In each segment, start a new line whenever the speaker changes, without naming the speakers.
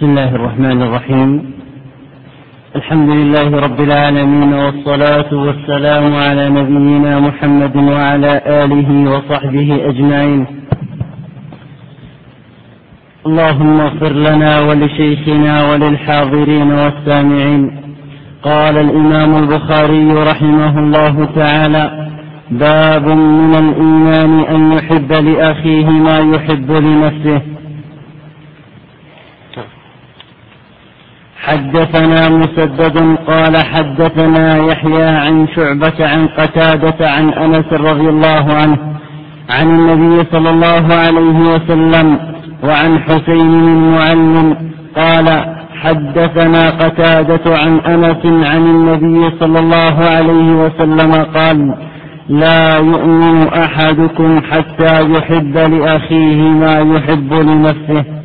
بسم الله الرحمن الرحيم الحمد لله رب العالمين والصلاة والسلام على نبينا محمد وعلى آله وصحبه أجمعين اللهم اغفر لنا ولشيخنا وللحاضرين والسامعين قال الإمام البخاري رحمه الله تعالى باب من الإيمان أن يحب لأخيه ما يحب لنفسه حدثنا مسدد قال حدثنا يحيى عن شعبة عن قتادة عن أنس رضي الله عنه عن النبي صلى الله عليه وسلم وعن حسين بن معلم قال حدثنا قتادة عن أنس عن النبي صلى الله عليه وسلم قال لا يؤمن أحدكم حتى يحب لأخيه ما يحب لنفسه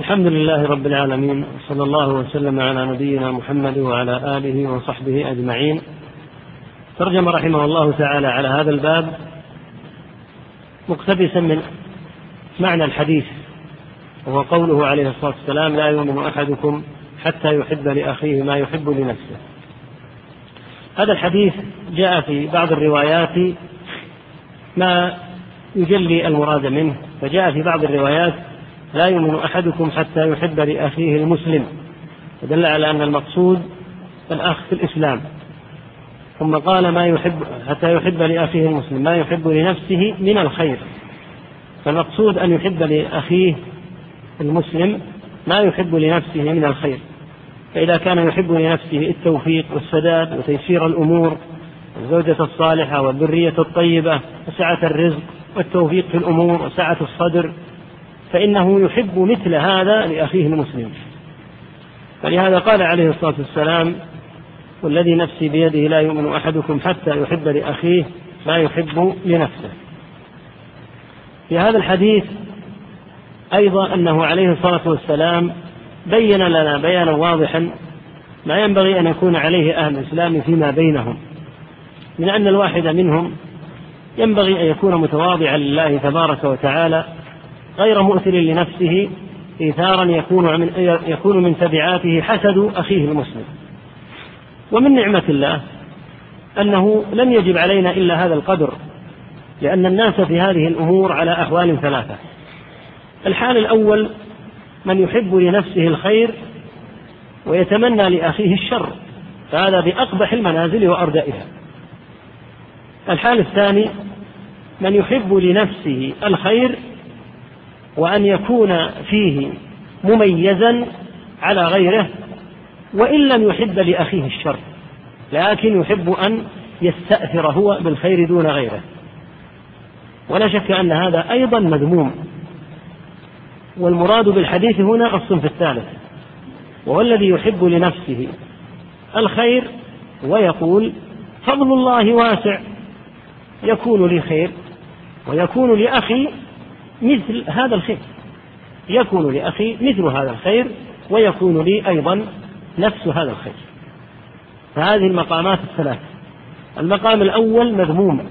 الحمد لله رب العالمين صلى الله وسلم على نبينا محمد وعلى اله وصحبه اجمعين ترجم رحمه الله تعالى على هذا الباب مقتبسا من معنى الحديث وهو قوله عليه الصلاه والسلام لا يؤمن احدكم حتى يحب لاخيه ما يحب لنفسه هذا الحديث جاء في بعض الروايات ما يجلي المراد منه فجاء في بعض الروايات لا يؤمن أحدكم حتى يحب لأخيه المسلم فدل على أن المقصود الأخ في الإسلام ثم قال ما يحب حتى يحب لأخيه المسلم ما يحب لنفسه من الخير فالمقصود أن يحب لأخيه المسلم ما يحب لنفسه من الخير فإذا كان يحب لنفسه التوفيق والسداد وتيسير الأمور الزوجة الصالحة والذرية الطيبة وسعة الرزق والتوفيق في الأمور وسعة الصدر فإنه يحب مثل هذا لأخيه المسلم فلهذا قال عليه الصلاة والسلام والذي نفسي بيده لا يؤمن أحدكم حتى يحب لأخيه ما يحب لنفسه في هذا الحديث أيضا أنه عليه الصلاة والسلام بين لنا بيانا واضحا ما ينبغي أن يكون عليه أهل الإسلام فيما بينهم من أن الواحد منهم ينبغي أن يكون متواضعا لله تبارك وتعالى غير مؤثر لنفسه إيثارا يكون من يكون من تبعاته حسد أخيه المسلم ومن نعمة الله أنه لم يجب علينا إلا هذا القدر لأن الناس في هذه الأمور على أحوال ثلاثة الحال الأول من يحب لنفسه الخير ويتمنى لأخيه الشر فهذا بأقبح المنازل وأردائها الحال الثاني من يحب لنفسه الخير وأن يكون فيه مميزا على غيره وإن لم يحب لأخيه الشر لكن يحب أن يستأثر هو بالخير دون غيره ولا شك أن هذا أيضا مذموم والمراد بالحديث هنا الصنف الثالث وهو الذي يحب لنفسه الخير ويقول فضل الله واسع يكون لي خير ويكون لأخي مثل هذا الخير يكون لأخي مثل هذا الخير ويكون لي أيضا نفس هذا الخير فهذه المقامات الثلاث المقام الأول مذموم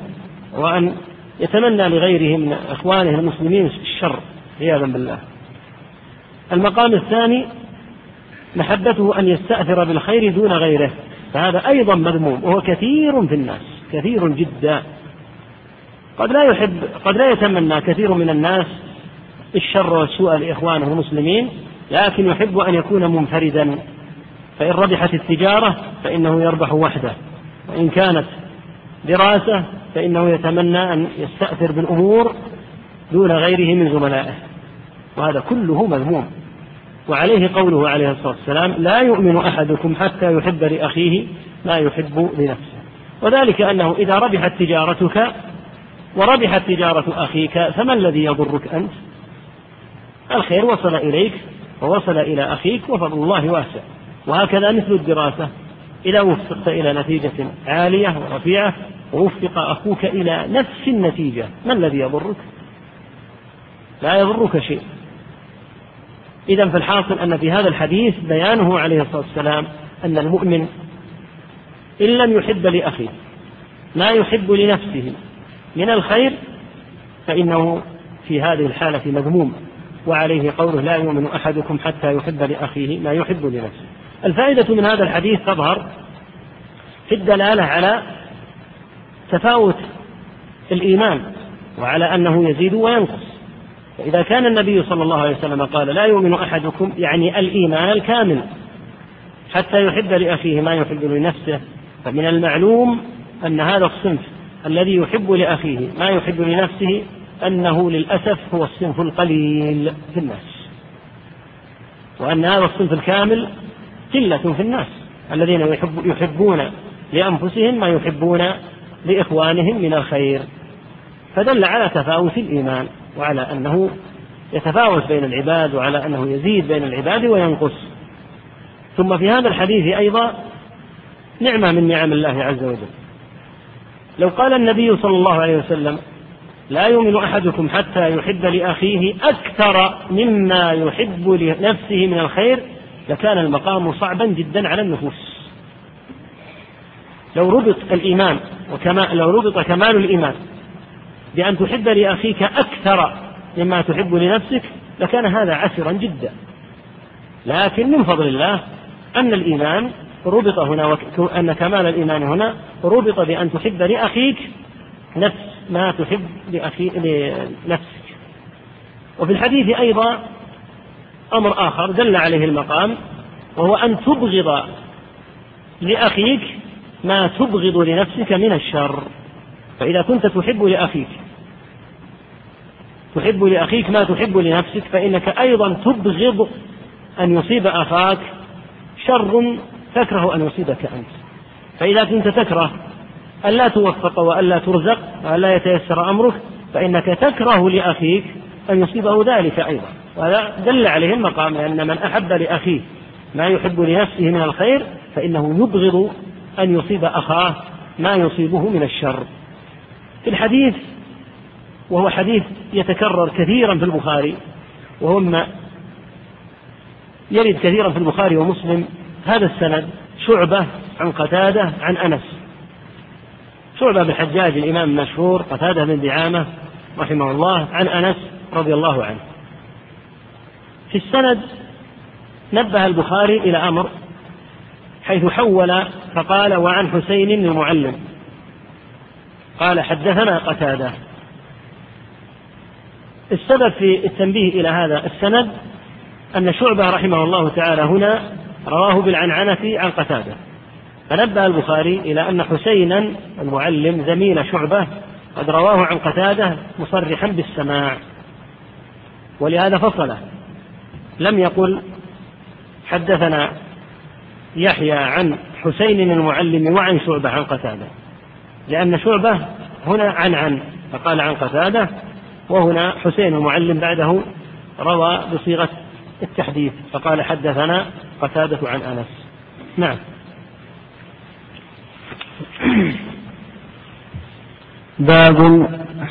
وأن يتمنى لغيره من إخوانه المسلمين الشر عياذا بالله المقام الثاني محبته أن يستأثر بالخير دون غيره فهذا أيضا مذموم وهو كثير في الناس كثير جدا قد لا يحب قد لا يتمنى كثير من الناس الشر والسوء لإخوانه المسلمين لكن يحب أن يكون منفردا فإن ربحت التجارة فإنه يربح وحده وإن كانت دراسة فإنه يتمنى أن يستأثر بالأمور دون غيره من زملائه وهذا كله مذموم وعليه قوله عليه الصلاة والسلام لا يؤمن أحدكم حتى يحب لأخيه ما يحب لنفسه وذلك أنه إذا ربحت تجارتك وربحت تجارة أخيك فما الذي يضرك أنت الخير وصل إليك ووصل إلى أخيك وفضل الله واسع وهكذا مثل الدراسة إذا وفقت إلى نتيجة عالية ورفيعة ووفق أخوك إلى نفس النتيجة ما الذي يضرك لا يضرك شيء إذا فالحاصل أن في هذا الحديث بيانه عليه الصلاة والسلام أن المؤمن إن لم يحب لأخيه ما يحب لنفسه من الخير فإنه في هذه الحالة مذموم وعليه قوله لا يؤمن أحدكم حتى يحب لأخيه ما يحب لنفسه الفائدة من هذا الحديث تظهر في الدلالة على تفاوت الإيمان وعلى أنه يزيد وينقص فإذا كان النبي صلى الله عليه وسلم قال لا يؤمن أحدكم يعني الإيمان الكامل حتى يحب لأخيه ما يحب لنفسه فمن المعلوم أن هذا الصنف الذي يحب لأخيه ما يحب لنفسه أنه للأسف هو الصنف القليل في الناس وأن هذا الصنف الكامل قلة في الناس الذين يحب يحبون لأنفسهم ما يحبون لإخوانهم من الخير فدل على تفاوت الإيمان وعلى أنه يتفاوت بين العباد وعلى أنه يزيد بين العباد وينقص ثم في هذا الحديث أيضا نعمة من نعم الله عز وجل لو قال النبي صلى الله عليه وسلم لا يؤمن احدكم حتى يحب لاخيه اكثر مما يحب لنفسه من الخير لكان المقام صعبا جدا على النفوس. لو ربط الايمان وكما لو ربط كمال الايمان بان تحب لاخيك اكثر مما تحب لنفسك لكان هذا عسرا جدا. لكن من فضل الله ان الايمان ربط هنا وك... ان كمال الايمان هنا ربط بأن تحب لأخيك نفس ما تحب لأخي لنفسك وفي الحديث أيضا أمر آخر دل عليه المقام وهو أن تبغض لأخيك ما تبغض لنفسك من الشر فإذا كنت تحب لأخيك تحب لأخيك ما تحب لنفسك فإنك أيضا تبغض أن يصيب أخاك شر تكره أن يصيبك أنت فإذا كنت تكره ألا توفق وألا ترزق وألا يتيسر أمرك فإنك تكره لأخيك أن يصيبه ذلك أيضا وهذا دل عليه المقام لأن من أحب لأخيه ما يحب لنفسه من الخير فإنه يبغض أن يصيب أخاه ما يصيبه من الشر في الحديث وهو حديث يتكرر كثيرا في البخاري وهم يرد كثيرا في البخاري ومسلم هذا السند شعبة عن قتادة عن أنس شعبة بن حجاج الإمام المشهور قتادة بن دعامة رحمه الله عن أنس رضي الله عنه في السند نبه البخاري إلى أمر حيث حول فقال وعن حسين المعلم قال حدثنا قتادة السبب في التنبيه إلى هذا السند أن شعبة رحمه الله تعالى هنا رواه بالعنعنة عن قتادة فنبه البخاري إلى أن حسينا المعلم زميل شعبة قد رواه عن قتادة مصرحا بالسماع ولهذا فصله لم يقل حدثنا يحيى عن حسين المعلم وعن شعبة عن قتادة لأن شعبة هنا عن عن فقال عن قتادة وهنا حسين المعلم بعده روى بصيغة التحديث فقال حدثنا قتادة عن أنس نعم باب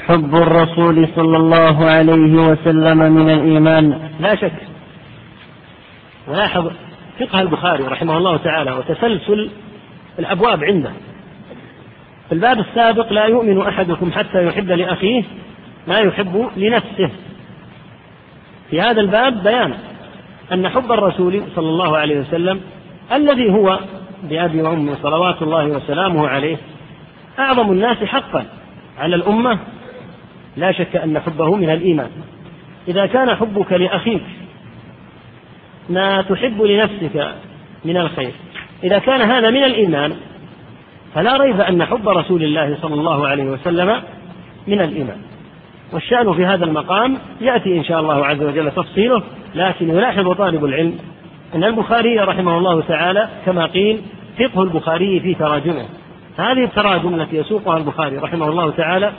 حب الرسول صلى الله عليه وسلم من الإيمان لا شك ولاحظ فقه البخاري رحمه الله تعالى وتسلسل الأبواب عنده في الباب السابق لا يؤمن أحدكم حتى يحب لأخيه ما يحب لنفسه في هذا الباب بيان أن حب الرسول صلى الله عليه وسلم الذي هو بأبي وأمي صلوات الله وسلامه عليه أعظم الناس حقا على الأمة لا شك أن حبه من الإيمان إذا كان حبك لأخيك ما تحب لنفسك من الخير إذا كان هذا من الإيمان فلا ريب أن حب رسول الله صلى الله عليه وسلم من الإيمان والشأن في هذا المقام يأتي إن شاء الله عز وجل تفصيله لكن يلاحظ طالب العلم أن البخاري رحمه الله تعالى كما قيل فقه البخاري في تراجمه هذه التراجم التي يسوقها البخاري رحمه الله تعالى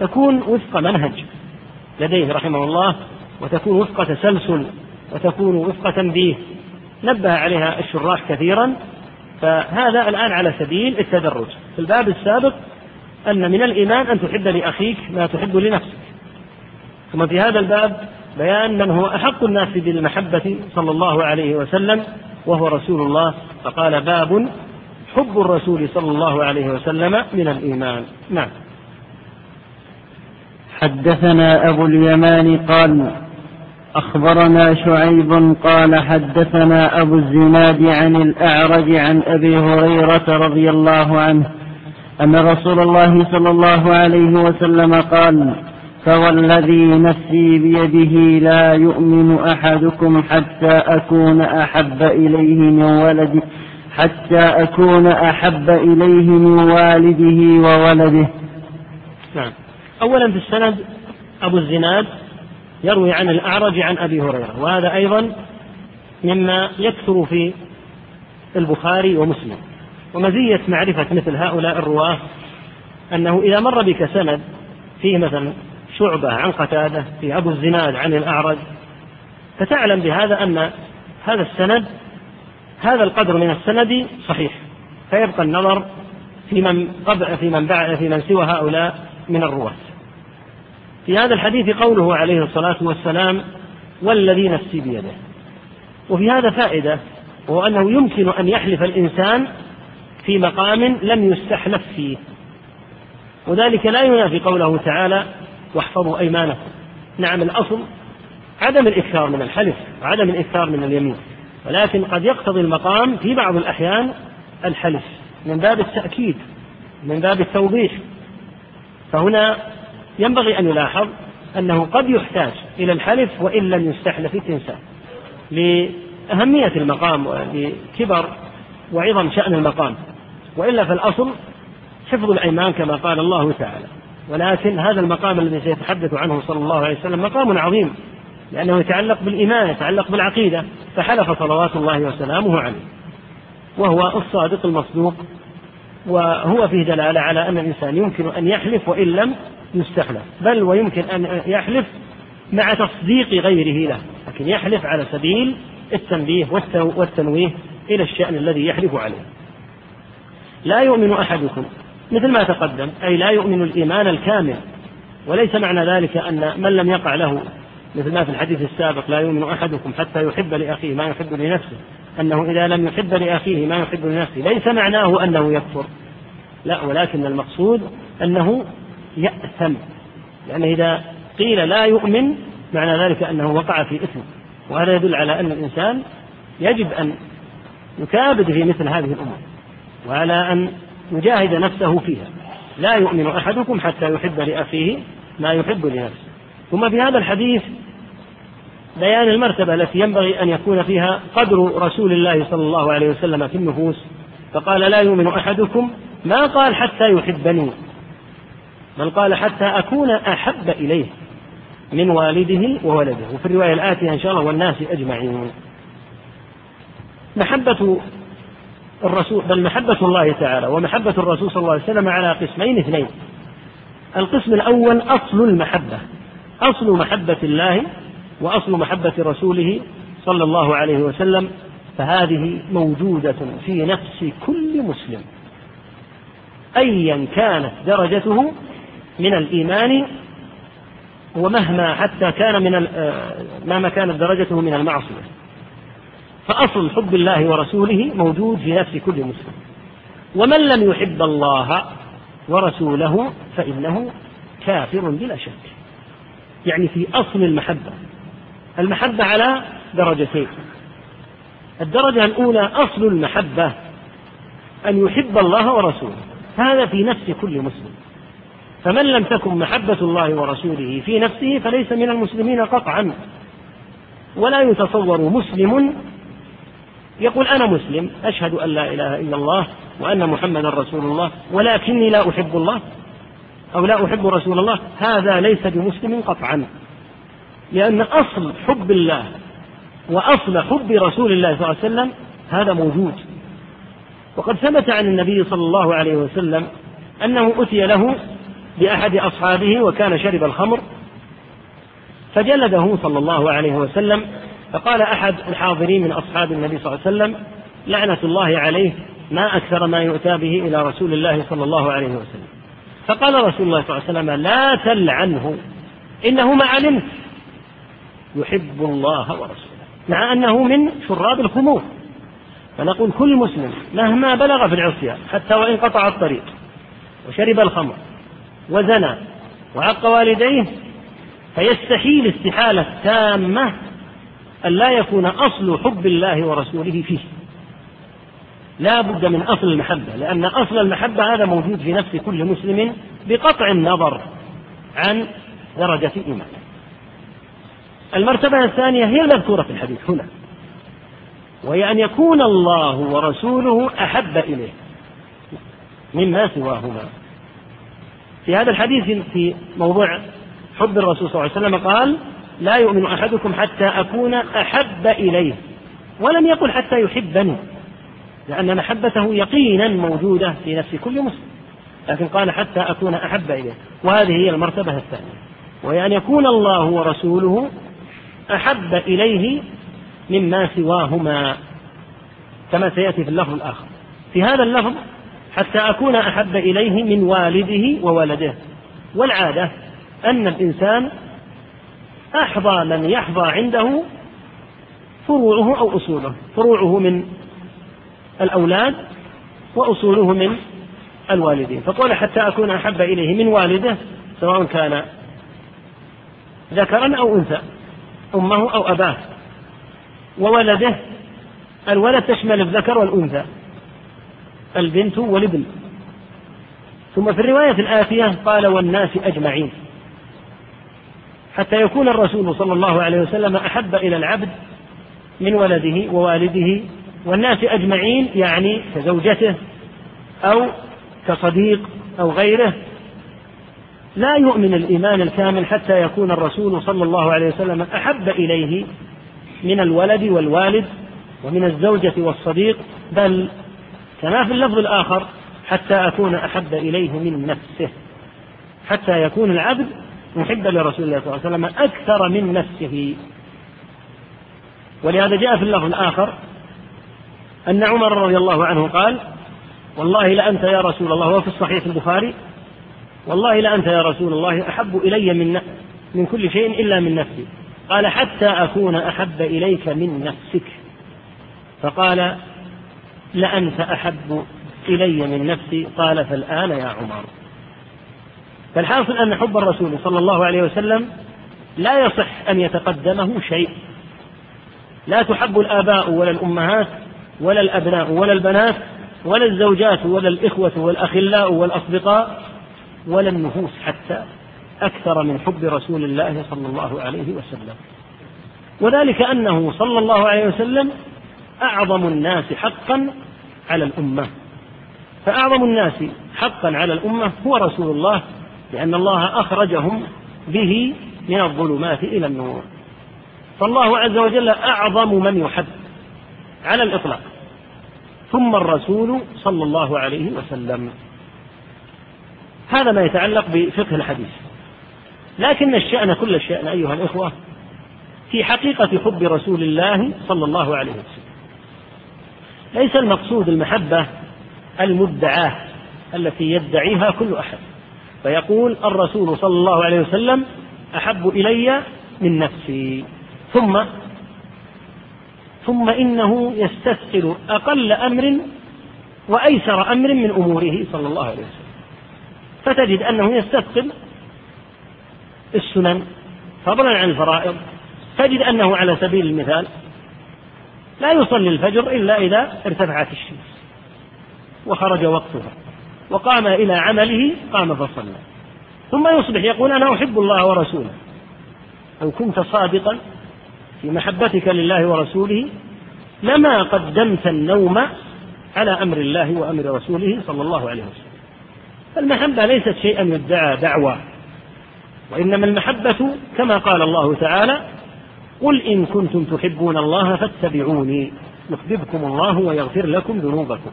تكون وفق منهج لديه رحمه الله وتكون وفق تسلسل وتكون وفق تنبيه نبه عليها الشراح كثيرا فهذا الآن على سبيل التدرج في الباب السابق أن من الإيمان أن تحب لأخيك ما تحب لنفسك ثم في هذا الباب بيان من هو أحق الناس بالمحبة صلى الله عليه وسلم وهو رسول الله فقال باب حب الرسول صلى الله عليه وسلم من الإيمان نعم حدثنا أبو اليمان قال أخبرنا شعيب قال حدثنا أبو الزناد عن الأعرج عن أبي هريرة رضي الله عنه أن رسول الله صلى الله عليه وسلم قال فوالذي نفسي بيده لا يؤمن أحدكم حتى أكون أحب إليه من ولده حتى أكون أحب إليه من والده وولده نعم أولا في السند أبو الزناد يروي عن الأعرج عن أبي هريرة وهذا أيضا مما يكثر في البخاري ومسلم ومزية معرفة مثل هؤلاء الرواة أنه إذا مر بك سند فيه مثلا شعبة عن قتادة في أبو الزناد عن الأعرج فتعلم بهذا أن هذا السند هذا القدر من السند صحيح فيبقى النظر في من قبل في من بعد في من سوى هؤلاء من الرواة. في هذا الحديث قوله عليه الصلاة والسلام والذي نفسي بيده. وفي هذا فائدة وهو أنه يمكن أن يحلف الإنسان في مقام لم يستحلف فيه. وذلك لا ينافي قوله تعالى واحفظوا أيمانكم نعم الأصل عدم الإكثار من الحلف عدم الإكثار من اليمين ولكن قد يقتضي المقام في بعض الأحيان الحلف من باب التأكيد من باب التوضيح فهنا ينبغي أن يلاحظ أنه قد يحتاج إلى الحلف وإن لم يستحلف الإنسان لأهمية المقام ولكبر وعظم شأن المقام وإلا فالأصل حفظ الأيمان كما قال الله تعالى ولكن هذا المقام الذي سيتحدث عنه صلى الله عليه وسلم مقام عظيم لأنه يتعلق بالإيمان يتعلق بالعقيدة فحلف صلوات الله وسلامه عليه وهو الصادق المصدوق وهو فيه دلالة على أن الإنسان يمكن أن يحلف وإن لم يستحلف بل ويمكن أن يحلف مع تصديق غيره له لكن يحلف على سبيل التنبيه والتنويه إلى الشأن الذي يحلف عليه لا يؤمن أحدكم مثل ما تقدم أي لا يؤمن الإيمان الكامل وليس معنى ذلك أن من لم يقع له مثل ما في الحديث السابق لا يؤمن أحدكم حتى يحب لأخيه ما يحب لنفسه أنه إذا لم يحب لأخيه ما يحب لنفسه ليس معناه أنه يكفر لا ولكن المقصود أنه يأثم لأنه يعني إذا قيل لا يؤمن معنى ذلك أنه وقع في إثم وهذا يدل على أن الإنسان يجب أن يكابد في مثل هذه الأمور وعلى أن يجاهد نفسه فيها لا يؤمن أحدكم حتى يحب لأخيه ما يحب لنفسه ثم في هذا الحديث بيان المرتبة التي ينبغي أن يكون فيها قدر رسول الله صلى الله عليه وسلم في النفوس فقال لا يؤمن أحدكم ما قال حتى يحبني بل قال حتى أكون أحب إليه من والده وولده وفي الرواية الآتية إن شاء الله والناس أجمعين محبة الرسول بل محبة الله تعالى ومحبة الرسول صلى الله عليه وسلم على قسمين اثنين القسم الأول أصل المحبة أصل محبة الله وأصل محبة رسوله صلى الله عليه وسلم فهذه موجودة في نفس كل مسلم أيا كانت درجته من الإيمان ومهما حتى كان من آه، مهما كانت درجته من المعصية فأصل حب الله ورسوله موجود في نفس كل مسلم ومن لم يحب الله ورسوله فإنه كافر بلا شك يعني في أصل المحبة المحبة على درجتين الدرجة الأولى أصل المحبة أن يحب الله ورسوله هذا في نفس كل مسلم فمن لم تكن محبة الله ورسوله في نفسه فليس من المسلمين قطعا ولا يتصور مسلم يقول أنا مسلم أشهد أن لا إله إلا الله وأن محمدا رسول الله ولكني لا أحب الله أو لا أحب رسول الله هذا ليس بمسلم قطعا لأن أصل حب الله وأصل حب رسول الله صلى الله عليه وسلم هذا موجود وقد ثبت عن النبي صلى الله عليه وسلم أنه أتي له بأحد أصحابه وكان شرب الخمر فجلده صلى الله عليه وسلم فقال أحد الحاضرين من أصحاب النبي صلى الله عليه وسلم لعنة الله عليه ما أكثر ما يؤتى به إلى رسول الله صلى الله عليه وسلم فقال رسول الله صلى الله عليه وسلم لا تلعنه إنه ما علمت يحب الله ورسوله مع أنه من شراب الخمور فنقول كل مسلم مهما بلغ في العصيان حتى وإن قطع الطريق وشرب الخمر وزنى وعق والديه فيستحيل استحالة تامة أن لا يكون أصل حب الله ورسوله فيه لا بد من أصل المحبة لأن أصل المحبة هذا موجود في نفس كل مسلم بقطع النظر عن درجة إيمانه المرتبة الثانية هي المذكورة في الحديث هنا وهي أن يكون الله ورسوله أحب إليه مما سواهما في هذا الحديث في موضوع حب الرسول صلى الله عليه وسلم قال لا يؤمن أحدكم حتى أكون أحب إليه ولم يقل حتى يحبني لأن محبته يقينا موجودة في نفس كل مسلم لكن قال حتى أكون أحب إليه وهذه هي المرتبة الثانية وهي أن يكون الله ورسوله أحب إليه مما سواهما كما سيأتي في اللفظ الآخر في هذا اللفظ حتى أكون أحب إليه من والده وولده والعادة أن الإنسان أحظى من يحظى عنده فروعه أو أصوله فروعه من الأولاد وأصوله من الوالدين فقال حتى أكون أحب إليه من والده سواء كان ذكرا أو أنثى أمه أو أباه وولده الولد تشمل الذكر والأنثى البنت والابن ثم في الرواية الآتية قال والناس أجمعين حتى يكون الرسول صلى الله عليه وسلم أحب إلى العبد من ولده ووالده والناس أجمعين يعني كزوجته أو كصديق أو غيره لا يؤمن الإيمان الكامل حتى يكون الرسول صلى الله عليه وسلم أحب إليه من الولد والوالد ومن الزوجة والصديق بل كما في اللفظ الآخر حتى أكون أحب إليه من نفسه حتى يكون العبد محبا لرسول الله صلى الله عليه وسلم أكثر من نفسه ولهذا جاء في اللفظ الآخر أن عمر رضي الله عنه قال والله لأنت يا رسول الله وفي الصحيح البخاري والله لأنت يا رسول الله أحب إلي من من كل شيء إلا من نفسي قال حتى أكون أحب إليك من نفسك فقال لأنت أحب إلي من نفسي قال فالآن يا عمر فالحاصل أن حب الرسول صلى الله عليه وسلم لا يصح أن يتقدمه شيء لا تحب الآباء ولا الأمهات ولا الأبناء ولا البنات ولا الزوجات ولا الإخوة والأخلاء والأصدقاء ولا النفوس حتى أكثر من حب رسول الله صلى الله عليه وسلم وذلك أنه صلى الله عليه وسلم أعظم الناس حقا على الأمة فأعظم الناس حقا على الأمة هو رسول الله لأن الله أخرجهم به من الظلمات إلى النور فالله عز وجل أعظم من يحب على الإطلاق ثم الرسول صلى الله عليه وسلم هذا ما يتعلق بفقه الحديث لكن الشأن كل الشأن أيها الإخوة في حقيقة حب رسول الله صلى الله عليه وسلم ليس المقصود المحبة المدعاة التي يدعيها كل أحد فيقول الرسول صلى الله عليه وسلم أحب إلي من نفسي ثم ثم إنه يستثقل أقل أمر وأيسر أمر من أموره صلى الله عليه وسلم فتجد أنه يستثقل السنن فضلا عن الفرائض تجد أنه على سبيل المثال لا يصلي الفجر إلا إذا ارتفعت الشمس وخرج وقتها وقام إلى عمله قام فصلى ثم يصبح يقول أنا أحب الله ورسوله لو كنت صادقا في محبتك لله ورسوله لما قدمت النوم على أمر الله وأمر رسوله صلى الله عليه وسلم فالمحبة ليست شيئا يدعى دعوة وإنما المحبة كما قال الله تعالى قل إن كنتم تحبون الله فاتبعوني يحببكم الله ويغفر لكم ذنوبكم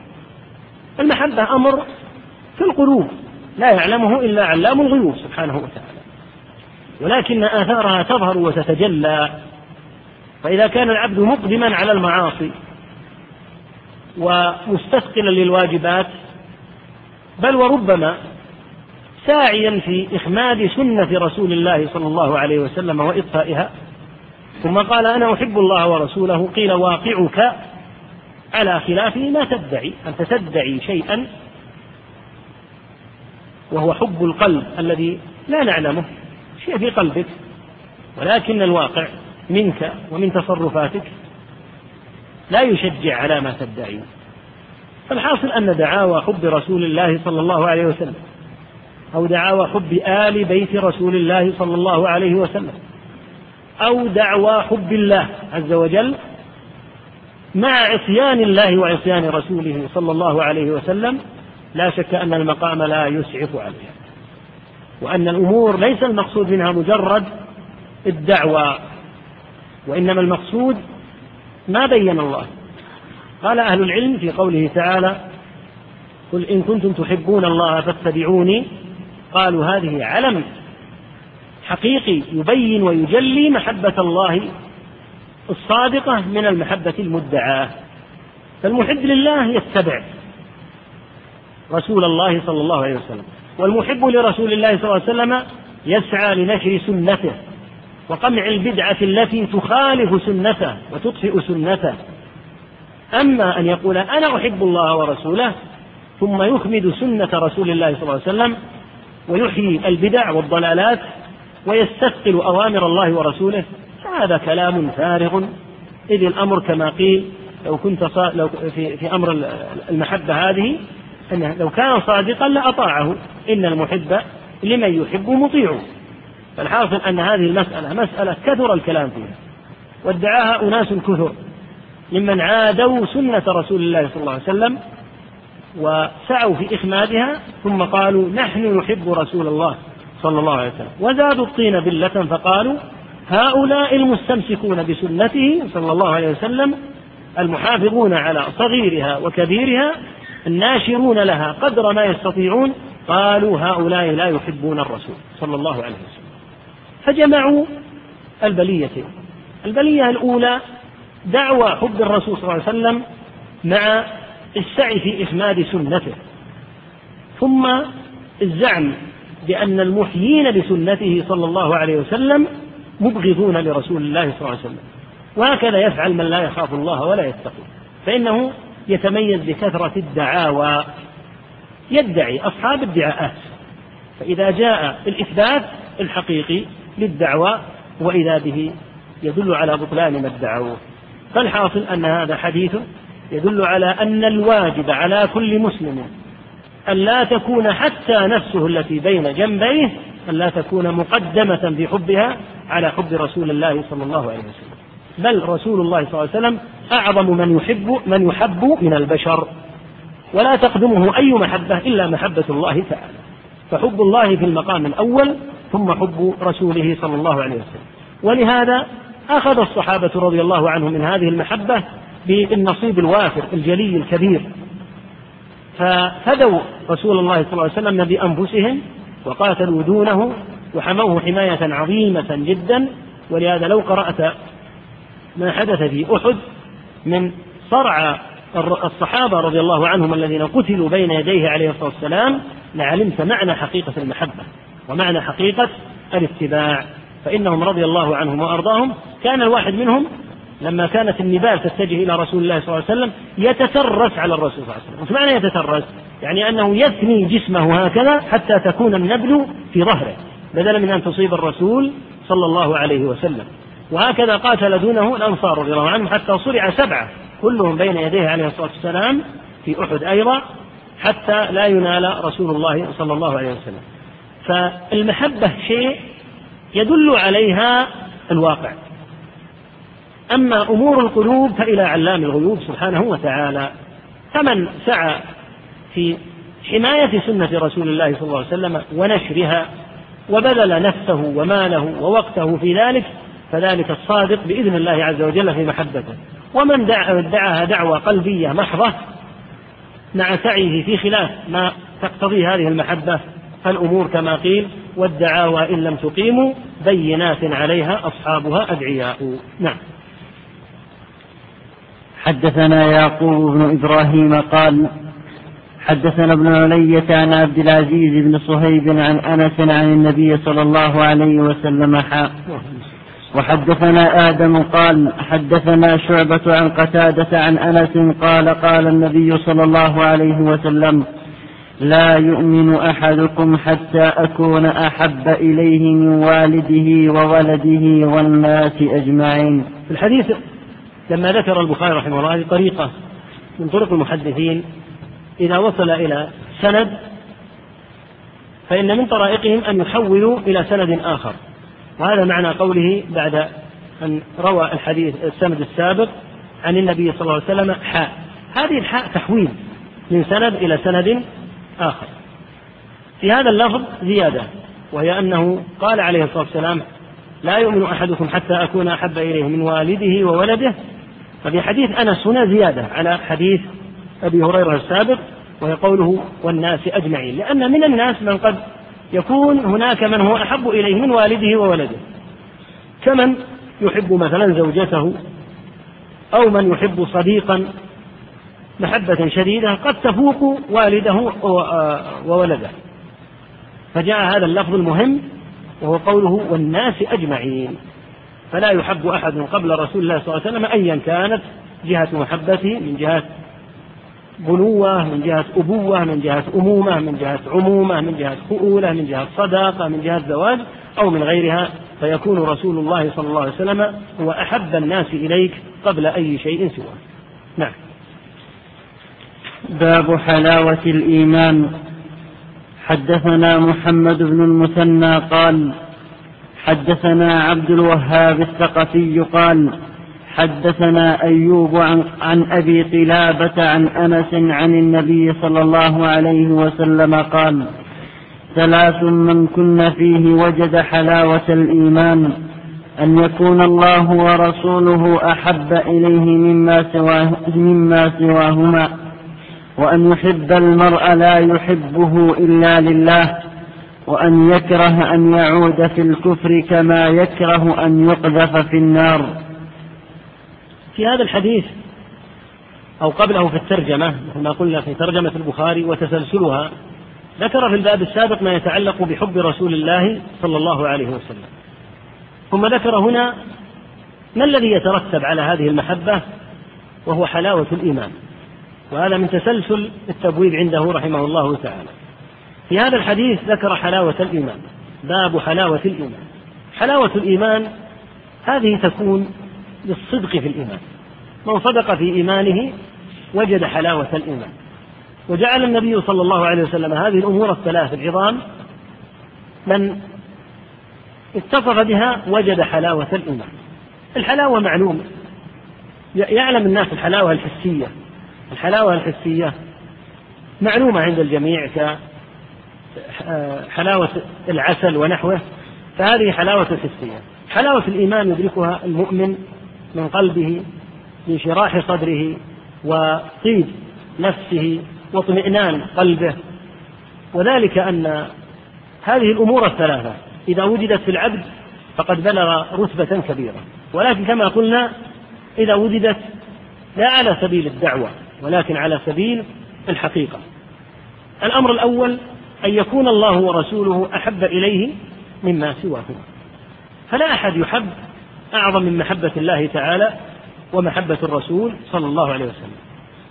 المحبة أمر في القلوب لا يعلمه إلا علام الغيوب سبحانه وتعالى ولكن آثارها تظهر وتتجلى فإذا كان العبد مقدما على المعاصي ومستثقلا للواجبات بل وربما ساعيا في إخماد سنة رسول الله صلى الله عليه وسلم وإطفائها ثم قال أنا أحب الله ورسوله قيل واقعك على خلافه ما تدعي أن تدعي شيئا وهو حب القلب الذي لا نعلمه شيء في قلبك ولكن الواقع منك ومن تصرفاتك لا يشجع على ما تدعي فالحاصل أن دعاوى حب رسول الله صلى الله عليه وسلم أو دعاوى حب آل بيت رسول الله صلى الله عليه وسلم أو دعوى حب الله عز وجل مع عصيان الله وعصيان رسوله صلى الله عليه وسلم لا شك أن المقام لا يسعف عليها وأن الأمور ليس المقصود منها مجرد الدعوة وإنما المقصود ما بين الله قال أهل العلم في قوله تعالى قل إن كنتم تحبون الله فاتبعوني قالوا هذه علم حقيقي يبين ويجلي محبة الله الصادقة من المحبة المدعاة فالمحب لله يتبع رسول الله صلى الله عليه وسلم والمحب لرسول الله صلى الله عليه وسلم يسعى لنشر سنته وقمع البدعة التي تخالف سنته وتطفئ سنته أما أن يقول أنا أحب الله ورسوله ثم يخمد سنة رسول الله صلى الله عليه وسلم ويحيي البدع والضلالات ويستثقل أوامر الله ورسوله فهذا كلام فارغ إذ الأمر كما قيل لو كنت لو في أمر المحبة هذه أنه لو كان صادقا لأطاعه إن المحب لمن يحب مطيعه فالحاصل أن هذه المسألة مسألة كثر الكلام فيها وادعاها أناس كثر ممن عادوا سنة رسول الله صلى الله عليه وسلم وسعوا في إخمادها ثم قالوا نحن نحب رسول الله صلى الله عليه وسلم وزادوا الطين بلة فقالوا هؤلاء المستمسكون بسنته صلى الله عليه وسلم المحافظون على صغيرها وكبيرها الناشرون لها قدر ما يستطيعون قالوا هؤلاء لا يحبون الرسول صلى الله عليه وسلم فجمعوا البليتين البلية الأولى دعوى حب الرسول صلى الله عليه وسلم مع السعي في إسناد سنته ثم الزعم بأن المحيين لسنته صلى الله عليه وسلم مبغضون لرسول الله صلى الله عليه وسلم وهكذا يفعل من لا يخاف الله ولا يتقيه فإنه يتميز بكثرة الدعاوى يدعي أصحاب الدعاءات فإذا جاء الإثبات الحقيقي للدعوى وإذا به يدل على بطلان ما ادعوه فالحاصل أن هذا حديث يدل على أن الواجب على كل مسلم أن لا تكون حتى نفسه التي بين جنبيه أن لا تكون مقدمة في حبها على حب رسول الله صلى الله عليه وسلم بل رسول الله صلى الله عليه وسلم أعظم من يحب من يحب من البشر ولا تقدمه أي محبة إلا محبة الله تعالى فحب الله في المقام الأول ثم حب رسوله صلى الله عليه وسلم ولهذا أخذ الصحابة رضي الله عنهم من هذه المحبة بالنصيب الوافر الجلي الكبير ففدوا رسول الله صلى الله عليه وسلم بأنفسهم وقاتلوا دونه وحموه حماية عظيمة جدا ولهذا لو قرأت ما حدث في أحد من صرع الصحابة رضي الله عنهم الذين قتلوا بين يديه عليه الصلاة والسلام لعلمت معنى حقيقة المحبة ومعنى حقيقة الاتباع فإنهم رضي الله عنهم وأرضاهم كان الواحد منهم لما كانت النبال تتجه إلى رسول الله صلى الله عليه وسلم يتترس على الرسول صلى الله عليه وسلم وش معنى يتترس يعني أنه يثني جسمه هكذا حتى تكون النبل في ظهره بدلا من أن تصيب الرسول صلى الله عليه وسلم وهكذا قاتل دونه الأنصار رضي الله عنهم حتى صرع سبعة كلهم بين يديه عليه الصلاة والسلام في أحد أيضا حتى لا ينال رسول الله صلى الله عليه وسلم فالمحبة شيء يدل عليها الواقع أما أمور القلوب فإلى علام الغيوب سبحانه وتعالى فمن سعى في حماية سنة رسول الله صلى الله عليه وسلم ونشرها وبذل نفسه وماله ووقته في ذلك فذلك الصادق بإذن الله عز وجل في محبته ومن دعاها دعوة قلبية محضة مع سعيه في خلاف ما تقتضي هذه المحبة فالأمور كما قيل والدعاوى إن لم تقيموا بينات عليها أصحابها أدعياء نعم حدثنا يعقوب بن إبراهيم قال حدثنا ابن علية عن عبد العزيز بن صهيب عن أنس عن النبي صلى الله عليه وسلم حق. وحدثنا آدم قال حدثنا شعبة عن قتادة عن أنس قال قال النبي صلى الله عليه وسلم لا يؤمن أحدكم حتى أكون أحب إليه من والده وولده والناس أجمعين في الحديث لما ذكر البخاري رحمه الله هذه طريقة من طرق المحدثين إذا وصل إلى سند فإن من طرائقهم أن يحولوا إلى سند آخر وهذا معنى قوله بعد أن روى الحديث السند السابق عن النبي صلى الله عليه وسلم حاء هذه الحاء تحويل من سند إلى سند آخر في هذا اللفظ زيادة وهي أنه قال عليه الصلاة والسلام لا يؤمن أحدكم حتى أكون أحب إليه من والده وولده ففي حديث أنس هنا زيادة على حديث أبي هريرة السابق وهي قوله والناس أجمعين لأن من الناس من قد يكون هناك من هو أحب إليه من والده وولده كمن يحب مثلا زوجته أو من يحب صديقا محبة شديدة قد تفوق والده آه، وولده فجاء هذا اللفظ المهم وهو قوله والناس أجمعين فلا يحب أحد قبل رسول الله صلى الله عليه وسلم أيا كانت جهة محبته من جهة بنوة من جهة أبوة من جهة أمومة من جهة عمومة من جهة خؤولة من جهة صداقة من جهة زواج أو من غيرها فيكون رسول الله صلى الله عليه وسلم هو أحب الناس إليك قبل أي شيء سواه نعم باب حلاوة الإيمان حدثنا محمد بن المثنى قال حدثنا عبد الوهاب الثقفي قال حدثنا أيوب عن, عن أبي قلابة عن أنس عن النبي صلى الله عليه وسلم قال ثلاث من كن فيه وجد حلاوة الإيمان أن يكون الله ورسوله أحب إليه مما, سواه مما سواهما وأن يحب المرء لا يحبه إلا لله وأن يكره أن يعود في الكفر كما يكره أن يقذف في النار في هذا الحديث أو قبله في الترجمة مثل ما قلنا في ترجمة البخاري وتسلسلها ذكر في الباب السابق ما يتعلق بحب رسول الله صلى الله عليه وسلم ثم ذكر هنا ما الذي يترتب على هذه المحبة وهو حلاوة الإيمان وهذا من تسلسل التبويب عنده رحمه الله تعالى في هذا الحديث ذكر حلاوة الإيمان باب حلاوة الإيمان حلاوة الإيمان هذه تكون للصدق في الإيمان من صدق في إيمانه وجد حلاوة الإيمان وجعل النبي صلى الله عليه وسلم هذه الأمور الثلاث العظام من اتصف بها وجد حلاوة الإيمان الحلاوة معلومة يعلم الناس الحلاوة الحسية الحلاوة الحسية معلومة عند الجميع كحلاوة العسل ونحوه فهذه حلاوة حسية حلاوة الإيمان يدركها المؤمن من قلبه من شراح صدره وطيب نفسه واطمئنان قلبه وذلك أن هذه الأمور الثلاثة إذا وجدت في العبد فقد بلغ رتبة كبيرة ولكن كما قلنا إذا وجدت لا على سبيل الدعوة ولكن على سبيل الحقيقة الأمر الأول أن يكون الله ورسوله أحب إليه مما سواهما فلا أحد يحب أعظم من محبة الله تعالى ومحبة الرسول صلى الله عليه وسلم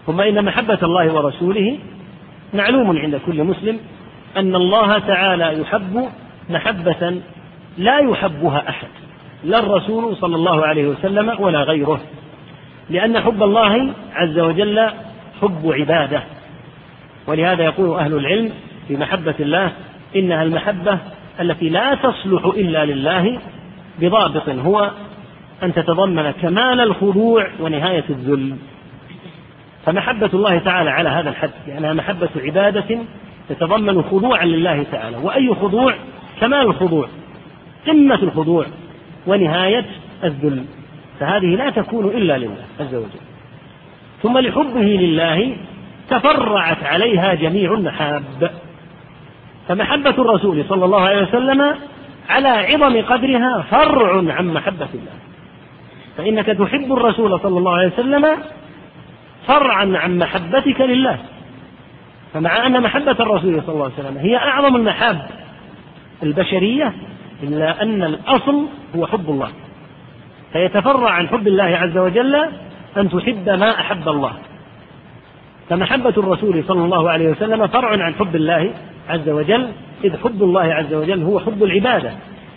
ثم إن محبة الله ورسوله معلوم عند كل مسلم أن الله تعالى يحب محبة لا يحبها أحد لا الرسول صلى الله عليه وسلم ولا غيره لأن حب الله عز وجل حب عبادة ولهذا يقول أهل العلم في محبة الله إنها المحبة التي لا تصلح إلا لله بضابط هو أن تتضمن كمال الخضوع ونهاية الذل فمحبة الله تعالى على هذا الحد لأنها محبة عبادة تتضمن خضوعا لله تعالى وأي خضوع كمال الخضوع قمة الخضوع ونهاية الذل فهذه لا تكون إلا لله عز وجل ثم لحبه لله تفرعت عليها جميع المحاب فمحبة الرسول صلى الله عليه وسلم على عظم قدرها فرع عن محبة الله فإنك تحب الرسول صلى الله عليه وسلم فرعا عن محبتك لله فمع أن محبة الرسول صلى الله عليه وسلم هي أعظم المحاب البشرية إلا أن الأصل هو حب الله فيتفرع عن حب الله عز وجل أن تحب ما أحب الله فمحبة الرسول صلى الله عليه وسلم فرع عن حب الله عز وجل إذ حب الله عز وجل هو حب العبادة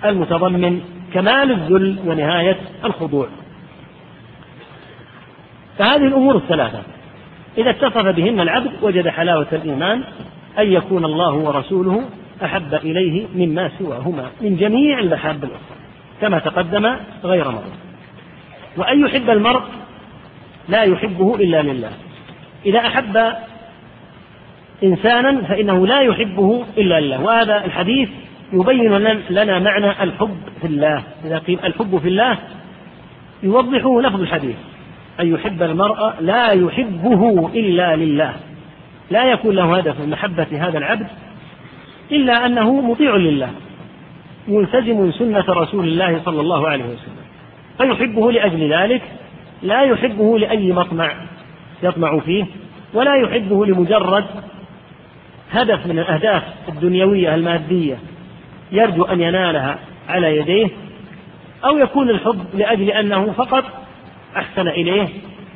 المتضمن كمال الذل ونهاية الخضوع فهذه الأمور الثلاثة إذا اتصف بهن العبد وجد حلاوة الإيمان أن يكون الله ورسوله أحب إليه مما سواهما من جميع المحاب الأخرى كما تقدم غير مرة وأن يحب المرء لا يحبه إلا لله إذا أحب إنسانا فإنه لا يحبه إلا لله وهذا الحديث يبين لنا معنى الحب في الله إذا قيل الحب في الله يوضحه لفظ الحديث أن يحب المرء لا يحبه إلا لله لا يكون له هدف من محبة هذا العبد إلا أنه مطيع لله ملتزم سنة رسول الله صلى الله عليه وسلم فيحبه لأجل ذلك لا يحبه لأي مطمع يطمع فيه ولا يحبه لمجرد هدف من الأهداف الدنيوية المادية يرجو أن ينالها على يديه أو يكون الحب لأجل أنه فقط أحسن إليه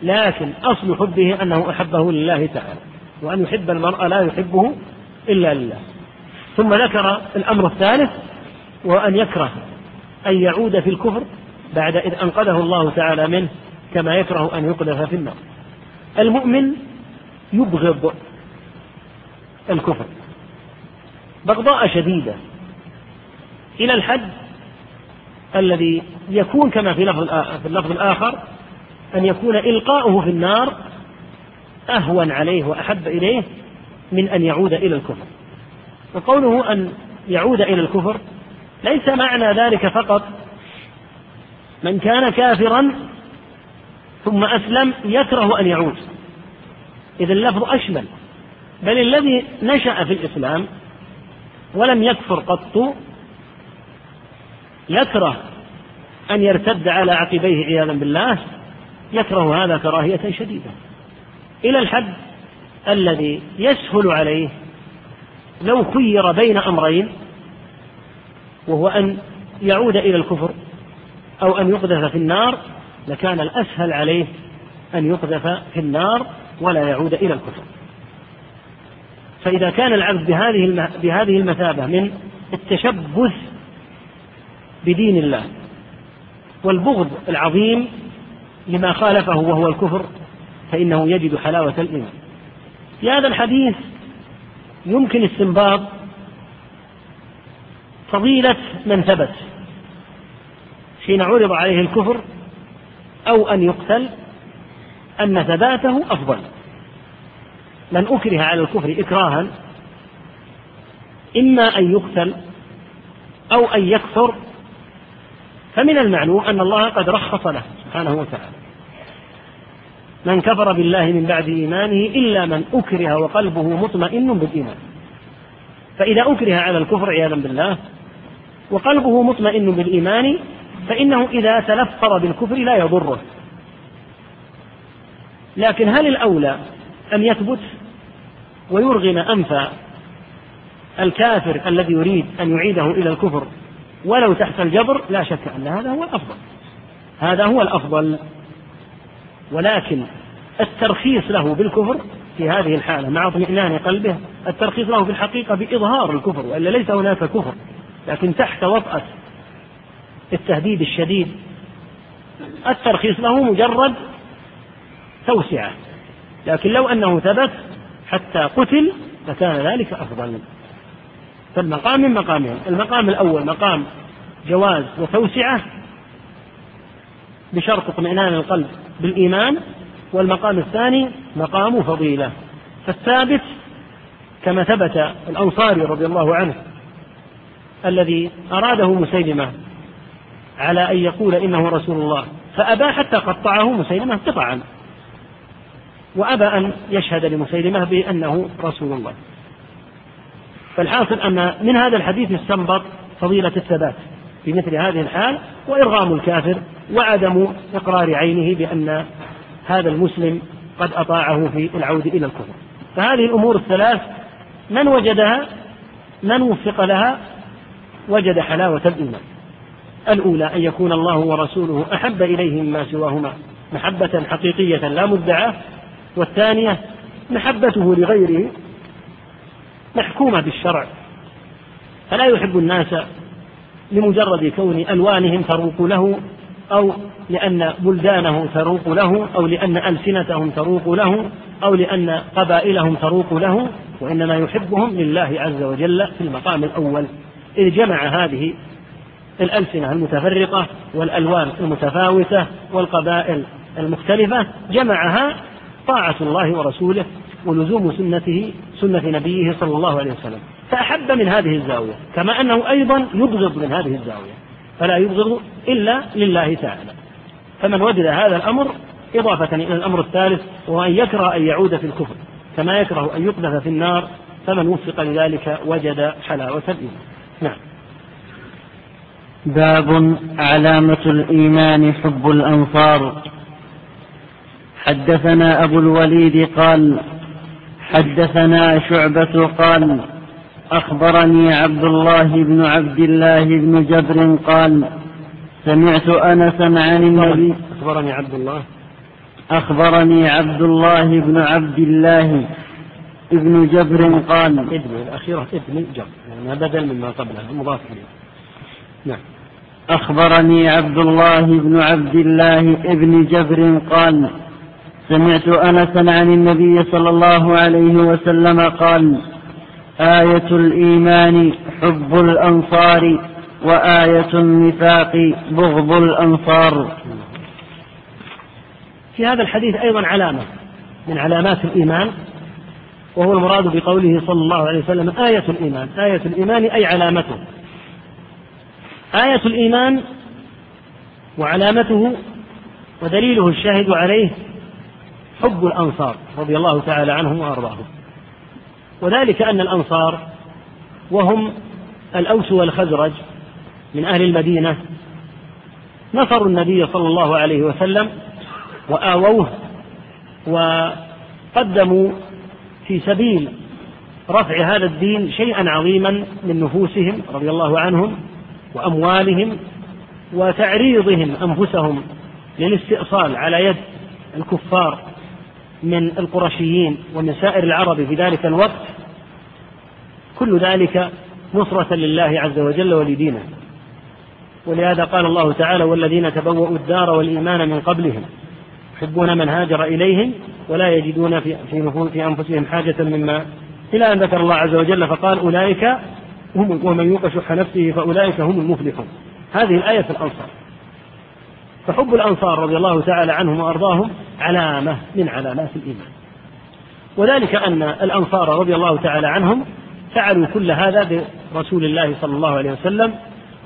لكن أصل حبه أنه أحبه لله تعالى وأن يحب المرأة لا يحبه إلا لله ثم ذكر الأمر الثالث وأن يكره أن يعود في الكفر بعد إذ أنقذه الله تعالى منه كما يكره أن يقذف في النار المؤمن يبغض الكفر بغضاء شديدة إلى الحد الذي يكون كما في اللفظ في اللفظ الآخر أن يكون إلقاؤه في النار أهون عليه وأحب إليه من أن يعود إلى الكفر وقوله أن يعود إلى الكفر ليس معنى ذلك فقط من كان كافرا ثم أسلم يكره أن يعود إذا اللفظ أشمل بل الذي نشأ في الإسلام ولم يكفر قط يكره أن يرتد على عقبيه عياذا بالله يكره هذا كراهية شديدة إلى الحد الذي يسهل عليه لو خير بين أمرين وهو أن يعود إلى الكفر أو أن يقذف في النار لكان الأسهل عليه أن يقذف في النار ولا يعود إلى الكفر فإذا كان العبد بهذه بهذه المثابة من التشبث بدين الله والبغض العظيم لما خالفه وهو الكفر فإنه يجد حلاوة الإيمان في هذا الحديث يمكن استنباط فضيلة من ثبت حين عرض عليه الكفر أو أن يقتل أن ثباته أفضل من أكره على الكفر إكراها إما أن يقتل أو أن يكفر فمن المعلوم أن الله قد رخص له سبحانه وتعالى من كفر بالله من بعد إيمانه إلا من أكره وقلبه مطمئن بالإيمان فإذا أكره على الكفر عياذا بالله وقلبه مطمئن بالإيمان فإنه إذا تلفظ بالكفر لا يضره لكن هل الأولى أن يثبت ويرغم أنف الكافر الذي يريد أن يعيده إلى الكفر ولو تحت الجبر لا شك أن هذا هو الأفضل هذا هو الأفضل ولكن الترخيص له بالكفر في هذه الحالة مع اطمئنان قلبه الترخيص له في الحقيقة بإظهار الكفر وإلا ليس هناك كفر لكن تحت وطأة التهديد الشديد الترخيص له مجرد توسعة لكن لو أنه ثبت حتى قتل لكان ذلك أفضل فالمقام من مقامين المقام الأول مقام جواز وتوسعة بشرط اطمئنان القلب بالإيمان والمقام الثاني مقام فضيلة فالثابت كما ثبت الأنصاري رضي الله عنه الذي أراده مسيلمة على أن يقول إنه رسول الله فأبى حتى قطعه مسيلمة قطعا وأبى أن يشهد لمسيلمة بأنه رسول الله فالحاصل أن من هذا الحديث يستنبط فضيلة الثبات في مثل هذه الحال وإرغام الكافر وعدم إقرار عينه بأن هذا المسلم قد أطاعه في العود إلى الكفر فهذه الأمور الثلاث من وجدها من وفق لها وجد حلاوة الإيمان الأولى أن يكون الله ورسوله أحب إليه مما سواهما محبة حقيقية لا مدعاة والثانية محبته لغيره محكومة بالشرع فلا يحب الناس لمجرد كون ألوانهم تروق له أو لأن بلدانه تروق له أو لأن ألسنتهم تروق له أو لأن قبائلهم تروق له وإنما يحبهم لله عز وجل في المقام الأول إذ جمع هذه الألسنة المتفرقة والألوان المتفاوتة والقبائل المختلفة جمعها طاعة الله ورسوله ولزوم سنته سنة نبيه صلى الله عليه وسلم فأحب من هذه الزاوية كما أنه أيضا يبغض من هذه الزاوية فلا يبغض إلا لله تعالى فمن وجد هذا الأمر إضافة إلى الأمر الثالث هو أن يكره أن يعود في الكفر كما يكره أن يقذف في النار فمن وفق لذلك وجد حلاوة الإيمان نعم
باب علامة الإيمان حب الأنصار حدثنا أبو الوليد قال حدثنا شعبة قال أخبرني عبد الله بن عبد الله بن جبر قال سمعت أنسا عن النبي
أخبرني عبد الله
أخبرني عبد الله بن عبد الله ابن جبر قال ابن الأخيرة
ابن جبر يعني بدل مما قبلها مضاف إليه نعم
أخبرني عبد الله بن عبد الله ابن جبر قال سمعت أنسا عن النبي صلى الله عليه وسلم قال آية الإيمان حب الأنصار وآية النفاق بغض الأنصار
في هذا الحديث أيضا علامة من علامات الإيمان وهو المراد بقوله صلى الله عليه وسلم آية الإيمان آية الإيمان أي علامته آية الإيمان وعلامته ودليله الشاهد عليه حب الأنصار رضي الله تعالى عنهم وأرضاهم وذلك أن الأنصار وهم الأوس والخزرج من أهل المدينة نصروا النبي صلى الله عليه وسلم وآووه وقدموا في سبيل رفع هذا الدين شيئا عظيما من نفوسهم رضي الله عنهم وأموالهم وتعريضهم أنفسهم للاستئصال على يد الكفار من القرشيين ومن سائر العرب في ذلك الوقت كل ذلك نصرة لله عز وجل ولدينه ولهذا قال الله تعالى والذين تبوأوا الدار والإيمان من قبلهم يحبون من هاجر إليهم ولا يجدون في, في, في أنفسهم حاجة مما إلى أن ذكر الله عز وجل فقال أولئك هم ومن يوق شح نفسه فأولئك هم المفلحون هذه الآية في الأنصار فحب الأنصار رضي الله تعالى عنهم وأرضاهم علامة من علامات الإيمان وذلك أن الأنصار رضي الله تعالى عنهم فعلوا كل هذا برسول الله صلى الله عليه وسلم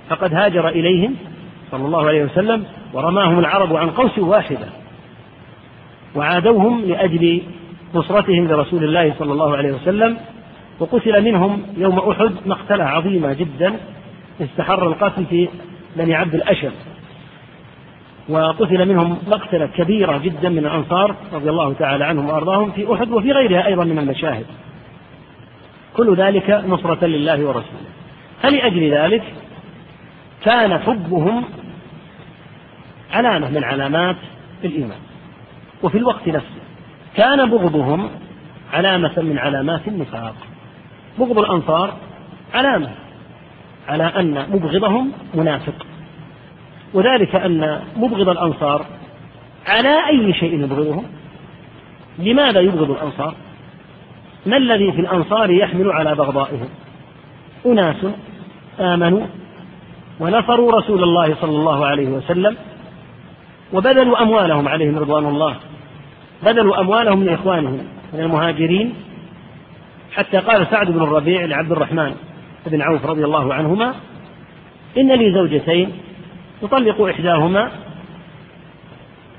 فقد هاجر إليهم صلى الله عليه وسلم ورماهم العرب عن قوس واحدة وعادوهم لأجل نصرتهم لرسول الله صلى الله عليه وسلم وقتل منهم يوم أحد مقتلة عظيمة جدا استحر القتل في بني عبد الأشر وقتل منهم مقتلة كبيرة جدا من الأنصار رضي الله تعالى عنهم وأرضاهم في أحد وفي غيرها أيضا من المشاهد كل ذلك نصرة لله ورسوله فلأجل ذلك كان حبهم علامة من علامات الإيمان وفي الوقت نفسه كان بغضهم علامة من علامات النفاق بغض الأنصار علامة على أن مبغضهم منافق وذلك أن مبغض الأنصار على أي شيء يبغضهم لماذا يبغض الأنصار ما الذي في الأنصار يحمل على بغضائهم أناس آمنوا ونصروا رسول الله صلى الله عليه وسلم وبذلوا أموالهم عليهم رضوان الله بذلوا أموالهم من إخوانهم من المهاجرين حتى قال سعد بن الربيع لعبد الرحمن بن عوف رضي الله عنهما إن لي زوجتين يطلق إحداهما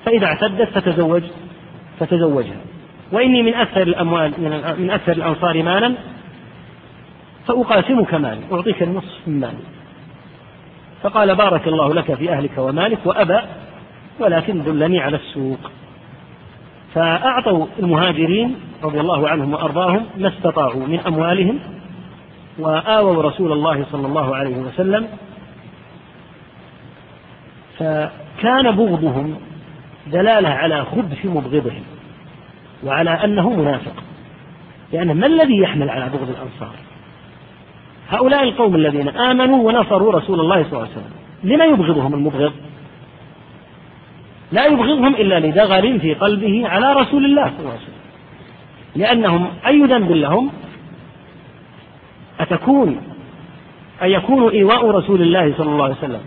فإذا اعتدت فتزوج فتزوجها وإني من أكثر الأموال من أكثر الأنصار مالا فأقاسمك مالي أعطيك النصف من مالي فقال بارك الله لك في أهلك ومالك وأبى ولكن دلني على السوق فأعطوا المهاجرين رضي الله عنهم وأرضاهم ما استطاعوا من أموالهم وآووا رسول الله صلى الله عليه وسلم فكان بغضهم دلالة على خبث مبغضهم وعلى أنه منافق لأن ما الذي يحمل على بغض الأنصار هؤلاء القوم الذين آمنوا ونصروا رسول الله صلى الله عليه وسلم لما يبغضهم المبغض لا يبغضهم إلا لدغل في قلبه على رسول الله صلى الله عليه وسلم لأنهم أي ذنب لهم أتكون أيكون إيواء رسول الله صلى الله عليه وسلم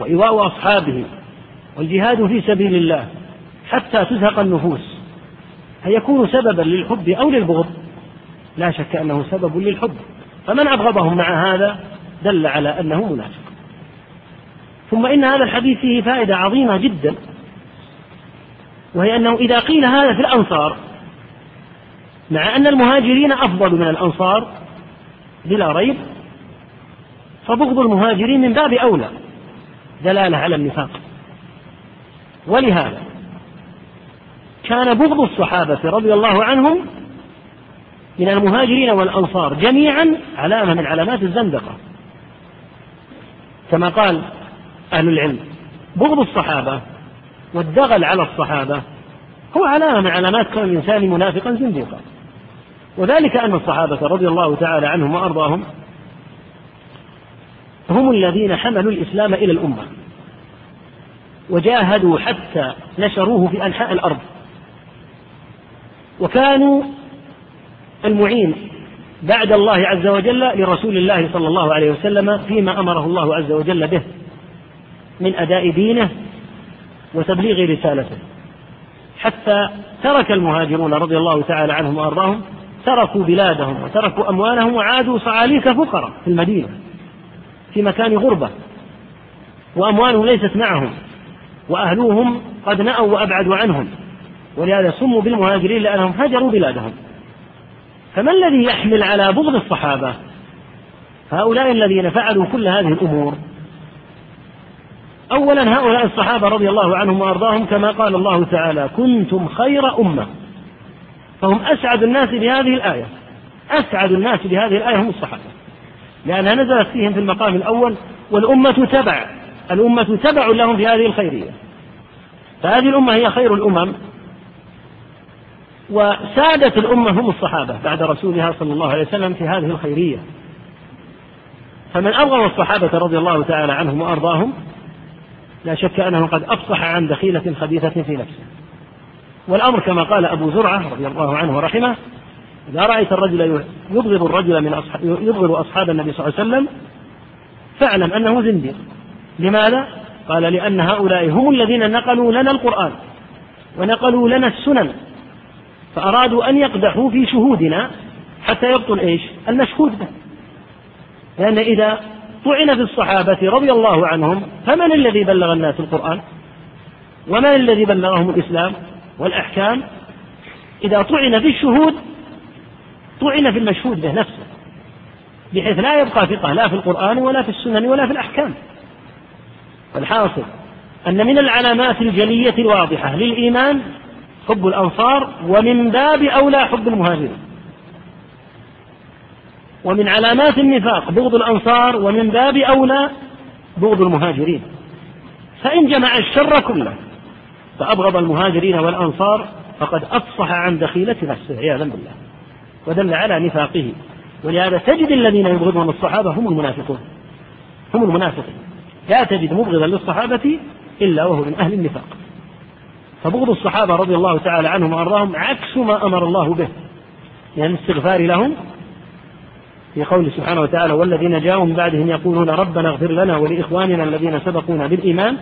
وإيواء أصحابه والجهاد في سبيل الله حتى تزهق النفوس فيكون سببا للحب أو للبغض لا شك أنه سبب للحب فمن أبغضهم مع هذا دل على أنه منافق ثم إن هذا الحديث فيه فائدة عظيمة جدا وهي أنه إذا قيل هذا في الأنصار مع أن المهاجرين أفضل من الأنصار بلا ريب فبغض المهاجرين من باب أولى دلالة على النفاق ولهذا كان بغض الصحابة رضي الله عنهم من المهاجرين والأنصار جميعا علامة من علامات الزندقة كما قال أهل العلم بغض الصحابة والدغل على الصحابة هو علامة من علامات كون الإنسان منافقا زندقا وذلك أن الصحابة رضي الله تعالى عنهم وأرضاهم هم الذين حملوا الإسلام إلى الأمة وجاهدوا حتى نشروه في أنحاء الأرض وكانوا المعين بعد الله عز وجل لرسول الله صلى الله عليه وسلم فيما أمره الله عز وجل به من أداء دينه وتبليغ رسالته حتى ترك المهاجرون رضي الله تعالى عنهم وأرضاهم تركوا بلادهم وتركوا أموالهم وعادوا صعاليك فقراء في المدينة في مكان غربة وأموالهم ليست معهم وأهلوهم قد نأوا وأبعدوا عنهم ولهذا سموا بالمهاجرين لأنهم هجروا بلادهم فما الذي يحمل على بغض الصحابة هؤلاء الذين فعلوا كل هذه الأمور أولا هؤلاء الصحابة رضي الله عنهم وأرضاهم كما قال الله تعالى كنتم خير أمة فهم أسعد الناس بهذه الآية أسعد الناس بهذه الآية هم الصحابة لأنها نزلت فيهم في المقام الأول والأمة تبع الأمة تبع لهم في هذه الخيرية فهذه الأمة هي خير الأمم وسادة الأمة هم الصحابة بعد رسولها صلى الله عليه وسلم في هذه الخيرية فمن أبغض الصحابة رضي الله تعالى عنهم وأرضاهم لا شك أنه قد أفصح عن دخيلة خبيثة في نفسه والأمر كما قال أبو زرعة رضي الله عنه ورحمه إذا رأيت الرجل يبغض الرجل من أصحاب يبغض أصحاب النبي صلى الله عليه وسلم فاعلم أنه زنديق لماذا؟ قال لأن هؤلاء هم الذين نقلوا لنا القرآن ونقلوا لنا السنن فأرادوا أن يقدحوا في شهودنا حتى يبطل إيش؟ المشهود به لأن إذا طعن في الصحابة رضي الله عنهم فمن الذي بلغ الناس القرآن؟ ومن الذي بلغهم الإسلام والأحكام؟ إذا طعن في الشهود طعن في المشهود به نفسه بحيث لا يبقى ثقة لا في القرآن ولا في السنن ولا في الأحكام الحاصل أن من العلامات الجلية الواضحة للإيمان حب الأنصار ومن باب أولى حب المهاجرين ومن علامات النفاق بغض الأنصار ومن باب أولى بغض المهاجرين فإن جمع الشر كله فأبغض المهاجرين والأنصار فقد أفصح عن دخيلة نفسه عياذا بالله ودل على نفاقه ولهذا تجد الذين يبغضون الصحابة هم المنافقون هم المنافقون لا تجد مبغضا للصحابة إلا وهو من أهل النفاق فبغض الصحابة رضي الله تعالى عنهم وأرضاهم عكس ما أمر الله به من يعني الاستغفار لهم في قوله سبحانه وتعالى والذين جاءوا من بعدهم يقولون ربنا اغفر لنا ولإخواننا الذين سبقونا بالإيمان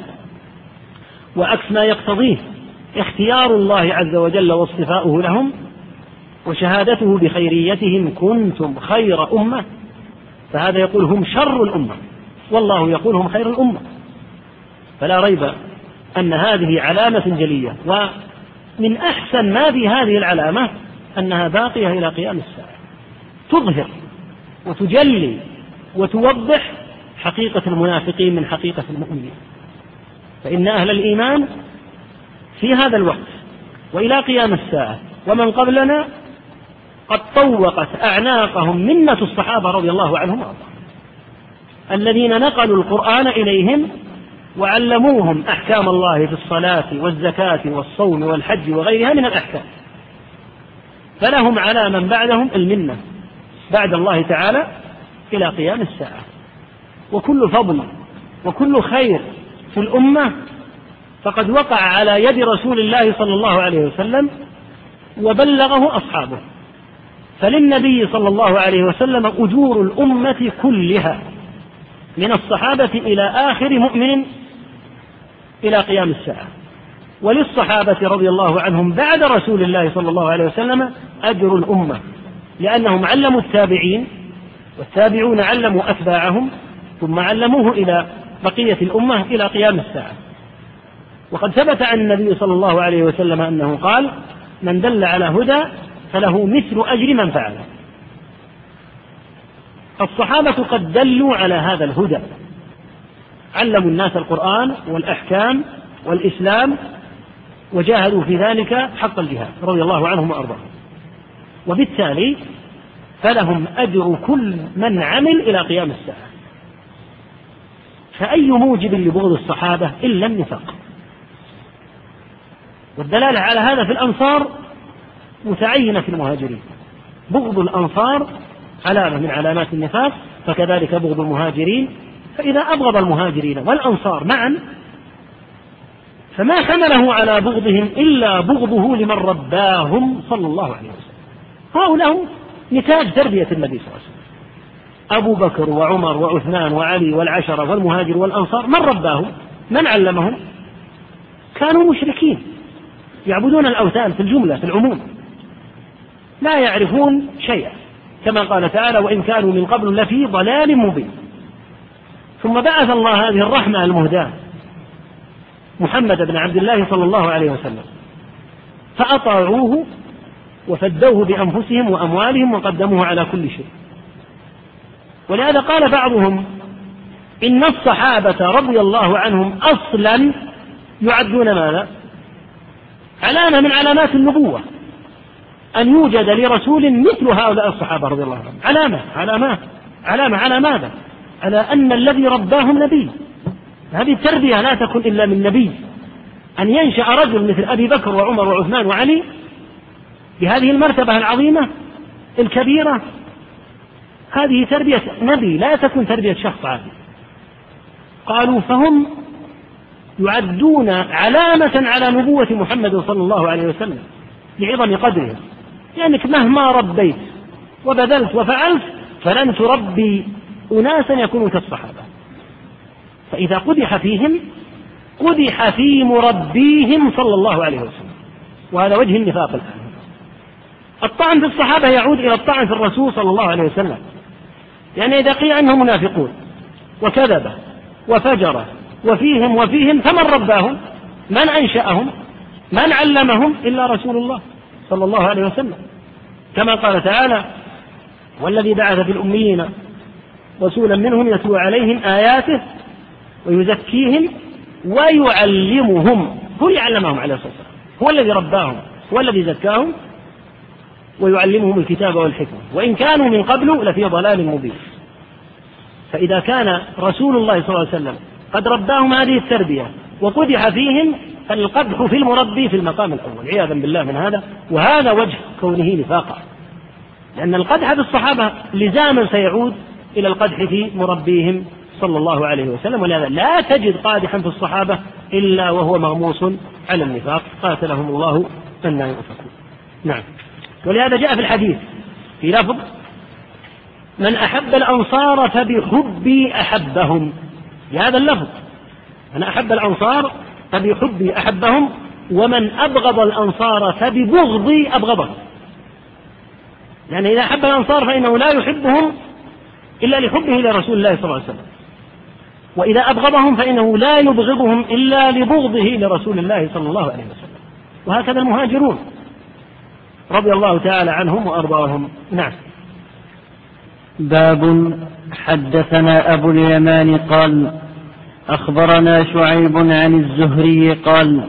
وعكس ما يقتضيه اختيار الله عز وجل واصطفاؤه لهم وشهادته بخيريتهم كنتم خير أمة فهذا يقول هم شر الأمة والله يقول هم خير الأمة فلا ريب أن هذه علامة جلية ومن أحسن ما في هذه العلامة أنها باقية إلى قيام الساعة تظهر وتجلي وتوضح حقيقة المنافقين من حقيقة المؤمنين فإن أهل الإيمان في هذا الوقت وإلى قيام الساعة ومن قبلنا قد طوقت أعناقهم منة الصحابة رضي الله عنهم وأرضاهم الذين نقلوا القرآن إليهم وعلموهم أحكام الله في الصلاة والزكاة والصوم والحج وغيرها من الأحكام فلهم على من بعدهم المنة بعد الله تعالى إلى قيام الساعة وكل فضل وكل خير في الأمة فقد وقع على يد رسول الله صلى الله عليه وسلم وبلغه أصحابه فللنبي صلى الله عليه وسلم أجور الأمة كلها من الصحابة إلى آخر مؤمن إلى قيام الساعة وللصحابة رضي الله عنهم بعد رسول الله صلى الله عليه وسلم أجر الأمة لأنهم علموا التابعين والتابعون علموا أتباعهم ثم علموه إلى بقية الأمة إلى قيام الساعة وقد ثبت عن النبي صلى الله عليه وسلم أنه قال من دل على هدى فله مثل أجر من فعله الصحابة قد دلوا على هذا الهدى علموا الناس القرآن والأحكام والإسلام وجاهدوا في ذلك حق الجهاد رضي الله عنهم وأرضاهم وبالتالي فلهم أجر كل من عمل إلى قيام الساعة فأي موجب لبغض الصحابة إلا النفاق والدلالة على هذا في الأنصار متعينة في المهاجرين بغض الأنصار علامة من علامات النفاق فكذلك بغض المهاجرين فإذا أبغض المهاجرين والأنصار معا فما حمله على بغضهم إلا بغضه لمن رباهم صلى الله عليه وسلم هؤلاء نتاج تربية النبي صلى الله عليه وسلم أبو بكر وعمر وعثمان وعلي والعشرة والمهاجر والأنصار من رباهم من علمهم كانوا مشركين يعبدون الأوثان في الجملة في العموم لا يعرفون شيئا كما قال تعالى وإن كانوا من قبل لفي ضلال مبين ثم بعث الله هذه الرحمة المهداة محمد بن عبد الله صلى الله عليه وسلم فأطاعوه وفدوه بأنفسهم وأموالهم وقدموه على كل شيء ولهذا قال بعضهم إن الصحابة رضي الله عنهم أصلا يعدون ماذا؟ علامة من علامات النبوة أن يوجد لرسول مثل هؤلاء الصحابة رضي الله عنهم علامة علامة علامة على ماذا على أن الذي رباهم نبي هذه التربية لا تكون إلا من نبي أن ينشأ رجل مثل أبي بكر وعمر وعثمان وعلي بهذه المرتبة العظيمة الكبيرة هذه تربية نبي لا تكون تربية شخص عادي قالوا فهم يعدون علامة على نبوة محمد صلى الله عليه وسلم لعظم قدره لأنك يعني مهما ربيت وبذلت وفعلت فلن تربي أناسا يكونوا كالصحابة فإذا قدح فيهم قدح في مربيهم صلى الله عليه وسلم وهذا وجه النفاق الآن الطعن في الصحابة يعود إلى الطعن في الرسول صلى الله عليه وسلم يعني إذا قيل أنهم منافقون وكذبة وفجرة وفيهم وفيهم فمن رباهم من أنشأهم من علمهم إلا رسول الله صلى الله عليه وسلم كما قال تعالى والذي بعث في الأميين رسولا منهم يتلو عليهم آياته ويزكيهم ويعلمهم هو اللي علمهم عليه الصلاة والسلام هو الذي رباهم هو الذي زكاهم ويعلمهم الكتاب والحكمة وإن كانوا من قبل لفي ضلال مبين فإذا كان رسول الله صلى الله عليه وسلم قد رباهم هذه التربية وقدح فيهم القدح في المربي في المقام الأول عياذا بالله من هذا وهذا وجه كونه نفاقا لأن القدح في الصحابة لزاما سيعود إلى القدح في مربيهم صلى الله عليه وسلم ولهذا لا تجد قادحا في الصحابة إلا وهو مغموس على النفاق قاتلهم الله أن ينفقون نعم ولهذا جاء في الحديث في لفظ من أحب الأنصار فبحبي أحبهم بهذا اللفظ من أحب الأنصار فبحبي أحبهم ومن أبغض الأنصار فببغضي أبغضهم لأن إذا أحب الأنصار فإنه لا يحبهم إلا لحبه لرسول الله صلى الله عليه وسلم وإذا أبغضهم فإنه لا يبغضهم إلا لبغضه لرسول الله صلى الله عليه وسلم وهكذا المهاجرون رضي الله تعالى عنهم وأرضاهم نعم
باب حدثنا أبو اليمان قال أخبرنا شعيب عن الزهري قال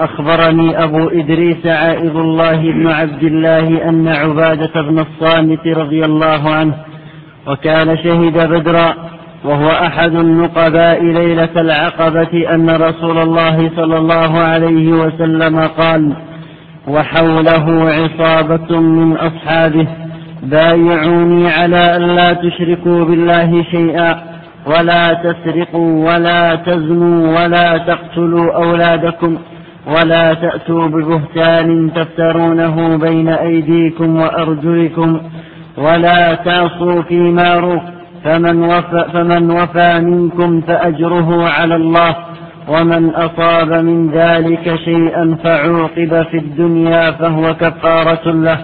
أخبرني أبو إدريس عائض الله بن عبد الله أن عبادة بن الصامت رضي الله عنه وكان شهد بدرا وهو أحد النقباء ليلة العقبة أن رسول الله صلى الله عليه وسلم قال وحوله عصابة من أصحابه بايعوني على أن لا تشركوا بالله شيئا ولا تسرقوا ولا تزنوا ولا تقتلوا أولادكم ولا تأتوا ببهتان تفترونه بين أيديكم وأرجلكم ولا تعصوا في معروف فمن وفى, فمن وفى منكم فأجره على الله ومن أصاب من ذلك شيئا فعوقب في الدنيا فهو كفارة له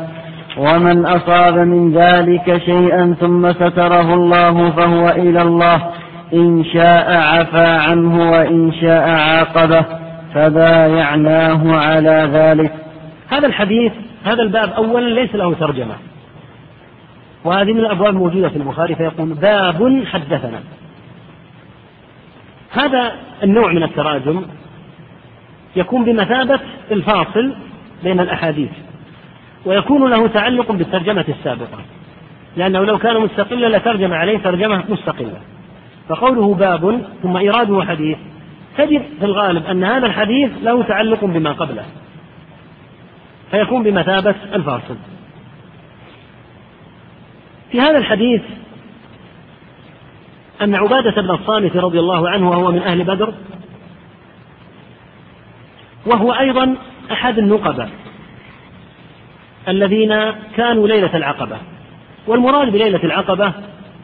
ومن أصاب من ذلك شيئا ثم ستره الله فهو إلى الله إن شاء عفى عنه وإن شاء عاقبه فبايعناه على ذلك
هذا الحديث هذا الباب أولا ليس له ترجمة وهذه من الأبواب الموجودة في البخاري فيقول باب حدثنا هذا النوع من التراجم يكون بمثابة الفاصل بين الأحاديث ويكون له تعلق بالترجمة السابقة لأنه لو كان مستقلا لترجم عليه ترجمة مستقلة فقوله باب ثم إيراده حديث تجد في الغالب أن هذا الحديث له تعلق بما قبله فيكون بمثابة الفاصل في هذا الحديث أن عبادة بن الصامت رضي الله عنه وهو من أهل بدر وهو أيضا أحد النقباء الذين كانوا ليلة العقبة والمراد بليلة العقبة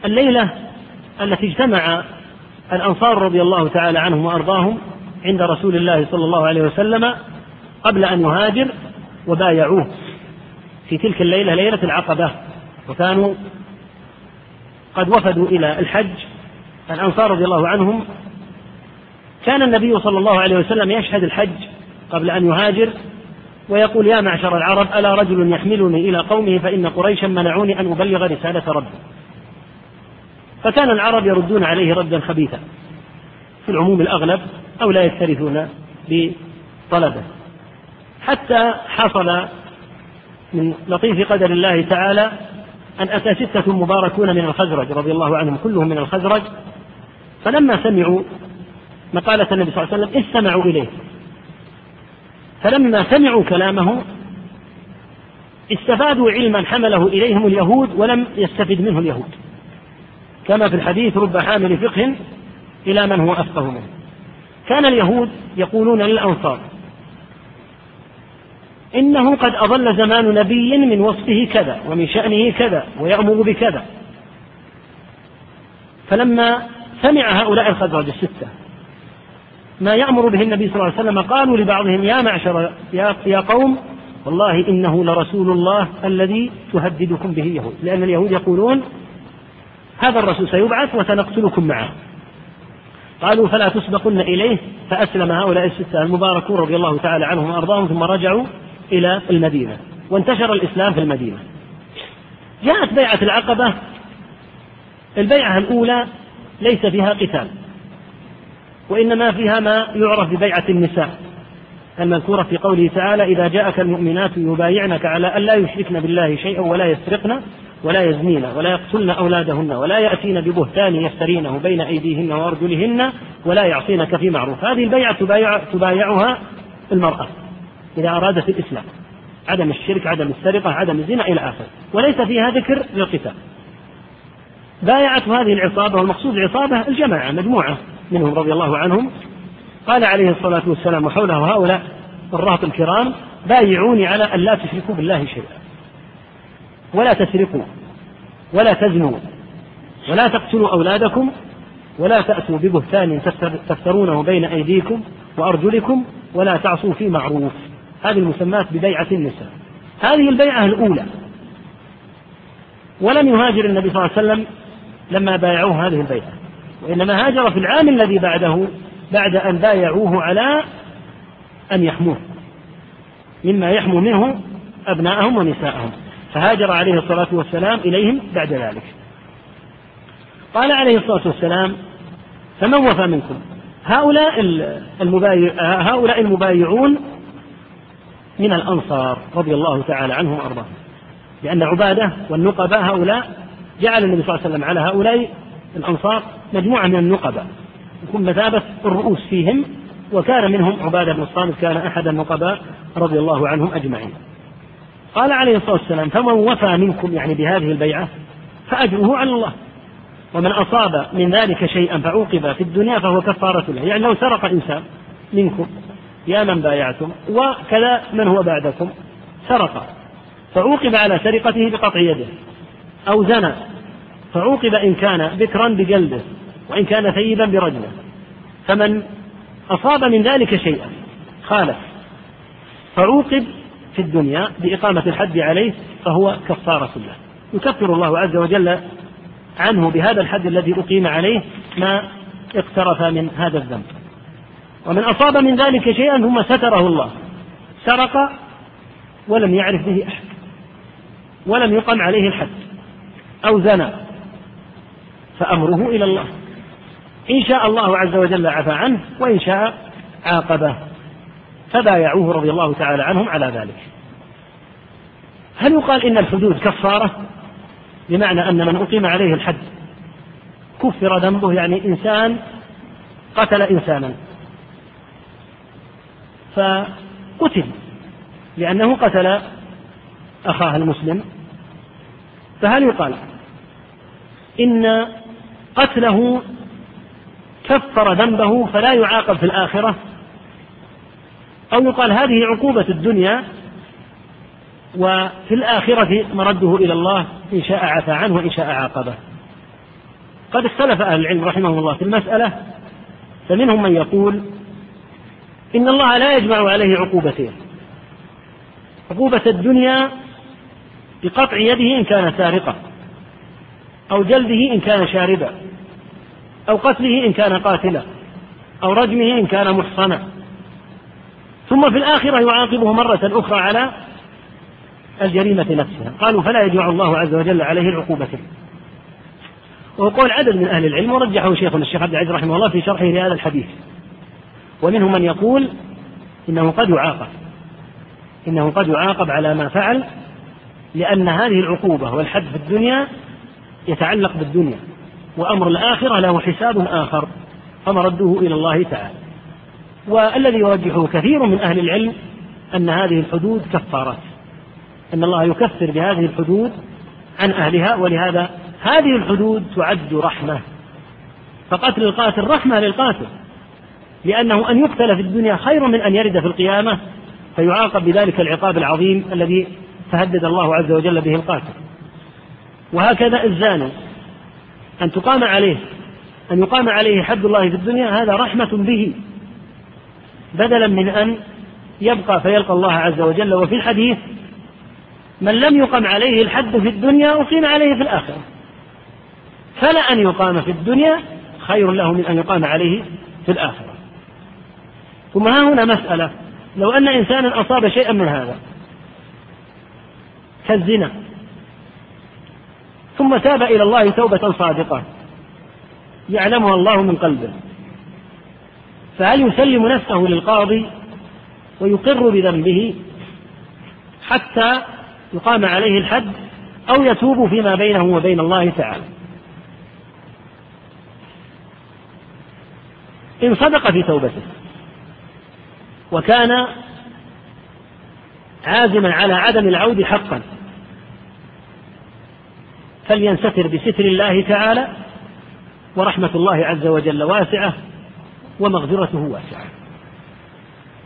الليلة التي اجتمع الأنصار رضي الله تعالى عنهم وأرضاهم عند رسول الله صلى الله عليه وسلم قبل أن يهاجر وبايعوه في تلك الليلة ليلة العقبة وكانوا قد وفدوا إلى الحج الأنصار رضي الله عنهم كان النبي صلى الله عليه وسلم يشهد الحج قبل أن يهاجر ويقول يا معشر العرب ألا رجل يحملني إلى قومه فإن قريشا منعوني أن أبلغ رسالة ربي فكان العرب يردون عليه ردا خبيثا في العموم الأغلب أو لا يكترثون بطلبه حتى حصل من لطيف قدر الله تعالى أن أتى ستة مباركون من الخزرج رضي الله عنهم كلهم من الخزرج فلما سمعوا مقالة النبي صلى الله عليه وسلم استمعوا إليه فلما سمعوا كلامه استفادوا علما حمله إليهم اليهود ولم يستفد منه اليهود كما في الحديث رب حامل فقه إلى من هو أفقه منه كان اليهود يقولون للأنصار إنه قد أضل زمان نبي من وصفه كذا ومن شأنه كذا ويأمر بكذا فلما سمع هؤلاء الخزرج الستة ما يأمر به النبي صلى الله عليه وسلم قالوا لبعضهم يا معشر يا, يا قوم والله إنه لرسول الله الذي تهددكم به اليهود لأن اليهود يقولون هذا الرسول سيبعث وسنقتلكم معه قالوا فلا تسبقن إليه فأسلم هؤلاء الستة المباركون رضي الله تعالى عنهم وأرضاهم ثم رجعوا إلى المدينة وانتشر الإسلام في المدينة جاءت بيعة العقبة البيعة الأولى ليس فيها قتال وإنما فيها ما يعرف ببيعة النساء المذكورة في قوله تعالى إذا جاءك المؤمنات يبايعنك على أن لا يشركن بالله شيئا ولا يسرقن ولا يزنين ولا يقتلن أولادهن ولا يأتين ببهتان يفترينه بين أيديهن وأرجلهن ولا يعصينك في معروف هذه البيعة تبايع تبايعها المرأة إذا أرادت الإسلام عدم الشرك عدم السرقة عدم الزنا إلى آخره وليس فيها ذكر للقتال بايعت هذه العصابة والمقصود العصابة الجماعة مجموعة منهم رضي الله عنهم قال عليه الصلاة والسلام وحوله هؤلاء الرهط الكرام بايعوني على أن لا تشركوا بالله شيئا ولا تسرقوا ولا تزنوا ولا تقتلوا أولادكم ولا تأتوا ببهتان تفترونه بين أيديكم وأرجلكم ولا تعصوا في معروف هذه المسمات ببيعة النساء هذه البيعة الأولى ولم يهاجر النبي صلى الله عليه وسلم لما بايعوه هذه البيعة وإنما هاجر في العام الذي بعده بعد أن بايعوه على أن يحموه مما يحمو منه أبناءهم ونساءهم فهاجر عليه الصلاة والسلام إليهم بعد ذلك قال عليه الصلاة والسلام فمن وفى منكم هؤلاء المبايع هؤلاء المبايعون من الأنصار رضي الله تعالى عنهم وأرضاهم لأن عبادة والنقباء هؤلاء جعل النبي صلى الله عليه وسلم على هؤلاء الأنصار مجموعة من النقباء يكون مثابة الرؤوس فيهم وكان منهم عبادة بن الصامت كان أحد النقباء رضي الله عنهم أجمعين قال عليه الصلاة والسلام فمن وفى منكم يعني بهذه البيعة فأجره على الله ومن أصاب من ذلك شيئا فعوقب في الدنيا فهو كفارة له يعني لو سرق إنسان منكم يا من بايعتم وكذا من هو بعدكم سرق فعوقب على سرقته بقطع يده أو زنى فعوقب إن كان بكرا بجلده وإن كان ثيبا برجله فمن أصاب من ذلك شيئا خالف فعوقب في الدنيا بإقامة الحد عليه فهو كفارة له يكفر الله عز وجل عنه بهذا الحد الذي أقيم عليه ما اقترف من هذا الذنب ومن أصاب من ذلك شيئا ثم ستره الله سرق ولم يعرف به أحد ولم يقم عليه الحد أو زنى فأمره إلى الله إن شاء الله عز وجل عفى عنه وإن شاء عاقبه فبايعوه رضي الله تعالى عنهم على ذلك هل يقال إن الحدود كفارة بمعنى أن من أقيم عليه الحد كفر ذنبه يعني إنسان قتل إنسانا فقتل لأنه قتل أخاه المسلم فهل يقال إن قتله كفر ذنبه فلا يعاقب في الآخرة أو يقال هذه عقوبة الدنيا وفي الآخرة مرده إلى الله إن شاء عفى عنه وإن شاء عاقبه قد اختلف أهل العلم رحمهم الله في المسألة فمنهم من يقول إن الله لا يجمع عليه عقوبتين عقوبة الدنيا بقطع يده إن كان سارقة أو جلده إن كان شاربا أو قتله إن كان قاتلا أو رجمه إن كان محصنا ثم في الآخرة يعاقبه مرة أخرى على الجريمة نفسها قالوا فلا يجمع الله عز وجل عليه العقوبة وقول عدد من أهل العلم ورجحه شيخنا الشيخ عبد العزيز رحمه الله في شرحه لهذا الحديث ومنهم من يقول إنه قد يعاقب إنه قد يعاقب على ما فعل لأن هذه العقوبة والحد في الدنيا يتعلق بالدنيا وأمر الآخرة له حساب آخر فمرده إلى الله تعالى والذي يرجحه كثير من أهل العلم أن هذه الحدود كفارات أن الله يكفر بهذه الحدود عن أهلها ولهذا هذه الحدود تعد رحمة فقتل القاتل رحمة للقاتل لأنه أن يقتل في الدنيا خير من أن يرد في القيامة فيعاقب بذلك العقاب العظيم الذي تهدد الله عز وجل به القاتل وهكذا الزاني أن تقام عليه أن يقام عليه حد الله في الدنيا هذا رحمة به بدلا من أن يبقى فيلقى الله عز وجل وفي الحديث من لم يقم عليه الحد في الدنيا أقيم عليه في الآخرة فلا أن يقام في الدنيا خير له من أن يقام عليه في الآخرة ثم ها هنا مسألة لو أن إنسانا أصاب شيئا من هذا كالزنا ثم تاب إلى الله توبة صادقة يعلمها الله من قلبه فهل يسلم نفسه للقاضي ويقر بذنبه حتى يقام عليه الحد أو يتوب فيما بينه وبين الله تعالى إن صدق في توبته وكان عازما على عدم العود حقا فلينستر بستر الله تعالى ورحمة الله عز وجل واسعة ومغفرته واسعة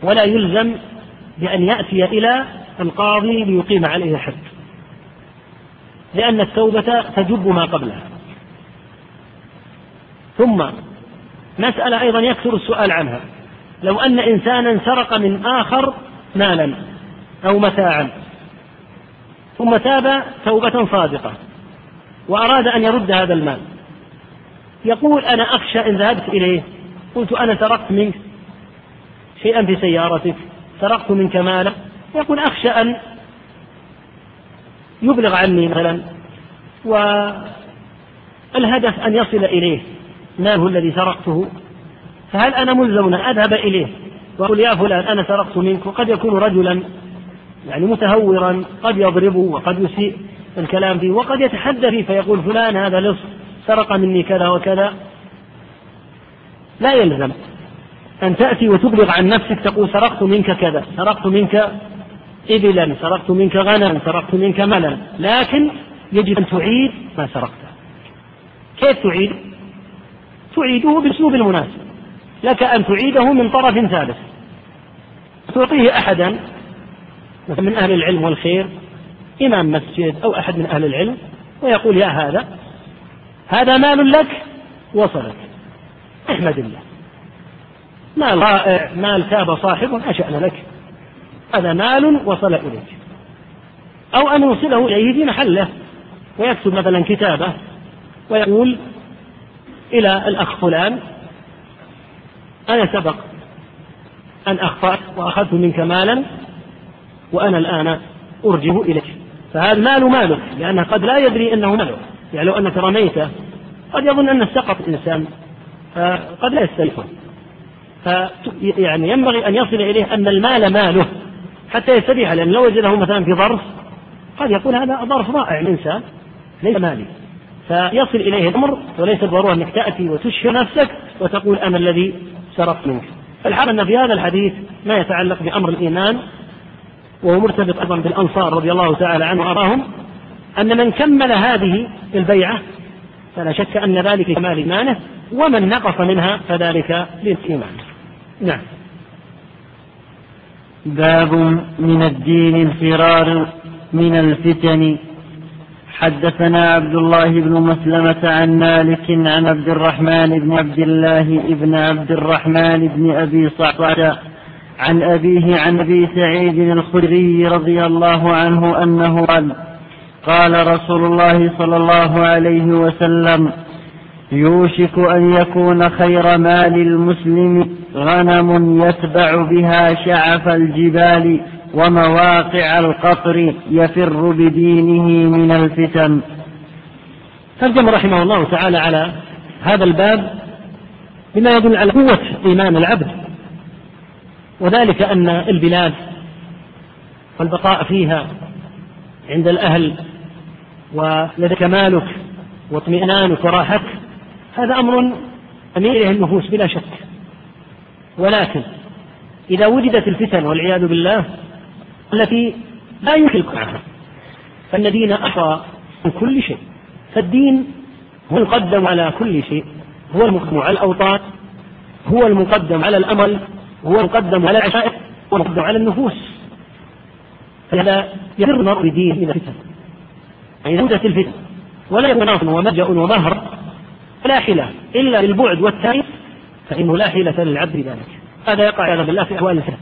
ولا يلزم بأن يأتي إلى القاضي ليقيم عليه حد لأن التوبة تجب ما قبلها ثم مسألة أيضا يكثر السؤال عنها لو أن إنسانا سرق من آخر مالا أو متاعا ثم تاب توبة صادقة وأراد أن يرد هذا المال يقول أنا أخشى إن ذهبت إليه قلت أنا سرقت منك شيئا في سيارتك سرقت منك مالك يقول أخشى أن يبلغ عني مثلا والهدف أن يصل إليه ماله الذي سرقته فهل أنا ملزم أن أذهب إليه وأقول يا فلان أنا سرقت منك وقد يكون رجلا يعني متهورا قد يضربه وقد يسيء الكلام فيه وقد يتحدى فيه فيقول فلان هذا لص سرق مني كذا وكذا لا يلزم أن تأتي وتبلغ عن نفسك تقول سرقت منك كذا سرقت منك إبلا سرقت منك غنما سرقت منك ملا لكن يجب أن تعيد ما سرقته كيف تعيد تعيده بأسلوب المناسب لك أن تعيده من طرف ثالث تعطيه أحدا من أهل العلم والخير إمام مسجد أو أحد من أهل العلم ويقول يا هذا هذا مال لك وصلك احمد الله مال رائع مال تاب صاحبه أشأن لك هذا مال وصل إليك أو أن يوصله إليه في محله ويكتب مثلا كتابة ويقول إلى الأخ فلان أنا سبق أن أخطأت وأخذت منك مالا وأنا الآن أرجه إليك فهذا ماله ماله لأنه قد لا يدري أنه ماله يعني لو أنك رميته قد يظن أنه سقط الإنسان فقد لا يستلفه يعني ينبغي أن يصل إليه أن المال ماله حتى يستريح لأن لو وجده مثلا في ظرف قد يقول هذا ظرف رائع الإنسان ليس مالي فيصل إليه الأمر وليس بالضرورة أنك تأتي وتشهر نفسك وتقول أنا الذي سرقت منك الحال أن في هذا الحديث ما يتعلق بأمر الإيمان وهو مرتبط أيضا بالأنصار رضي الله تعالى عنه وأراهم أن من كمل هذه البيعة فلا شك أن ذلك كمال إيمانه ومن نقص منها فذلك للإيمان نعم
باب من الدين الفرار من الفتن حدثنا عبد الله بن مسلمة عن مالك عن عبد الرحمن بن عبد الله بن عبد الرحمن بن أبي صعصعة عن أبيه عن أبي سعيد الخدري رضي الله عنه أنه قال قال رسول الله صلى الله عليه وسلم يوشك أن يكون خير مال المسلم غنم يتبع بها شعف الجبال ومواقع القطر يفر بدينه من الفتن
ترجم رحمه الله تعالى على هذا الباب بما يدل على قوة إيمان العبد وذلك أن البلاد والبقاء فيها عند الأهل ولديك مالك واطمئنانك وراحتك هذا أمر أمير النفوس بلا شك ولكن إذا وجدت الفتن والعياذ بالله التي لا يمكن معها فإن دين أحرى من كل شيء فالدين هو المقدم على كل شيء هو المقدم على الأوطان هو المقدم على الأمل هو مقدم على العشائر ومقدم على النفوس فهذا يفر المرء بدينه من الفتن يعني زودت الفتن ولا مناص وملجأ ومهر لا حيلة إلا للبعد والتأنيث فإنه لا حيلة للعبد بذلك هذا يقع على بالله في أحوال الفتن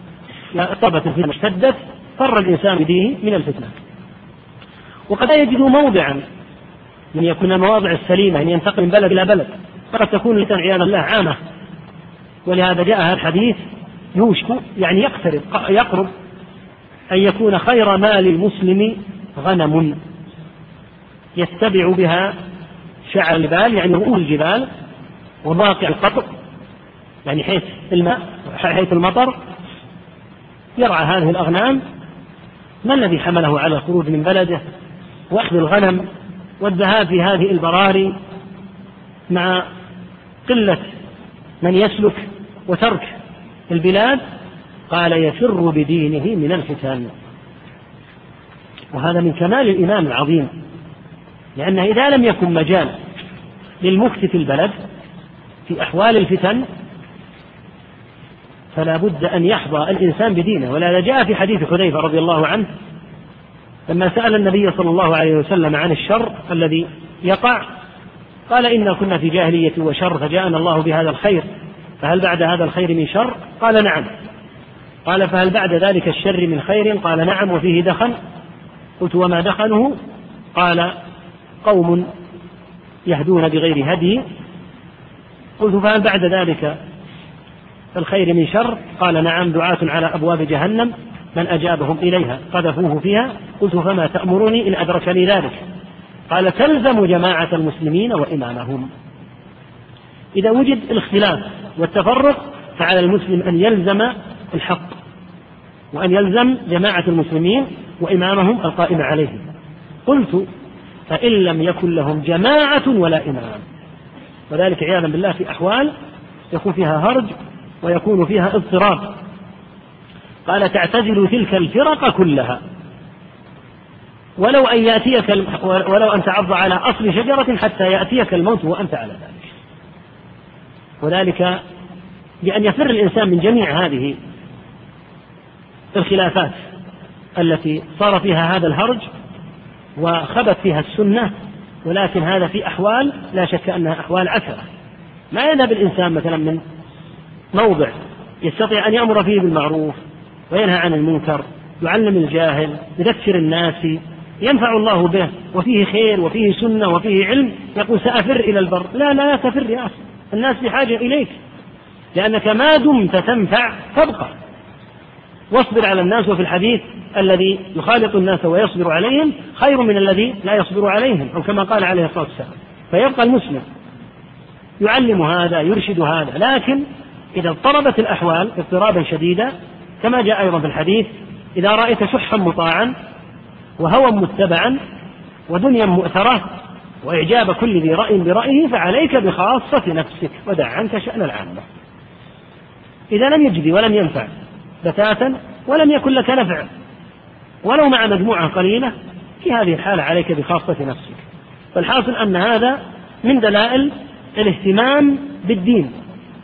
إذا أصابت الفتنة اشتدت فر الإنسان بدينه من الفتنة وقد لا يجد موضعا من يكون المواضع السليمة أن ينتقل من بلد إلى بلد فقد تكون الفتن عياذا بالله عامة ولهذا جاء هذا الحديث يوشك يعني يقترب يقرب أن يكون خير مال المسلم غنم يتبع بها شعر الجبال يعني رؤوس الجبال وواقع القطر يعني حيث الماء حيث المطر يرعى هذه الأغنام ما الذي حمله على الخروج من بلده وأخذ الغنم والذهاب في هذه البراري مع قلة من يسلك وترك البلاد قال يفر بدينه من الفتن وهذا من كمال الإمام العظيم لأنه إذا لم يكن مجال للمفتي في البلد في أحوال الفتن فلا بد أن يحظى الإنسان بدينه ولهذا جاء في حديث حذيفة رضي الله عنه لما سأل النبي صلى الله عليه وسلم عن الشر الذي يقع قال إنا كنا في جاهلية وشر فجاءنا الله بهذا الخير فهل بعد هذا الخير من شر؟ قال نعم. قال فهل بعد ذلك الشر من خير؟ قال نعم وفيه دخل. قلت وما دخنه؟ قال قوم يهدون بغير هدي. قلت فهل بعد ذلك الخير من شر؟ قال نعم دعاة على ابواب جهنم من اجابهم اليها قذفوه فيها قلت فما تامرني ان ادركني ذلك؟ قال تلزم جماعة المسلمين وإمامهم إذا وجد الاختلاف والتفرق فعلى المسلم أن يلزم الحق وأن يلزم جماعة المسلمين وإمامهم القائم عليهم قلت فإن لم يكن لهم جماعة ولا إمام وذلك عياذا بالله في أحوال يكون فيها هرج ويكون فيها اضطراب قال تعتزل تلك الفرق كلها ولو أن يأتيك ولو أن تعض على أصل شجرة حتى يأتيك الموت وأنت على ذلك وذلك بأن يفر الإنسان من جميع هذه الخلافات التي صار فيها هذا الهرج وخبت فيها السنة ولكن هذا في أحوال لا شك أنها أحوال عسرة ما يذهب الإنسان مثلا من موضع يستطيع أن يأمر فيه بالمعروف وينهى عن المنكر يعلم الجاهل يذكر الناس ينفع الله به وفيه خير وفيه سنة وفيه علم يقول سأفر إلى البر لا لا تفر يا أخي الناس بحاجة إليك لأنك ما دمت تنفع تبقى واصبر على الناس وفي الحديث الذي يخالط الناس ويصبر عليهم خير من الذي لا يصبر عليهم أو كما قال عليه الصلاة والسلام فيبقى المسلم يعلم هذا يرشد هذا لكن إذا اضطربت الأحوال اضطرابا شديدا كما جاء أيضا في الحديث إذا رأيت شحا مطاعا وهوى متبعا ودنيا مؤثرة وإعجاب كل ذي رأي برأيه فعليك بخاصة نفسك ودع عنك شأن العامة إذا لم يجدي ولم ينفع بتاتا ولم يكن لك نفع ولو مع مجموعة قليلة في هذه الحالة عليك بخاصة نفسك فالحاصل أن هذا من دلائل الاهتمام بالدين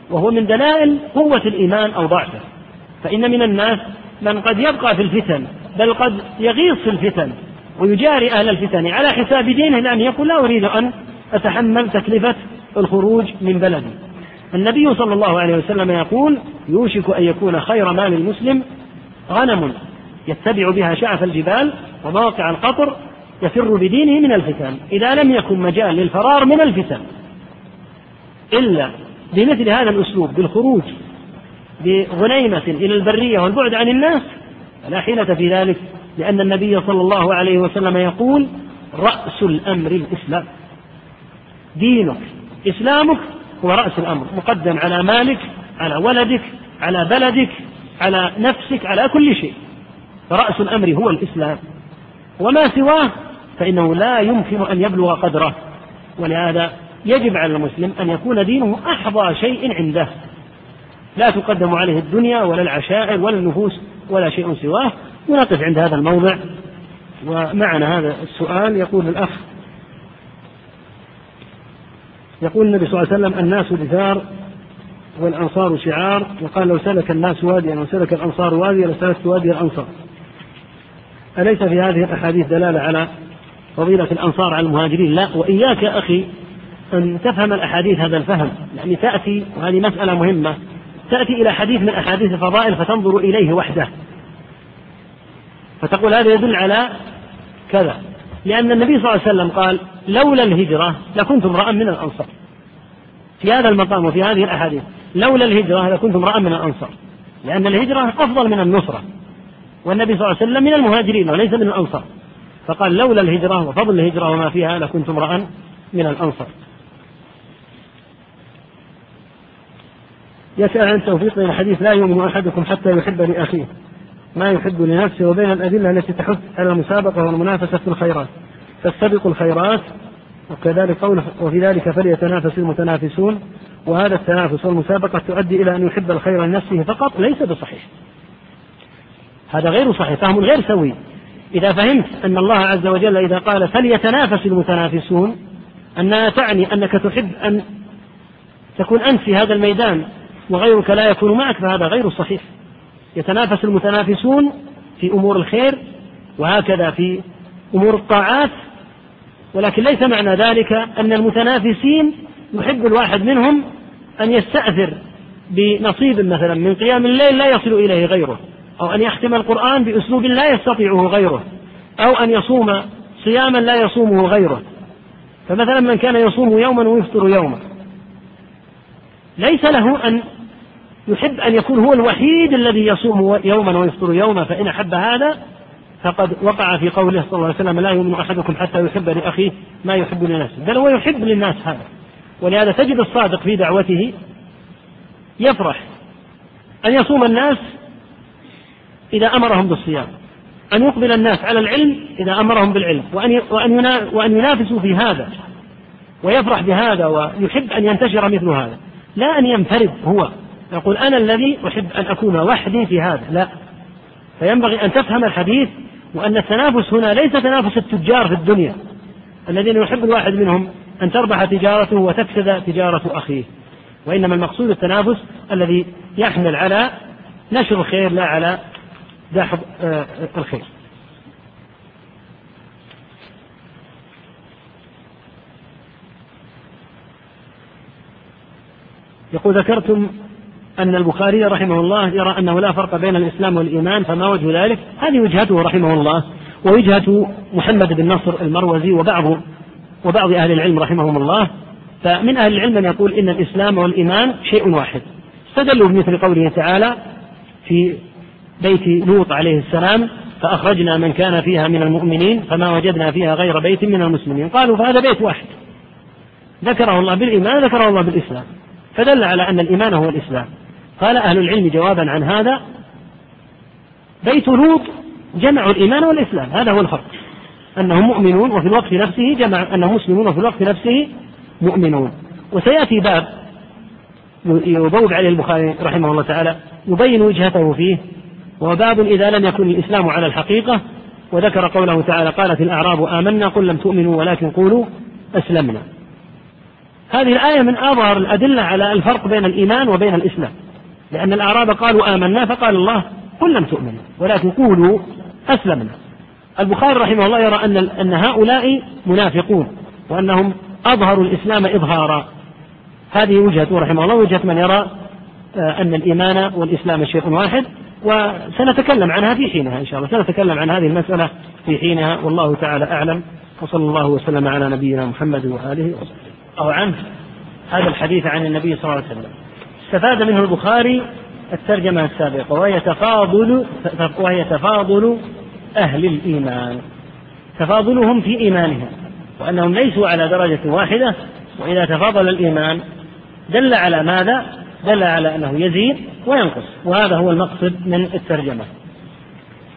وهو من دلائل قوة الإيمان أو ضعفه فإن من الناس من قد يبقى في الفتن بل قد يغيص في الفتن ويجاري أهل الفتن على حساب دينه لأن يقول لا أريد أن أتحمل تكلفة الخروج من بلدي النبي صلى الله عليه وسلم يقول يوشك أن يكون خير مال المسلم غنم يتبع بها شعف الجبال ومواقع القطر يفر بدينه من الفتن إذا لم يكن مجال للفرار من الفتن إلا بمثل هذا الأسلوب بالخروج بغنيمة إلى البرية والبعد عن الناس فلا حيلة في ذلك لأن النبي صلى الله عليه وسلم يقول رأس الأمر الإسلام دينك إسلامك هو رأس الأمر مقدم على مالك على ولدك على بلدك على نفسك على كل شيء فرأس الأمر هو الإسلام وما سواه فإنه لا يمكن أن يبلغ قدره ولهذا يجب على المسلم أن يكون دينه أحظى شيء عنده لا تقدم عليه الدنيا ولا العشائر ولا النفوس ولا شيء سواه ونقف عند هذا الموضع ومعنا هذا السؤال يقول الأخ يقول النبي صلى الله عليه وسلم الناس دثار والأنصار شعار وقال لو سلك الناس واديا وسلك الأنصار واديا لسلكت وادي الأنصار أليس في هذه الأحاديث دلالة على فضيلة الأنصار على المهاجرين لا وإياك يا أخي أن تفهم الأحاديث هذا الفهم يعني تأتي وهذه مسألة مهمة تأتي إلى حديث من أحاديث الفضائل فتنظر إليه وحده فتقول هذا يدل على كذا لأن النبي صلى الله عليه وسلم قال لولا الهجرة لكنت امرأ من الأنصار في هذا المقام وفي هذه الأحاديث لولا الهجرة لكنت امرأ من الأنصار لأن الهجرة أفضل من النصرة والنبي صلى الله عليه وسلم من المهاجرين وليس من الأنصار فقال لولا الهجرة وفضل الهجرة وما فيها لكنت امرأ من الأنصار يسأل عن التوفيق بين الحديث لا يؤمن أحدكم حتى يحب لأخيه ما يحب لنفسه وبين الأدلة التي تحث على المسابقة والمنافسة في الخيرات فاستبقوا الخيرات وكذلك قوله وفي ذلك فليتنافس المتنافسون وهذا التنافس والمسابقة تؤدي إلى أن يحب الخير لنفسه فقط ليس بصحيح هذا غير صحيح فهم غير سوي إذا فهمت أن الله عز وجل إذا قال فليتنافس المتنافسون أنها تعني أنك تحب أن تكون أنت في هذا الميدان وغيرك لا يكون معك فهذا غير صحيح يتنافس المتنافسون في أمور الخير وهكذا في أمور الطاعات ولكن ليس معنى ذلك أن المتنافسين يحب الواحد منهم أن يستأثر بنصيب مثلا من قيام الليل لا يصل إليه غيره أو أن يختم القرآن بأسلوب لا يستطيعه غيره أو أن يصوم صياما لا يصومه غيره فمثلا من كان يصوم يوما ويفطر يوما ليس له أن يحب أن يكون هو الوحيد الذي يصوم يوما ويفطر يوما فإن أحب هذا فقد وقع في قوله صلى الله عليه وسلم لا يؤمن أحدكم حتى يحب لأخيه ما يحب لنفسه بل هو يحب للناس هذا ولهذا تجد الصادق في دعوته يفرح أن يصوم الناس إذا أمرهم بالصيام أن يقبل الناس على العلم إذا أمرهم بالعلم وأن وأن ينافسوا في هذا ويفرح بهذا ويحب أن ينتشر مثل هذا لا أن ينفرد هو يقول أنا الذي أحب أن أكون وحدي في هذا لا فينبغي أن تفهم الحديث وأن التنافس هنا ليس تنافس التجار في الدنيا الذين يحب الواحد منهم أن تربح تجارته وتفسد تجارة أخيه وإنما المقصود التنافس الذي يحمل على نشر الخير لا على دحض آه، الخير يقول ذكرتم أن البخاري رحمه الله يرى أنه لا فرق بين الإسلام والإيمان فما وجه ذلك؟ هذه وجهته رحمه الله ووجهة محمد بن نصر المروزي وبعض وبعض أهل العلم رحمهم الله فمن أهل العلم من يقول إن الإسلام والإيمان شيء واحد استدلوا بمثل قوله تعالى في بيت لوط عليه السلام فأخرجنا من كان فيها من المؤمنين فما وجدنا فيها غير بيت من المسلمين قالوا فهذا بيت واحد ذكره الله بالإيمان ذكره الله بالإسلام فدل على أن الإيمان هو الإسلام قال أهل العلم جوابا عن هذا بيت لوط جمع الإيمان والإسلام هذا هو الفرق أنهم مؤمنون وفي الوقت نفسه جمع أنهم مسلمون وفي الوقت نفسه مؤمنون وسيأتي باب يبوب عليه البخاري رحمه الله تعالى يبين وجهته فيه وباب إذا لم يكن الإسلام على الحقيقة وذكر قوله تعالى قالت الأعراب آمنا قل لم تؤمنوا ولكن قولوا أسلمنا هذه الآية من أظهر الأدلة على الفرق بين الإيمان وبين الإسلام لأن الأعراب قالوا آمنا فقال الله قل لم تؤمنوا ولكن قولوا أسلمنا البخاري رحمه الله يرى أن أن هؤلاء منافقون وأنهم أظهروا الإسلام إظهارا هذه وجهته رحمه الله وجهة من يرى آه، أن الإيمان والإسلام شيء واحد وسنتكلم عنها في حينها إن شاء الله سنتكلم عن هذه المسألة في حينها والله تعالى أعلم وصلى الله وسلم على نبينا محمد وآله وصحبه أو عنه هذا الحديث عن النبي صلى الله عليه وسلم استفاد منه البخاري الترجمة السابقة وهي تفاضل وهي تفاضل أهل الإيمان تفاضلهم في إيمانهم وأنهم ليسوا على درجة واحدة وإذا تفاضل الإيمان دل على ماذا؟ دل على أنه يزيد وينقص وهذا هو المقصد من الترجمة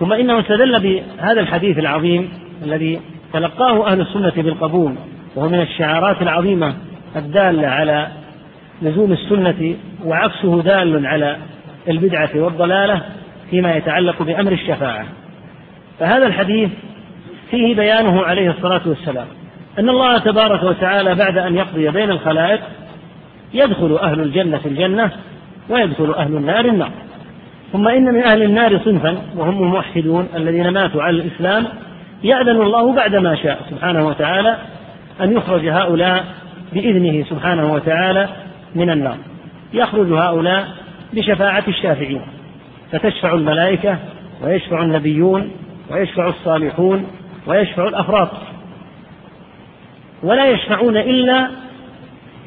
ثم إنه استدل بهذا الحديث العظيم الذي تلقاه أهل السنة بالقبول وهو من الشعارات العظيمة الدالة على لزوم السنة وعكسه دال على البدعة والضلالة فيما يتعلق بأمر الشفاعة فهذا الحديث فيه بيانه عليه الصلاة والسلام أن الله تبارك وتعالى بعد أن يقضي بين الخلائق يدخل أهل الجنة في الجنة ويدخل أهل النار النار ثم إن من أهل النار صنفا وهم الموحدون الذين ماتوا على الإسلام يأذن الله بعد ما شاء سبحانه وتعالى أن يخرج هؤلاء بإذنه سبحانه وتعالى من النار يخرج هؤلاء بشفاعة الشافعين فتشفع الملائكة ويشفع النبيون ويشفع الصالحون ويشفع الأفراد ولا يشفعون إلا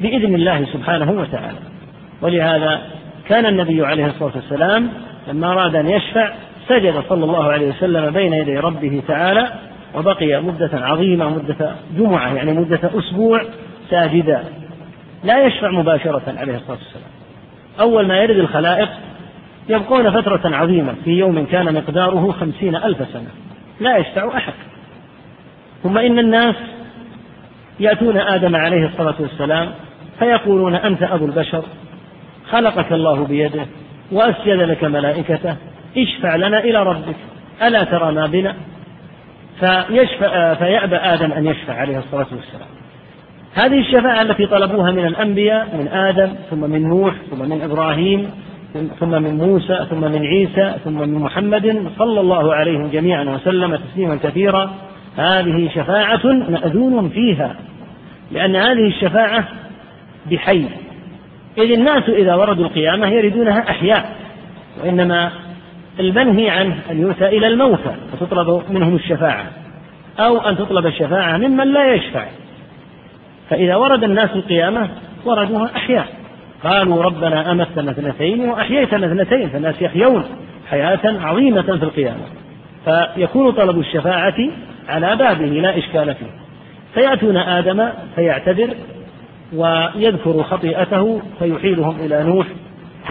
بإذن الله سبحانه وتعالى ولهذا كان النبي عليه الصلاة والسلام لما أراد أن يشفع سجد صلى الله عليه وسلم بين يدي ربه تعالى وبقي مدة عظيمة مدة جمعة يعني مدة أسبوع ساجدا لا يشفع مباشرة عليه الصلاة والسلام أول ما يرد الخلائق يبقون فترة عظيمة في يوم كان مقداره خمسين ألف سنة لا يشفع أحد ثم إن الناس يأتون آدم عليه الصلاة والسلام فيقولون أنت أبو البشر خلقك الله بيده وأسجد لك ملائكته اشفع لنا إلى ربك ألا ترى ما بنا فيشفع فيأبى آدم أن يشفع عليه الصلاة والسلام هذه الشفاعة التي طلبوها من الأنبياء من آدم ثم من نوح ثم من إبراهيم ثم من موسى ثم من عيسى ثم من محمد صلى الله عليهم جميعا وسلم تسليما كثيرا هذه شفاعة مأذون فيها لأن هذه الشفاعة بحي إذ الناس إذا وردوا القيامة يريدونها أحياء وإنما المنهي عنه أن يؤتى إلى الموتى فتطلب منهم الشفاعة أو أن تطلب الشفاعة ممن لا يشفع فإذا ورد الناس القيامة وردوها أحياء قالوا ربنا أمتنا اثنتين وأحييتنا اثنتين فالناس يحيون حياة عظيمة في القيامة فيكون طلب الشفاعة على بابه لا إشكال فيه فيأتون آدم فيعتذر ويذكر خطيئته فيحيلهم إلى نوح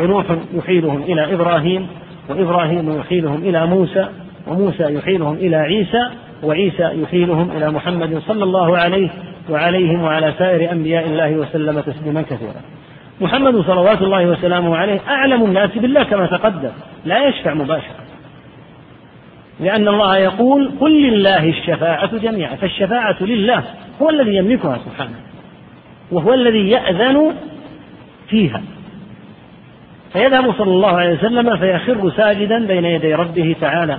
ونوح يحيلهم إلى إبراهيم وإبراهيم يحيلهم إلى موسى وموسى يحيلهم إلى عيسى وعيسى يحيلهم إلى محمد صلى الله عليه وعليهم وعلى سائر أنبياء الله وسلم تسليما كثيرا محمد صلوات الله وسلامه عليه أعلم الناس بالله كما تقدم لا يشفع مباشرة لأن الله يقول قل لله الشفاعة جميعا فالشفاعة لله هو الذي يملكها سبحانه وهو الذي يأذن فيها فيذهب صلى الله عليه وسلم فيخر ساجدا بين يدي ربه تعالى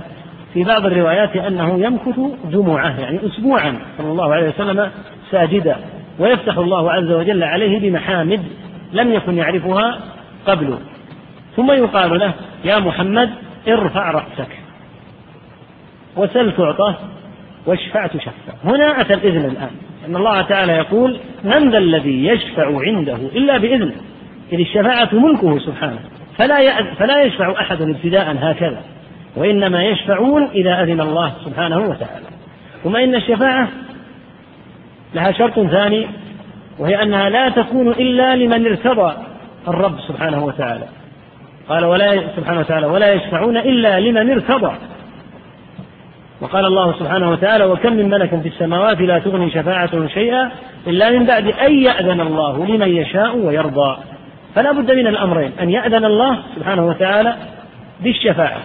في بعض الروايات أنه يمكث جمعة يعني أسبوعا صلى الله عليه وسلم ساجدا ويفتح الله عز وجل عليه بمحامد لم يكن يعرفها قبله ثم يقال له يا محمد ارفع رأسك وسل تعطى واشفع تشفع هنا أتى الإذن الآن أن الله تعالى يقول من ذا الذي يشفع عنده إلا بإذنه إذ الشفاعة ملكه سبحانه فلا فلا يشفع أحد ابتداء هكذا وإنما يشفعون إذا أذن الله سبحانه وتعالى ثم إن الشفاعة لها شرط ثاني وهي أنها لا تكون إلا لمن ارتضى الرب سبحانه وتعالى قال ولا سبحانه وتعالى ولا يشفعون إلا لمن ارتضى وقال الله سبحانه وتعالى وكم من ملك في السماوات لا تغني شفاعة شيئا إلا من بعد أن يأذن الله لمن يشاء ويرضى فلا بد من الأمرين أن يأذن الله سبحانه وتعالى بالشفاعة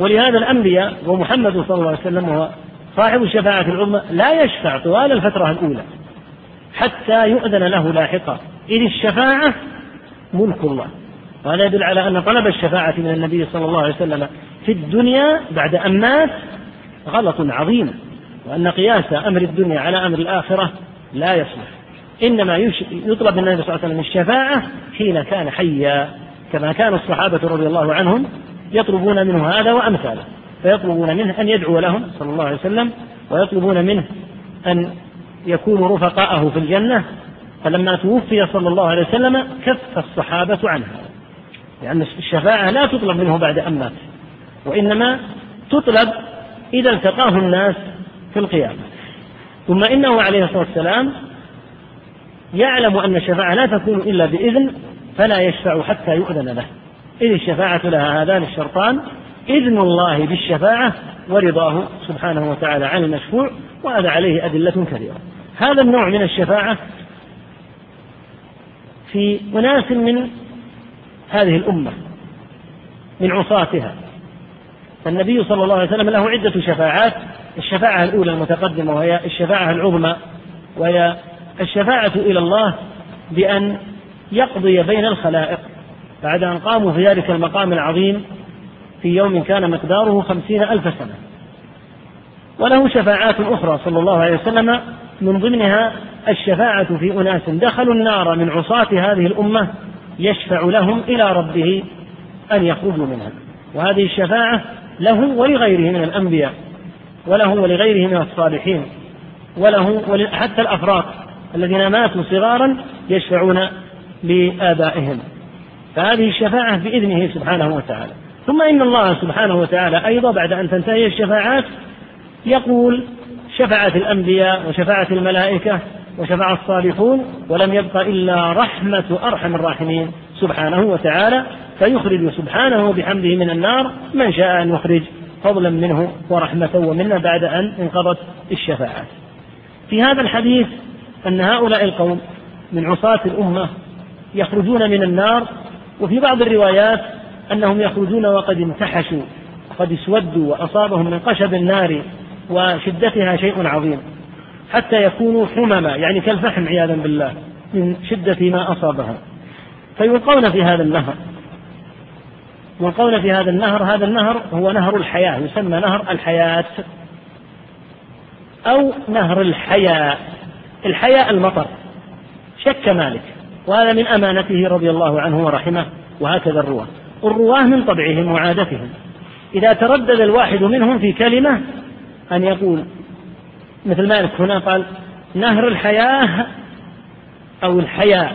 ولهذا الأنبياء ومحمد صلى الله عليه وسلم صاحب الشفاعة العظمى لا يشفع طوال الفترة الأولى حتى يؤذن له لاحقا إذ الشفاعة ملك الله وهذا يدل على أن طلب الشفاعة من النبي صلى الله عليه وسلم في الدنيا بعد أن مات غلط عظيم وأن قياس أمر الدنيا على أمر الآخرة لا يصلح إنما يطلب من النبي صلى الله عليه وسلم الشفاعة حين كان حيا كما كان الصحابة رضي الله عنهم يطلبون منه هذا وأمثاله فيطلبون منه أن يدعو لهم صلى الله عليه وسلم ويطلبون منه أن يكونوا رفقاءه في الجنة فلما توفي صلى الله عليه وسلم كف الصحابة عنه لأن يعني الشفاعة لا تطلب منه بعد أن مات وإنما تطلب إذا التقاه الناس في القيامة ثم إنه عليه الصلاة والسلام يعلم أن الشفاعة لا تكون إلا بإذن فلا يشفع حتى يؤذن له إذ الشفاعة لها هذان الشرطان إذن الله بالشفاعة ورضاه سبحانه وتعالى عن المشفوع وهذا عليه أدلة كثيرة هذا النوع من الشفاعة في أناس من هذه الأمة من عصاتها فالنبي صلى الله عليه وسلم له عدة شفاعات الشفاعة الأولى المتقدمة وهي الشفاعة العظمى وهي الشفاعة إلى الله بأن يقضي بين الخلائق بعد أن قاموا في ذلك المقام العظيم في يوم كان مقداره خمسين ألف سنة وله شفاعات أخرى صلى الله عليه وسلم من ضمنها الشفاعة في أناس دخلوا النار من عصاة هذه الأمة يشفع لهم إلى ربه أن يخرجوا منها وهذه الشفاعة له ولغيره من الأنبياء وله ولغيره من الصالحين وله حتى الأفراط الذين ماتوا صغارا يشفعون لآبائهم فهذه الشفاعة بإذنه سبحانه وتعالى ثم إن الله سبحانه وتعالى أيضا بعد أن تنتهي الشفاعات يقول شفعة الأنبياء وشفعة الملائكة وشفع الصالحون ولم يبق إلا رحمة أرحم الراحمين سبحانه وتعالى فيخرج سبحانه بحمده من النار من شاء أن يخرج فضلا منه ورحمة ومنا بعد أن انقضت الشفاعات في هذا الحديث أن هؤلاء القوم من عصاة الأمة يخرجون من النار وفي بعض الروايات أنهم يخرجون وقد انتحشوا وقد اسودوا وأصابهم من قشب النار وشدتها شيء عظيم حتى يكونوا حمما يعني كالفحم عياذا بالله من شدة ما أصابها فيلقون في هذا النهر يلقون في هذا النهر هذا النهر هو نهر الحياة يسمى نهر الحياة أو نهر الحياء الحياء المطر شك مالك وهذا من أمانته رضي الله عنه ورحمه وهكذا الرواة الرواه من طبعهم وعادتهم إذا تردد الواحد منهم في كلمة أن يقول مثل مالك هنا قال نهر الحياة أو الحياة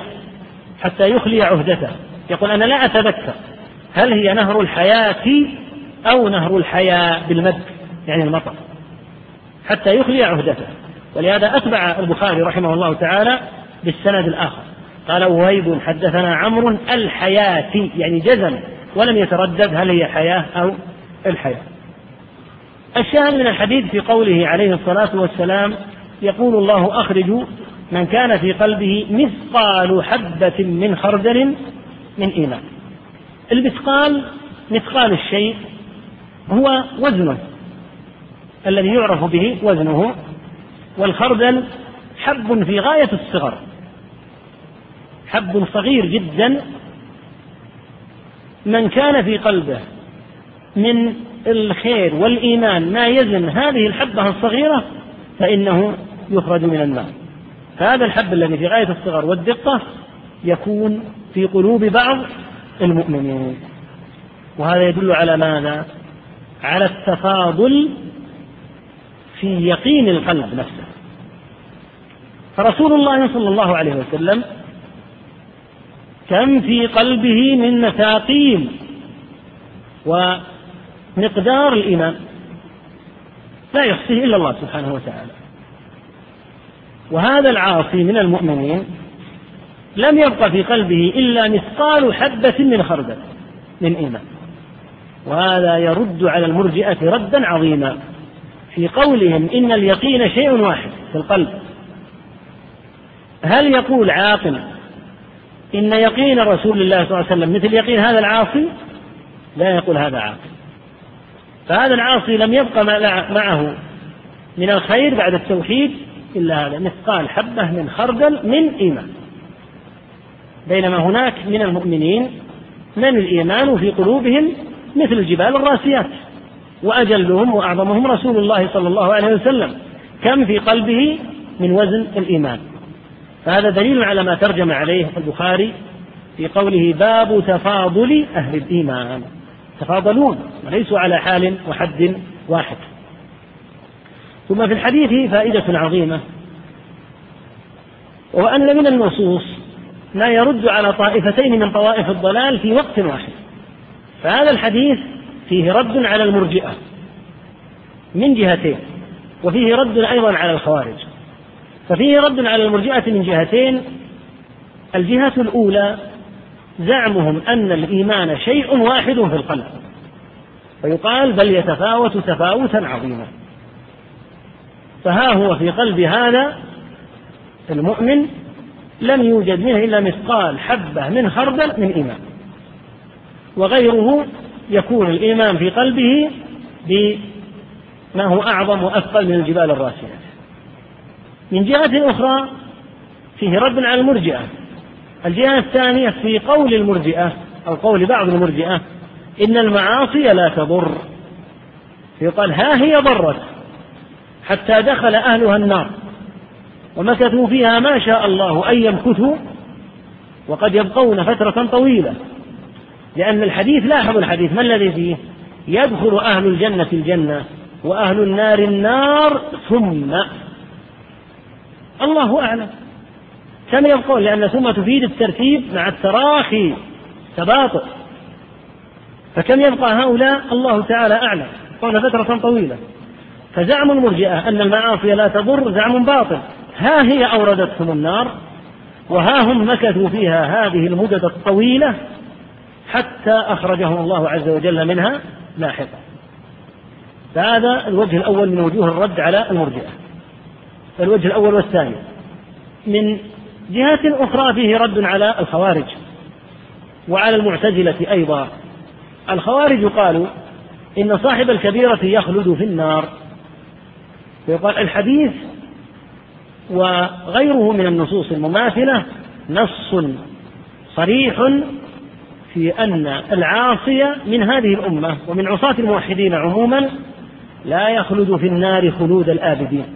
حتى يخلي عهدته يقول أنا لا أتذكر هل هي نهر الحياة أو نهر الحياة بالمد يعني المطر حتى يخلي عهدته ولهذا أتبع البخاري رحمه الله تعالى بالسند الآخر قال وهيب حدثنا عمرو الحياه يعني جزم ولم يتردد هل هي حياة أو الحياة الشاهد من الحديث في قوله عليه الصلاة والسلام يقول الله أخرجوا من كان في قلبه مثقال حبة من خردل من إيمان المثقال مثقال الشيء هو وزنه الذي يعرف به وزنه والخردل حب في غاية الصغر حب صغير جدا من كان في قلبه من الخير والإيمان ما يزن هذه الحبة الصغيرة فإنه يخرج من النار فهذا الحب الذي في غاية الصغر والدقة يكون في قلوب بعض المؤمنين وهذا يدل على ماذا على التفاضل في يقين القلب نفسه فرسول الله صلى الله عليه وسلم كم في قلبه من مثاقيل ومقدار الإيمان لا يحصيه إلا الله سبحانه وتعالى وهذا العاصي من المؤمنين لم يبق في قلبه إلا مثقال حبة من خردل من إيمان وهذا يرد على المرجئة ردا عظيما في قولهم إن اليقين شيء واحد في القلب هل يقول عاقل إن يقين رسول الله صلى الله عليه وسلم مثل يقين هذا العاصي لا يقول هذا عاصي فهذا العاصي لم يبقى معه من الخير بعد التوحيد إلا هذا مثقال حبة من خردل من إيمان بينما هناك من المؤمنين من الإيمان في قلوبهم مثل الجبال الراسيات وأجلهم وأعظمهم رسول الله صلى الله عليه وسلم كم في قلبه من وزن الإيمان فهذا دليل على ما ترجم عليه البخاري في قوله باب تفاضل أهل الإيمان تفاضلون وليسوا على حال وحد واحد ثم في الحديث فائدة عظيمة وهو أن من النصوص ما يرد على طائفتين من طوائف الضلال في وقت واحد فهذا الحديث فيه رد على المرجئة من جهتين وفيه رد أيضا على الخوارج ففيه رد على المرجئة من جهتين الجهة الأولى زعمهم أن الإيمان شيء واحد في القلب فيقال بل يتفاوت تفاوتا عظيما فها هو في قلب هذا المؤمن لم يوجد منه إلا مثقال حبة من خردل من إيمان وغيره يكون الإيمان في قلبه بما هو أعظم وأثقل من الجبال الراسية من جهة أخرى فيه رد على المرجئة الجهة الثانية في قول المرجئة أو قول بعض المرجئة إن المعاصي لا تضر فيقال ها هي ضرت حتى دخل أهلها النار ومكثوا فيها ما شاء الله أن يمكثوا وقد يبقون فترة طويلة لأن الحديث لاحظ الحديث ما الذي فيه يدخل أهل الجنة الجنة وأهل النار النار ثم الله أعلم كم يبقون لأن ثم تفيد الترتيب مع التراخي تباطؤ فكم يبقى هؤلاء الله تعالى أعلم طال فترة طويلة فزعم المرجئة أن المعاصي لا تضر زعم باطل ها هي أوردتهم النار وها هم مكثوا فيها هذه المدة الطويلة حتى أخرجهم الله عز وجل منها لاحقا فهذا الوجه الأول من وجوه الرد على المرجئة الوجه الأول والثاني من جهة أخرى فيه رد على الخوارج وعلى المعتزلة أيضا الخوارج قالوا إن صاحب الكبيرة يخلد في النار ويقال الحديث وغيره من النصوص المماثلة نص صريح في أن العاصي من هذه الأمة ومن عصاة الموحدين عموما لا يخلد في النار خلود الآبدين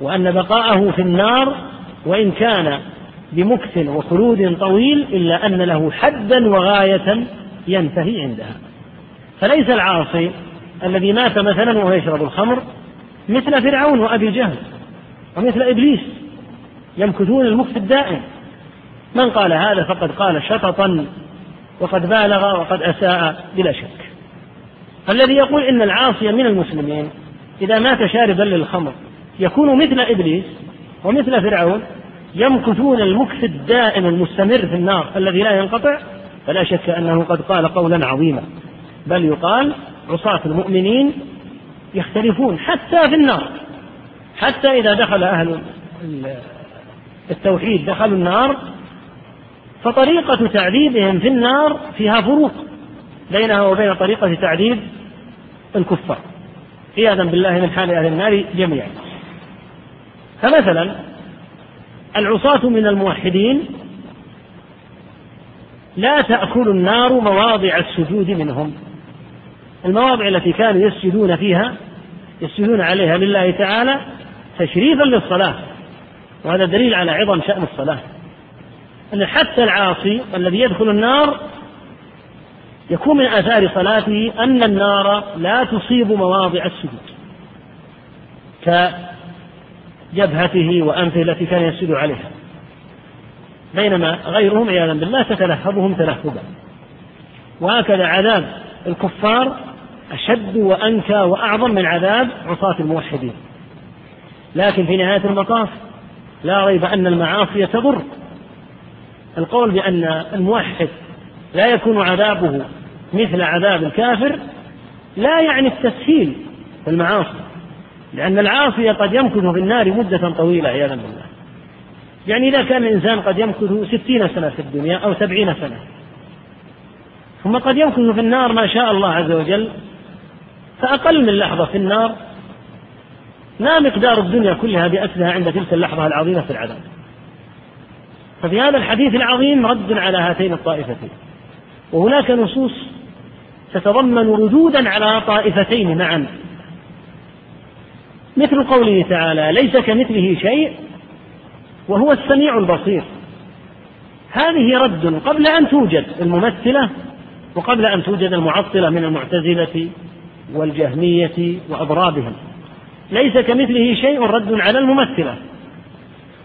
وأن بقاءه في النار وإن كان بمكث وخلود طويل إلا أن له حدا وغاية ينتهي عندها فليس العاصي الذي مات مثلا وهو يشرب الخمر مثل فرعون وأبي جهل ومثل إبليس يمكثون المكث الدائم من قال هذا فقد قال شططا وقد بالغ وقد أساء بلا شك الذي يقول إن العاصي من المسلمين إذا مات شاربا للخمر يكونوا مثل إبليس ومثل فرعون يمكثون المكث الدائم المستمر في النار الذي لا ينقطع فلا شك أنه قد قال قولا عظيما بل يقال عصاة المؤمنين يختلفون حتى في النار حتى إذا دخل أهل التوحيد دخلوا النار فطريقة تعذيبهم في النار فيها فروق بينها وبين طريقة تعذيب الكفار عياذا بالله من حال أهل النار جميعا فمثلا العصاة من الموحدين لا تأكل النار مواضع السجود منهم المواضع التي كانوا يسجدون فيها يسجدون عليها لله تعالى تشريفا للصلاة وهذا دليل على عظم شأن الصلاة أن حتى العاصي الذي يدخل النار يكون من آثار صلاته أن النار لا تصيب مواضع السجود جبهته وأنفه التي كان يسجد عليها بينما غيرهم عياذا بالله تتلهبهم تلهبا وهكذا عذاب الكفار أشد وأنكى وأعظم من عذاب عصاة الموحدين لكن في نهاية المطاف لا ريب أن المعاصي تضر القول بأن الموحد لا يكون عذابه مثل عذاب الكافر لا يعني التسهيل في المعاصي لأن العاصي قد يمكث في النار مدة طويلة عياذا بالله يعني إذا كان الإنسان قد يمكث ستين سنة في الدنيا أو سبعين سنة ثم قد يمكث في النار ما شاء الله عز وجل فأقل من لحظة في النار ما مقدار الدنيا كلها بأسرها عند تلك اللحظة العظيمة في العذاب ففي هذا الحديث العظيم رد على هاتين الطائفتين وهناك نصوص تتضمن ردودا على طائفتين معا مثل قوله تعالى ليس كمثله شيء وهو السميع البصير هذه رد قبل أن توجد الممثلة وقبل أن توجد المعطلة من المعتزلة والجهمية وأضرابهم ليس كمثله شيء رد على الممثلة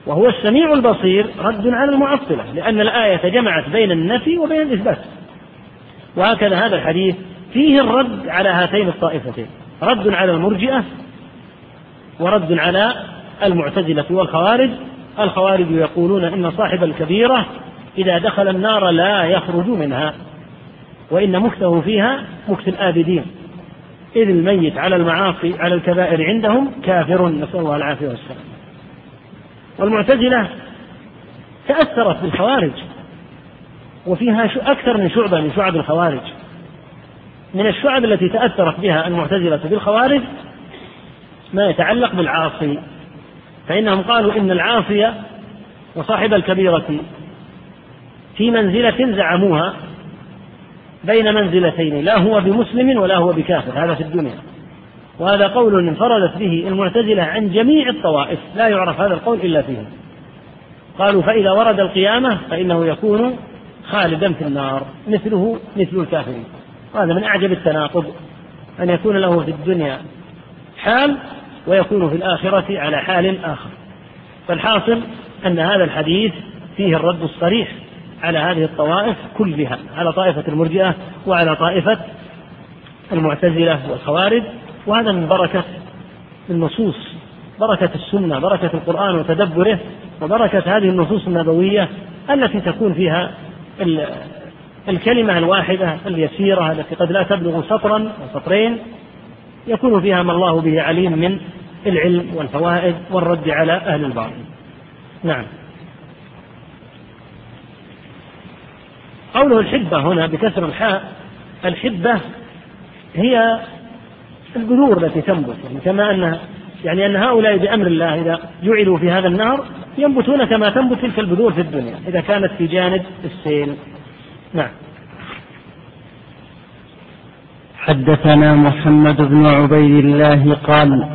وهو السميع البصير رد على المعطلة لأن الآية جمعت بين النفي وبين الإثبات وهكذا هذا الحديث فيه الرد على هاتين الطائفتين رد على المرجئة ورد على المعتزلة والخوارج الخوارج يقولون إن صاحب الكبيرة إذا دخل النار لا يخرج منها وإن مكثه فيها مكث الآبدين إذ الميت على المعاصي على الكبائر عندهم كافر نسأل الله العافية والسلام والمعتزلة تأثرت بالخوارج وفيها أكثر من شعبة من شعب الخوارج من الشعب التي تأثرت بها المعتزلة بالخوارج ما يتعلق بالعاصي فإنهم قالوا إن العاصي وصاحب الكبيرة في منزلة زعموها بين منزلتين لا هو بمسلم ولا هو بكافر هذا في الدنيا وهذا قول انفردت به المعتزلة عن جميع الطوائف لا يعرف هذا القول إلا فيهم قالوا فإذا ورد القيامة فإنه يكون خالدا في النار مثله مثل الكافرين وهذا من أعجب التناقض أن يكون له في الدنيا حال ويكون في الآخرة على حال آخر فالحاصل أن هذا الحديث فيه الرد الصريح على هذه الطوائف كلها على طائفة المرجئة وعلى طائفة المعتزلة والخوارج وهذا من بركة النصوص بركة السنة بركة القرآن وتدبره وبركة هذه النصوص النبوية التي تكون فيها الكلمة الواحدة اليسيرة التي قد لا تبلغ سطرا أو سطرين يكون فيها ما الله به عليم من العلم والفوائد والرد على أهل الباطل نعم قوله الحبة هنا بكسر الحاء الحبة هي البذور التي تنبت يعني كما أن يعني أن هؤلاء بأمر الله إذا جعلوا في هذا النهر ينبتون كما تنبت تلك البذور في الدنيا إذا كانت في جانب السيل نعم
حدثنا محمد بن عبيد الله قال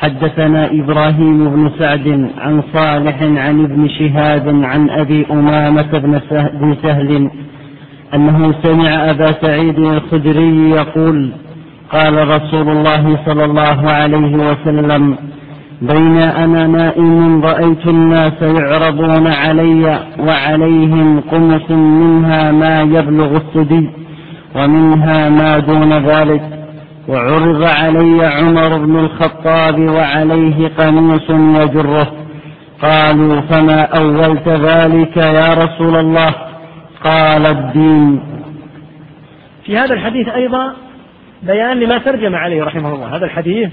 حدثنا إبراهيم بن سعد عن صالح عن ابن شهاب عن أبي أمامة بن سهل أنه سمع أبا سعيد الخدري يقول قال رسول الله صلى الله عليه وسلم بين أنا نائم رأيت الناس يعرضون علي وعليهم قمص منها ما يبلغ السدي ومنها ما دون ذلك وعرض علي عمر بن الخطاب وعليه قميص يجره قالوا فما أولت ذلك يا رسول الله قال الدين
في هذا الحديث أيضا بيان لما ترجم عليه رحمه الله هذا الحديث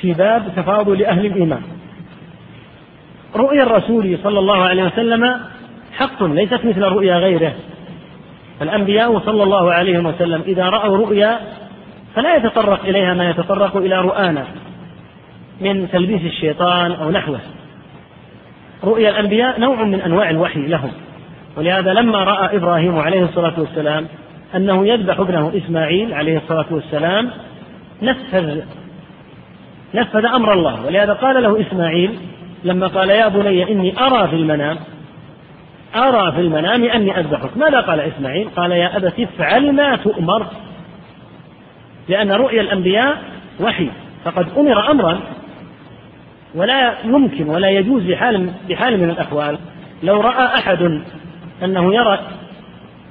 في باب تفاضل أهل الإيمان رؤيا الرسول صلى الله عليه وسلم حق ليست مثل رؤيا غيره الأنبياء صلى الله عليه وسلم إذا رأوا رؤيا فلا يتطرق إليها ما يتطرق إلى رؤانا من تلبيس الشيطان أو نحوه رؤيا الأنبياء نوع من أنواع الوحي لهم ولهذا لما رأى إبراهيم عليه الصلاة والسلام أنه يذبح ابنه إسماعيل عليه الصلاة والسلام نفذ نفذ أمر الله ولهذا قال له إسماعيل لما قال يا بني إني أرى في المنام أرى في المنام أني أذبحك ماذا قال إسماعيل قال يا أبت افعل ما تؤمر لأن رؤيا الأنبياء وحي فقد أمر أمرا ولا يمكن ولا يجوز بحال بحال من الأحوال لو رأى أحد أنه يرى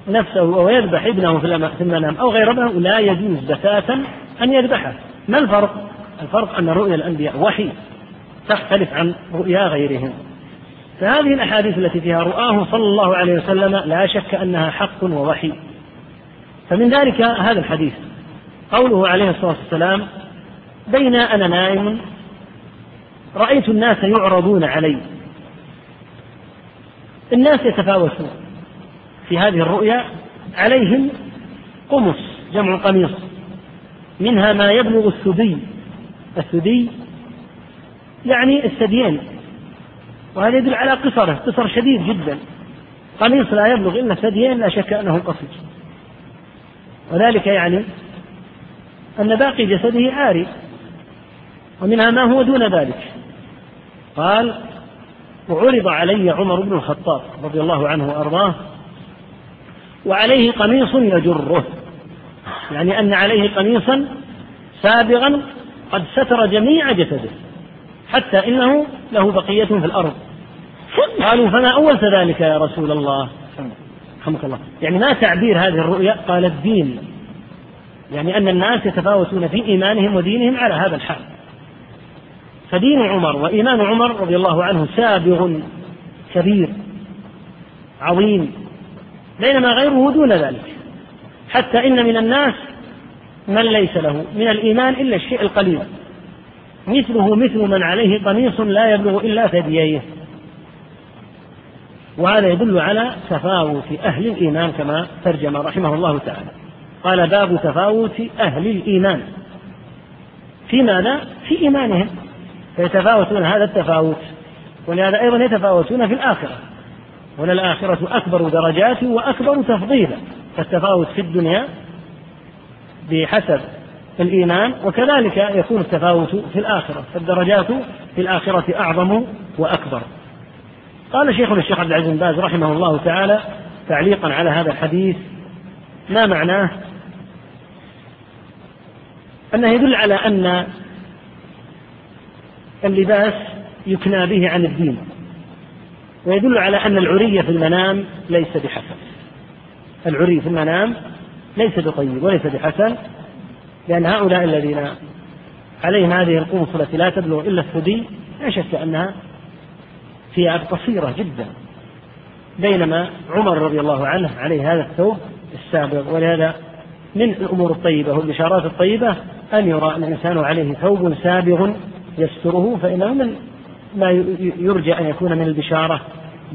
نفسه أو يذبح ابنه في المنام أو غير ابنه لا يجوز بتاتا أن يذبحه ما الفرق؟ الفرق أن رؤيا الأنبياء وحي تختلف عن رؤيا غيرهم فهذه الأحاديث التي فيها رؤاه صلى الله عليه وسلم لا شك أنها حق ووحي فمن ذلك هذا الحديث قوله عليه الصلاة والسلام بين أنا نائم رأيت الناس يعرضون علي الناس يتفاوتون في هذه الرؤيا عليهم قمص جمع قميص منها ما يبلغ الثدي الثدي يعني الثديين وهذا يدل على قصره قصر شديد جدا قميص لا يبلغ إلا ثديين لا شك أنه قصير وذلك يعني أن باقي جسده عاري ومنها ما هو دون ذلك قال وعرض علي عمر بن الخطاب رضي الله عنه وأرضاه وعليه قميص يجره يعني أن عليه قميصا سابغا قد ستر جميع جسده حتى إنه له بقية في الأرض قالوا فما أولت ذلك يا رسول الله رحمك الله يعني ما تعبير هذه الرؤيا قال الدين يعني أن الناس يتفاوتون في إيمانهم ودينهم على هذا الحال فدين عمر وإيمان عمر رضي الله عنه سابغ كبير عظيم بينما غيره دون ذلك حتى إن من الناس من ليس له من الإيمان إلا الشيء القليل مثله مثل من عليه قميص لا يبلغ إلا ثدييه وهذا يدل على تفاوت أهل الإيمان كما ترجم رحمه الله تعالى قال باب تفاوت أهل الإيمان في ماذا؟ في إيمانهم فيتفاوتون هذا التفاوت ولهذا أيضا يتفاوتون في الآخرة وللآخرة أكبر درجات وأكبر تفضيلا فالتفاوت في الدنيا بحسب الإيمان وكذلك يكون التفاوت في الآخرة فالدرجات في الآخرة أعظم وأكبر قال شيخنا الشيخ عبد العزيز بن باز رحمه الله تعالى تعليقا على هذا الحديث ما معناه أنه يدل على أن اللباس يكنى به عن الدين ويدل على أن العري في المنام ليس بحسن العري في المنام ليس بطيب وليس بحسن لأن هؤلاء الذين عليهم هذه القنصلة التي لا تبلغ إلا الثدي لا شك أنها ثياب قصيرة جدا بينما عمر رضي الله عنه عليه هذا الثوب السابق ولهذا من الأمور الطيبة والبشارات الطيبة أن يرى أن الإنسان عليه ثوب سابغ يستره فإنه من ما يرجى أن يكون من البشارة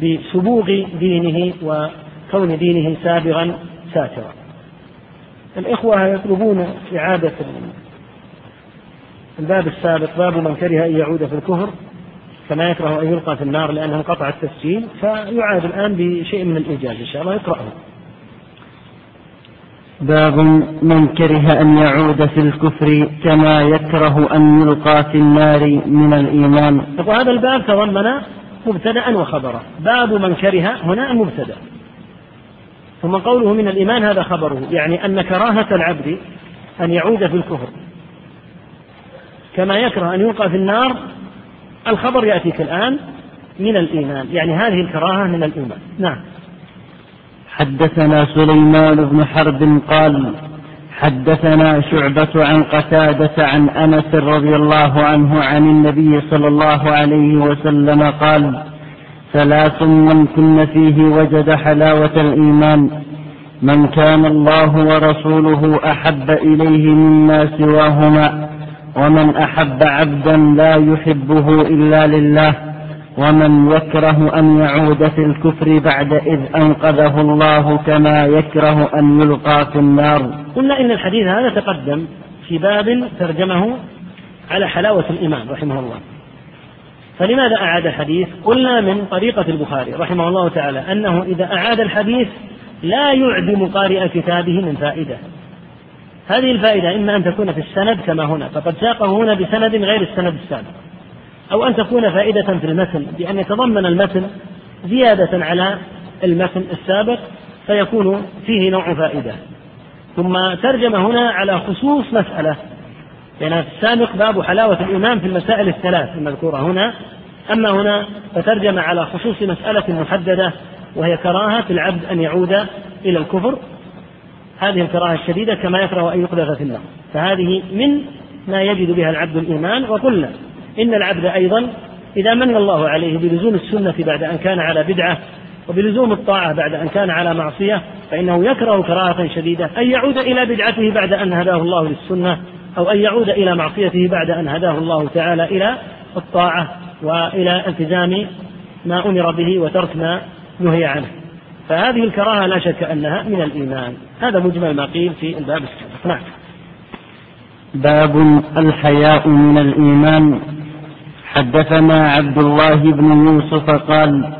بسبوغ دينه وكون دينه سابغا ساترا الإخوة يطلبون إعادة الباب السابق باب من كره أن يعود في الكفر كما يكره أن يلقى في النار لأنه قطع التسجيل فيعاد الآن بشيء من الإيجاز إن شاء الله يقرأه
باب من كره أن يعود في الكفر كما يكره أن يلقى في النار من الإيمان
وهذا الباب تضمن مبتدأ وخبرا باب من كره هنا المبتدأ ثم قوله من الإيمان هذا خبره يعني أن كراهة العبد أن يعود في الكفر كما يكره أن يلقى في النار الخبر يأتيك الآن من الإيمان يعني هذه الكراهة من الإيمان نعم
حدثنا سليمان بن حرب قال حدثنا شعبة عن قتادة عن أنس رضي الله عنه عن النبي صلى الله عليه وسلم قال ثلاث من كن فيه وجد حلاوة الإيمان من كان الله ورسوله أحب إليه مما سواهما ومن أحب عبدا لا يحبه إلا لله ومن يكره أن يعود في الكفر بعد إذ أنقذه الله كما يكره أن يلقى في النار
قلنا إن الحديث هذا تقدم في باب ترجمه على حلاوة الإيمان رحمه الله فلماذا أعاد الحديث؟ قلنا من طريقة البخاري رحمه الله تعالى أنه إذا أعاد الحديث لا يعدم قارئ كتابه من فائدة هذه الفائدة إما أن تكون في السند كما هنا فقد ساقه هنا بسند غير السند السابق أو أن تكون فائدة في المتن بأن يتضمن المتن زيادة على المتن السابق فيكون فيه نوع فائدة ثم ترجم هنا على خصوص مسألة يعني في السابق باب حلاوة الإيمان في المسائل الثلاث المذكورة هنا أما هنا فترجم على خصوص مسألة محددة وهي كراهة العبد أن يعود إلى الكفر هذه الكراهة الشديدة كما يكره أن يقذف في النار فهذه من ما يجد بها العبد الإيمان وقلنا إن العبد أيضا إذا من الله عليه بلزوم السنة بعد أن كان على بدعة وبلزوم الطاعة بعد أن كان على معصية فإنه يكره كراهة شديدة أن يعود إلى بدعته بعد أن هداه الله للسنة أو أن يعود إلى معصيته بعد أن هداه الله تعالى إلى الطاعة وإلى التزام ما أمر به وترك ما نهي عنه فهذه الكراهة لا شك أنها من الإيمان هذا مجمل ما قيل في الباب السابق نعم
باب الحياء من الإيمان حدثنا عبد الله بن يوسف قال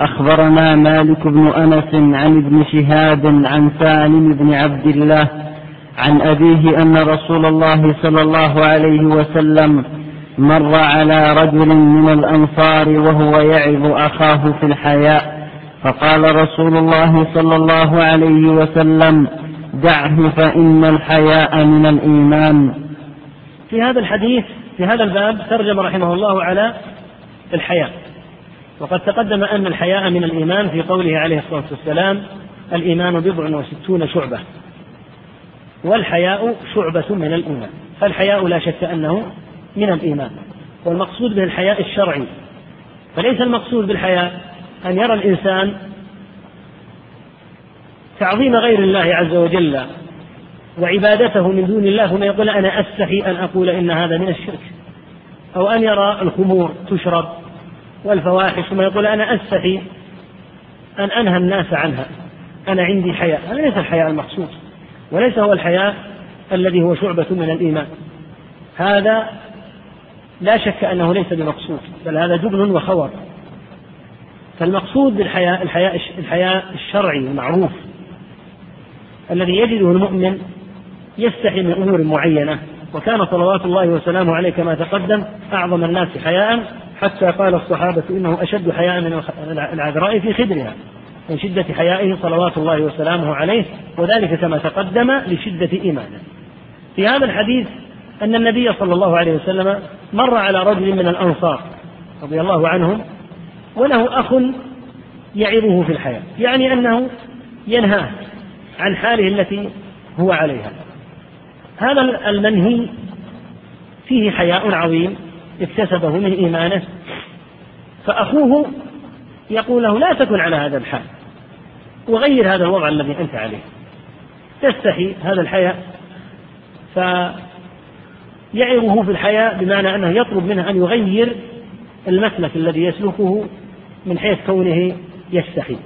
أخبرنا مالك بن أنس عن ابن شهاب عن سالم بن عبد الله عن أبيه أن رسول الله صلى الله عليه وسلم مر على رجل من الأنصار وهو يعظ أخاه في الحياء فقال رسول الله صلى الله عليه وسلم دعه فإن الحياء من الإيمان
في هذا الحديث في هذا الباب ترجم رحمه الله على الحياء وقد تقدم أن الحياء من الإيمان في قوله عليه الصلاة والسلام الإيمان بضع وستون شعبة والحياء شعبة من الإيمان فالحياء لا شك أنه من الإيمان والمقصود به الحياء الشرعي فليس المقصود بالحياء أن يرى الإنسان تعظيم غير الله عز وجل وعبادته من دون الله ثم يقول أنا أستحي أن أقول إن هذا من الشرك أو أن يرى الخمور تشرب والفواحش ثم يقول أنا أستحي أن أنهى الناس عنها أنا عندي حياء هذا ليس الحياء المقصود وليس هو الحياء الذي هو شعبة من الإيمان هذا لا شك أنه ليس بمقصود بل هذا جبن وخور فالمقصود بالحياء الحياء الحياء الشرعي المعروف الذي يجده المؤمن يستحي من أمور معينة وكان صلوات الله وسلامه عليه كما تقدم أعظم الناس حياء حتى قال الصحابة إنه أشد حياء من العذراء في خدرها من شدة حيائه صلوات الله وسلامه عليه وذلك كما تقدم لشدة إيمانه في هذا الحديث أن النبي صلى الله عليه وسلم مر على رجل من الأنصار رضي الله عنهم وله أخ يعظه في الحياة يعني أنه ينهاه عن حاله التي هو عليها هذا المنهي فيه حياء عظيم اكتسبه من إيمانه فأخوه يقول له لا تكن على هذا الحال وغير هذا الوضع الذي أنت عليه تستحي هذا الحياء فيعظه في الحياء بمعنى أنه يطلب منه أن يغير المسلك الذي يسلكه من حيث كونه يستحي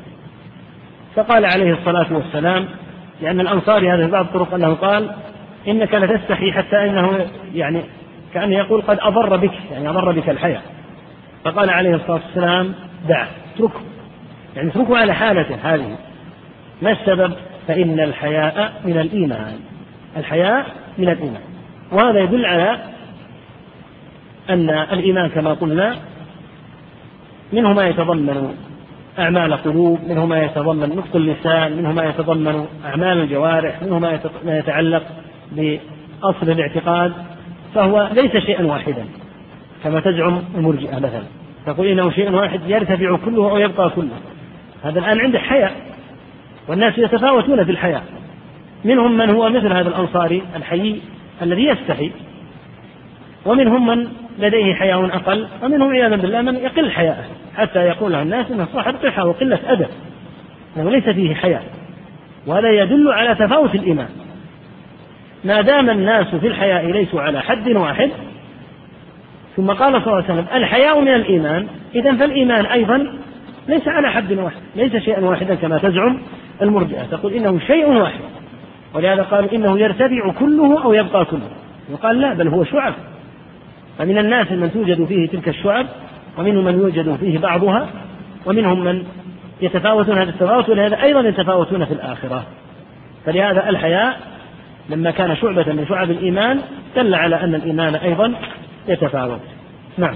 فقال عليه الصلاة والسلام لأن الأنصاري هذا في بعض الطرق أنه قال إنك لتستحي حتى أنه يعني كأنه يقول قد أضر بك يعني أضر بك الحياء فقال عليه الصلاة والسلام دعه اتركه يعني اتركه على حالته هذه ما السبب؟ فإن الحياء من الإيمان الحياء من الإيمان وهذا يدل على أن الإيمان كما قلنا منه ما يتضمن أعمال قلوب منه ما يتضمن نطق اللسان منه ما يتضمن أعمال الجوارح منه ما يتعلق بأصل الاعتقاد فهو ليس شيئا واحدا كما تزعم المرجئة مثلا تقول إنه شيء واحد يرتفع كله ويبقى كله هذا الآن عنده حياء والناس يتفاوتون في الحياة منهم من هو مثل هذا الأنصاري الحيي الذي يستحي ومنهم من لديه حياء أقل ومنهم عياذا بالله من يقل حياءه حتى يقول عن الناس أنه صاحب قحة وقلة أدب أنه ليس فيه حياء وهذا يدل على تفاوت الإيمان ما دام الناس في الحياء ليسوا على حد واحد ثم قال صلى الله عليه وسلم الحياء من الإيمان إذا فالإيمان أيضا ليس على حد واحد ليس شيئا واحدا كما تزعم المرجئة تقول إنه شيء واحد ولهذا قالوا إنه يرتفع كله أو يبقى كله وقال لا بل هو شعب فمن الناس من توجد فيه تلك الشعب ومنهم من يوجد فيه بعضها ومنهم من يتفاوتون هذا التفاوت ولهذا أيضا يتفاوتون في الآخرة فلهذا الحياء لما كان شعبة من شعب الإيمان دل على أن الإيمان أيضا يتفاوت نعم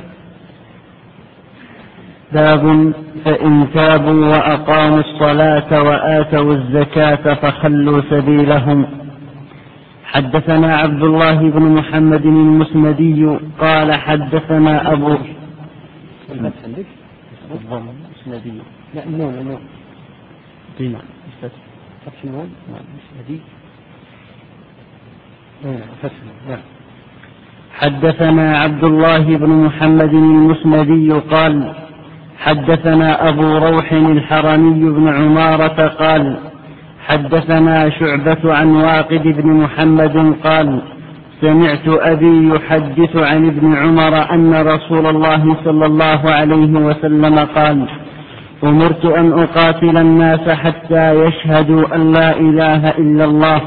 باب فإن تابوا وأقاموا الصلاة وآتوا الزكاة فخلوا سبيلهم حدثنا عبد الله بن محمد المسندي قال حدثنا أبو حدثنا عبد الله بن محمد المسندي قال حدثنا أبو روح الحرمي بن عمارة قال حدثنا شعبة عن واقد بن محمد قال سمعت أبي يحدث عن ابن عمر أن رسول الله صلى الله عليه وسلم قال أمرت أن أقاتل الناس حتى يشهدوا أن لا إله إلا الله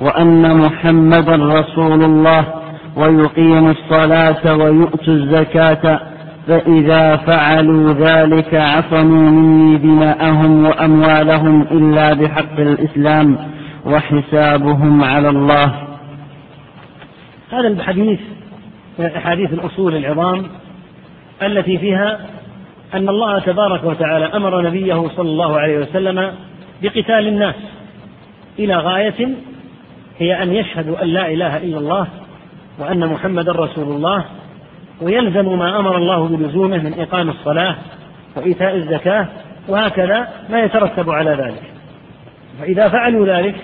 وأن محمدا رسول الله ويقيموا الصلاة ويؤتوا الزكاة فإذا فعلوا ذلك عصموا مني دماءهم وأموالهم إلا بحق الإسلام وحسابهم على الله
هذا الحديث من أحاديث الأصول العظام التي فيها أن الله تبارك وتعالى أمر نبيه صلى الله عليه وسلم بقتال الناس إلى غاية هي أن يشهدوا أن لا إله إلا الله وأن محمدا رسول الله ويلزم ما امر الله بلزومه من اقام الصلاه وايتاء الزكاه وهكذا ما يترتب على ذلك فاذا فعلوا ذلك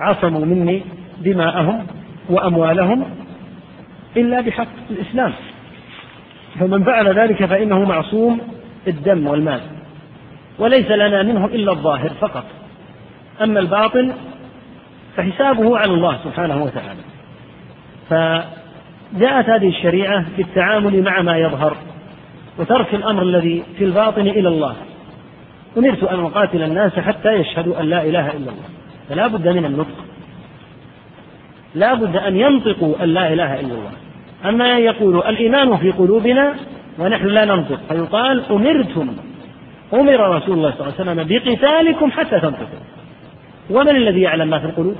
عصموا مني دماءهم واموالهم الا بحق الاسلام فمن فعل ذلك فانه معصوم الدم والمال وليس لنا منه الا الظاهر فقط اما الباطن فحسابه على الله سبحانه وتعالى جاءت هذه الشريعة بالتعامل مع ما يظهر وترك الأمر الذي في الباطن إلى الله أمرت أن أقاتل الناس حتى يشهدوا أن لا إله إلا الله فلا بد من النطق لا بد أن ينطقوا أن لا إله إلا الله أما يقول الإيمان في قلوبنا ونحن لا ننطق فيقال أمرتم أمر رسول الله صلى الله عليه وسلم بقتالكم حتى تنطقوا ومن الذي يعلم ما في القلوب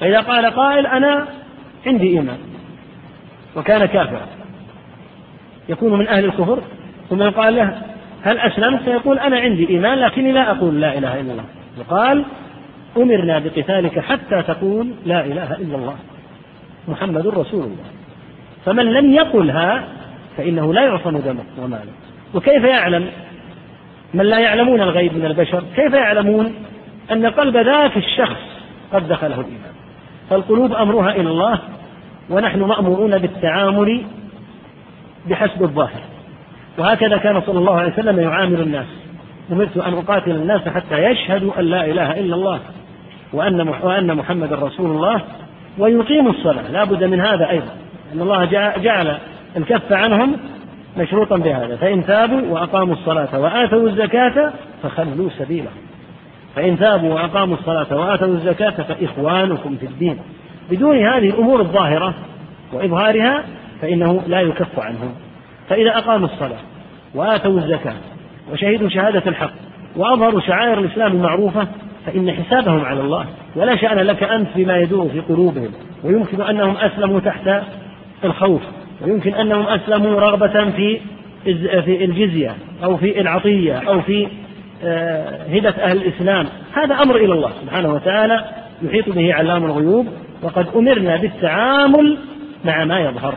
فإذا قال قائل أنا عندي إيمان وكان كافرا يكون من أهل الكفر ثم يقال له هل أسلمت فيقول أنا عندي إيمان لكني لا أقول لا إله إلا الله يقال أمرنا بقتالك حتى تقول لا إله إلا الله محمد رسول الله فمن لم يقلها فإنه لا يعصم دمه وماله وكيف يعلم من لا يعلمون الغيب من البشر كيف يعلمون أن قلب ذاك الشخص قد دخله الإيمان فالقلوب أمرها إلى الله ونحن مأمورون بالتعامل بحسب الظاهر وهكذا كان صلى الله عليه وسلم يعامل الناس أمرت أن أقاتل الناس حتى يشهدوا أن لا إله إلا الله وأن وأن محمد رسول الله ويقيموا الصلاة لا بد من هذا أيضا أن الله جعل الكف عنهم مشروطا بهذا فإن تابوا وأقاموا الصلاة وآتوا الزكاة فخلوا سبيلهم فإن تابوا وأقاموا الصلاة وآتوا الزكاة فإخوانكم في الدين بدون هذه الأمور الظاهرة وإظهارها فإنه لا يكف عنه فإذا أقاموا الصلاة وآتوا الزكاة وشهدوا شهادة الحق وأظهروا شعائر الإسلام المعروفة فإن حسابهم على الله ولا شأن لك أنت بما يدور في قلوبهم ويمكن أنهم أسلموا تحت الخوف ويمكن أنهم أسلموا رغبة في في الجزية أو في العطية أو في هبة آه، أهل الإسلام هذا أمر إلى الله سبحانه وتعالى يحيط به علام الغيوب وقد أمرنا بالتعامل مع ما يظهر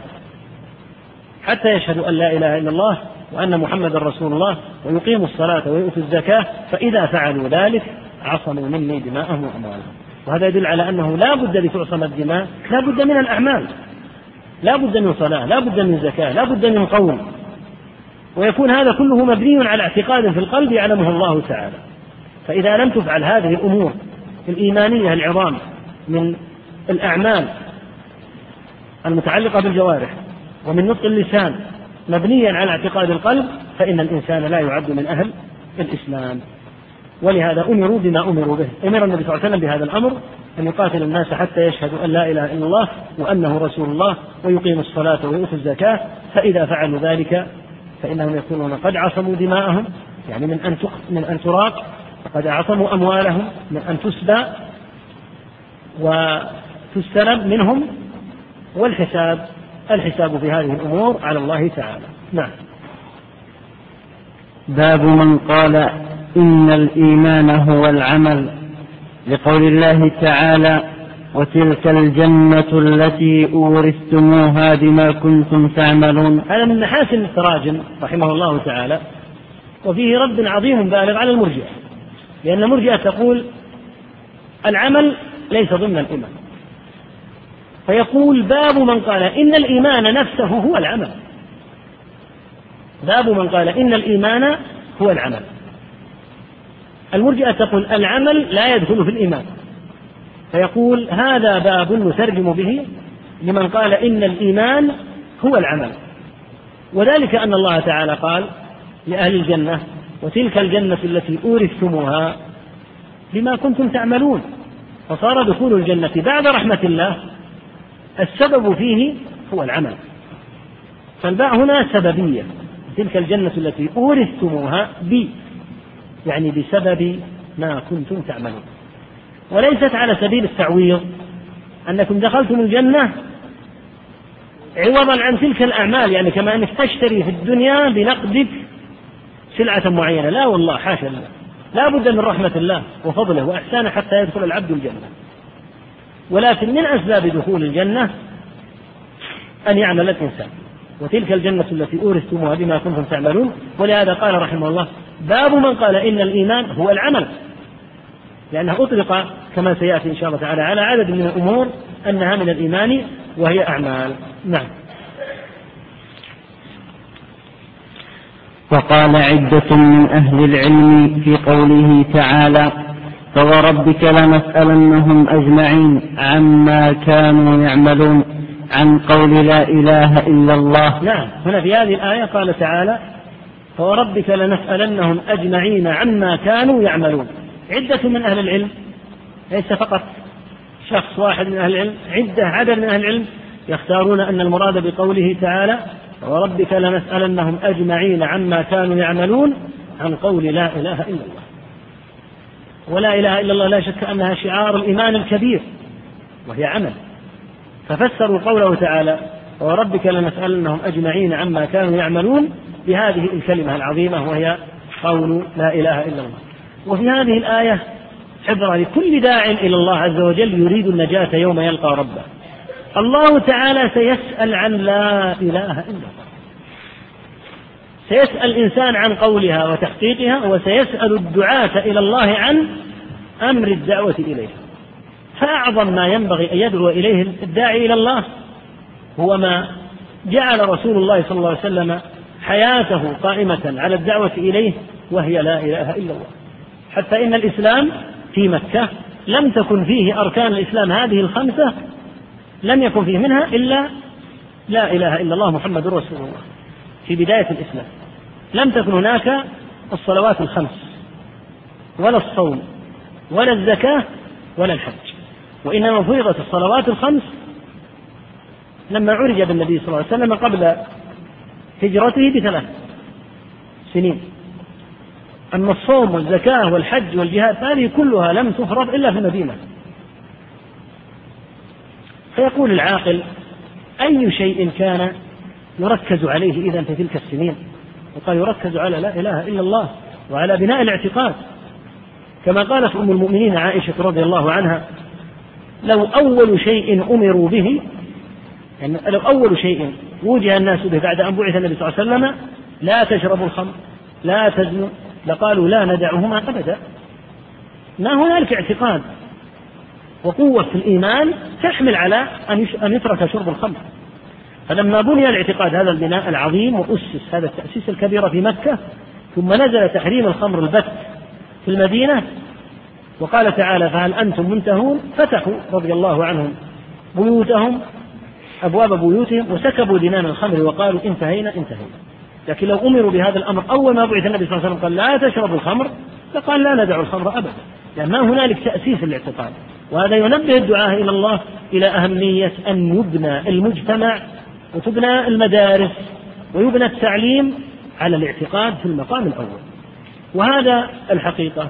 حتى يشهدوا أن لا إله إلا الله وأن محمدا رسول الله ويقيموا الصلاة ويؤتوا الزكاة فإذا فعلوا ذلك عصموا مني دماءهم وأموالهم وهذا يدل على أنه لا بد لتعصم الدماء لا بد من الأعمال لا بد من صلاة لا بد من زكاة لا بد من قوم ويكون هذا كله مبني على اعتقاد في القلب يعلمه الله تعالى فإذا لم تفعل هذه الأمور الإيمانية العظام من الأعمال المتعلقة بالجوارح ومن نطق اللسان مبنيا على اعتقاد القلب فإن الإنسان لا يعد من أهل الإسلام ولهذا أمروا بما أمروا به أمر النبي صلى الله عليه وسلم بهذا الأمر أن يقاتل الناس حتى يشهدوا أن لا إله إلا الله وأنه رسول الله ويقيم الصلاة ويؤتوا الزكاة فإذا فعلوا ذلك فإنهم يكونون قد عصموا دماءهم يعني من أن من أن تراق وقد عصموا أموالهم من أن تسبى و تستلم السلب منهم والحساب الحساب في هذه الأمور على الله تعالى نعم
باب من قال إن الإيمان هو العمل لقول الله تعالى وتلك الجنة التي أورثتموها بما كنتم تعملون
هذا من محاسن التراجم رحمه الله تعالى وفيه رد عظيم بالغ على المرجئة لأن المرجئة تقول العمل ليس ضمن الإيمان فيقول باب من قال إن الإيمان نفسه هو العمل باب من قال إن الإيمان هو العمل المرجئة تقول العمل لا يدخل في الإيمان فيقول هذا باب نترجم به لمن قال إن الإيمان هو العمل وذلك أن الله تعالى قال لأهل الجنة وتلك الجنة التي أورثتموها بما كنتم تعملون فصار دخول الجنة بعد رحمة الله السبب فيه هو العمل فالباء هنا سببية تلك الجنة التي أورثتموها بي يعني بسبب ما كنتم تعملون وليست على سبيل التعويض أنكم دخلتم الجنة عوضا عن تلك الأعمال يعني كما أنك تشتري في الدنيا بنقدك سلعة معينة لا والله حاشا لا بد من رحمة الله وفضله وإحسانه حتى يدخل العبد الجنة ولكن من أسباب دخول الجنة أن يعمل الإنسان وتلك الجنة التي أورثتموها بما كنتم تعملون ولهذا قال رحمه الله باب من قال إن الإيمان هو العمل لأنه أطلق كما سيأتي إن شاء الله تعالى على عدد من الأمور أنها من الإيمان وهي أعمال نعم
وقال عدة من أهل العلم في قوله تعالى فوربك لنسألنهم أجمعين عما كانوا يعملون عن قول لا إله إلا الله
نعم هنا في هذه الآية قال تعالى فوربك لنسألنهم أجمعين عما كانوا يعملون عدة من أهل العلم ليس فقط شخص واحد من أهل العلم عدة عدد من أهل العلم يختارون أن المراد بقوله تعالى وربك لنسألنهم أجمعين عما كانوا يعملون عن قول لا إله إلا الله ولا إله إلا الله لا شك أنها شعار الإيمان الكبير وهي عمل ففسروا قوله تعالى وربك لنسألنهم أجمعين عما كانوا يعملون بهذه الكلمة العظيمة وهي قول لا إله إلا الله وفي هذه الآية عبرة لكل داع إلى الله عز وجل يريد النجاة يوم يلقى ربه الله تعالى سيسأل عن لا إله إلا الله سيسأل الإنسان عن قولها وتحقيقها وسيسأل الدعاة إلى الله عن أمر الدعوة إليه فأعظم ما ينبغي أن يدعو إليه الداعي إلى الله هو ما جعل رسول الله صلى الله عليه وسلم حياته قائمة على الدعوة إليه وهي لا إله إلا الله حتى إن الإسلام في مكة لم تكن فيه أركان الإسلام هذه الخمسة لم يكن فيه منها إلا لا إله إلا الله محمد رسول الله في بداية الإسلام لم تكن هناك الصلوات الخمس ولا الصوم ولا الزكاة ولا الحج وإنما فرضت الصلوات الخمس لما عرج بالنبي صلى الله عليه وسلم قبل هجرته بثلاث سنين أما الصوم والزكاة والحج والجهاد هذه كلها لم تفرض إلا في المدينة فيقول العاقل أي شيء كان يركز عليه إذا في تلك السنين وقال يركز على لا إله إلا الله وعلى بناء الاعتقاد كما قالت أم المؤمنين عائشة رضي الله عنها لو أول شيء أمروا به يعني لو أول شيء وجه الناس به بعد أن بعث النبي صلى الله عليه وسلم لا تشربوا الخمر لا تزنوا لقالوا لا ندعهما أبدا ما هنالك اعتقاد وقوة في الإيمان تحمل على أن يترك شرب الخمر فلما بني الاعتقاد هذا البناء العظيم وأسس هذا التأسيس الكبير في مكة ثم نزل تحريم الخمر البت في المدينة وقال تعالى فهل أنتم منتهون فتحوا رضي الله عنهم بيوتهم أبواب بيوتهم وسكبوا دنان الخمر وقالوا انتهينا انتهينا لكن لو أمروا بهذا الأمر أول ما بعث النبي صلى الله عليه وسلم قال لا تشربوا الخمر فقال لا ندع الخمر أبدا لأن يعني ما هنالك تأسيس الاعتقاد وهذا ينبه الدعاة إلى الله إلى أهمية أن يبنى المجتمع وتبنى المدارس ويبنى التعليم على الاعتقاد في المقام الأول وهذا الحقيقة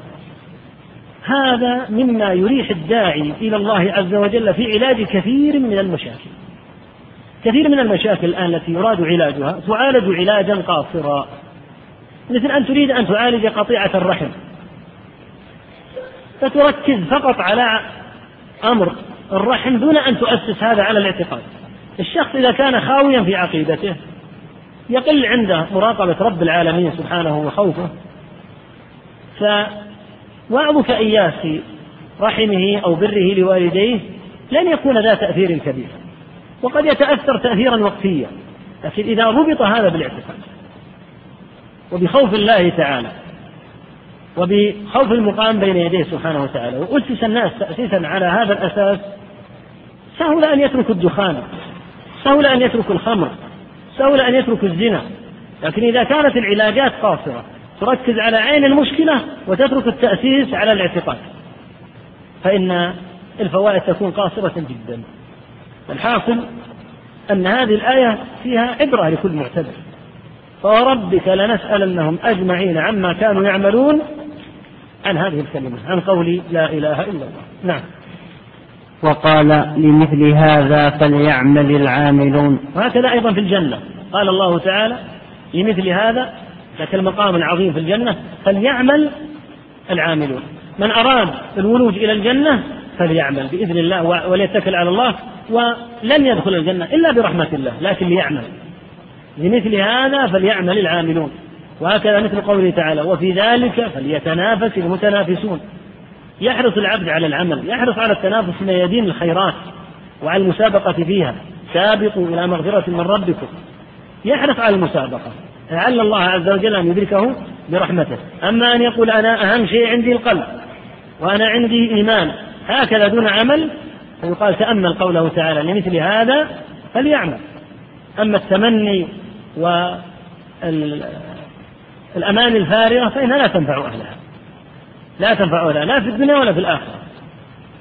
هذا مما يريح الداعي إلى الله عز وجل في علاج كثير من المشاكل كثير من المشاكل الآن التي يراد علاجها تعالج علاجا قاصرا مثل أن تريد أن تعالج قطيعة الرحم فتركز فقط على أمر الرحم دون أن تؤسس هذا على الاعتقاد الشخص إذا كان خاويا في عقيدته يقل عنده مراقبة رب العالمين سبحانه وخوفه فوعظك إياه في رحمه أو بره لوالديه لن يكون ذا تأثير كبير وقد يتأثر تأثيرا وقتيا لكن إذا ربط هذا بالاعتقاد وبخوف الله تعالى وبخوف المقام بين يديه سبحانه وتعالى وأسس الناس تأسيسا على هذا الأساس سهل أن يتركوا الدخان سهل أن يتركوا الخمر سهل أن يتركوا الزنا لكن إذا كانت العلاجات قاصرة تركز على عين المشكلة وتترك التأسيس على الاعتقاد فإن الفوائد تكون قاصرة جدا الحاصل أن هذه الآية فيها عبرة لكل معتبر فوربك لنسألنهم أجمعين عما كانوا يعملون عن هذه الكلمة عن قول لا إله إلا الله نعم
وقال لمثل هذا فليعمل العاملون
وهكذا أيضا في الجنة قال الله تعالى لمثل هذا ذاك المقام العظيم في الجنة فليعمل العاملون من أراد الولوج إلى الجنة فليعمل بإذن الله وليتكل على الله ولن يدخل الجنة إلا برحمة الله لكن ليعمل لمثل هذا فليعمل العاملون وهكذا مثل قوله تعالى وفي ذلك فليتنافس المتنافسون يحرص العبد على العمل يحرص على التنافس ميادين الخيرات وعلى المسابقة فيها سابقوا إلى مغفرة من ربكم يحرص على المسابقة لعل الله عز وجل أن يدركه برحمته أما أن يقول أنا أهم شيء عندي القلب وأنا عندي إيمان هكذا دون عمل فيقال تأمل قوله تعالى لمثل يعني هذا فليعمل أما التمني والأمان الفارغة فإنها لا تنفع أهلها لا تنفع ولا لا في الدنيا ولا في الآخرة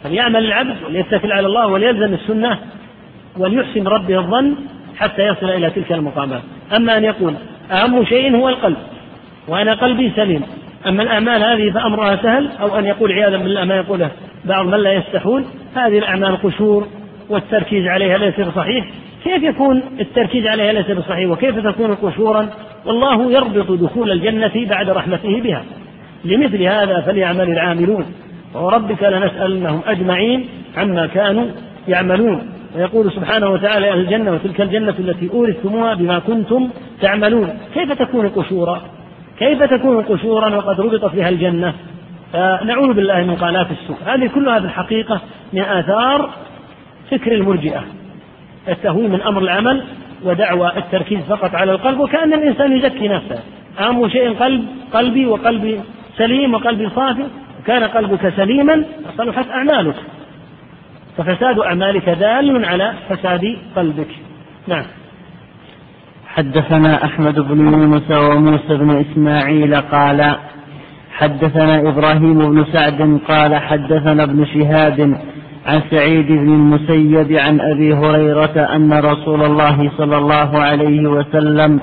فليعمل العبد وليتكل على الله وليلزم السنة وليحسن ربه الظن حتى يصل إلى تلك المقامات أما أن يقول أهم شيء هو القلب وأنا قلبي سليم أما الأعمال هذه فأمرها سهل أو أن يقول عياذا بالله ما يقوله بعض من لا يستحون هذه الأعمال قشور والتركيز عليها ليس بصحيح كيف يكون التركيز عليها ليس بصحيح وكيف تكون قشورا والله يربط دخول الجنة بعد رحمته بها لمثل هذا فليعمل العاملون وربك لنسألنهم أجمعين عما كانوا يعملون ويقول سبحانه وتعالى يا أهل الجنة وتلك الجنة التي أورثتموها بما كنتم تعملون كيف تكون قشورا كيف تكون قشورا وقد ربط فيها الجنة فنعوذ بالله من قالات السوء هذه كلها في الحقيقة من آثار فكر المرجئة التهويل من أمر العمل ودعوى التركيز فقط على القلب وكأن الإنسان يزكي نفسه أهم شيء قلب قلبي وقلبي سليم وقلب صافي كان قلبك سليما صلحت أعمالك ففساد أعمالك دال على فساد قلبك نعم
حدثنا أحمد بن يونس وموسى بن إسماعيل قال حدثنا إبراهيم بن سعد قال حدثنا ابن شهاب عن سعيد بن المسيب عن أبي هريرة أن رسول الله صلى الله عليه وسلم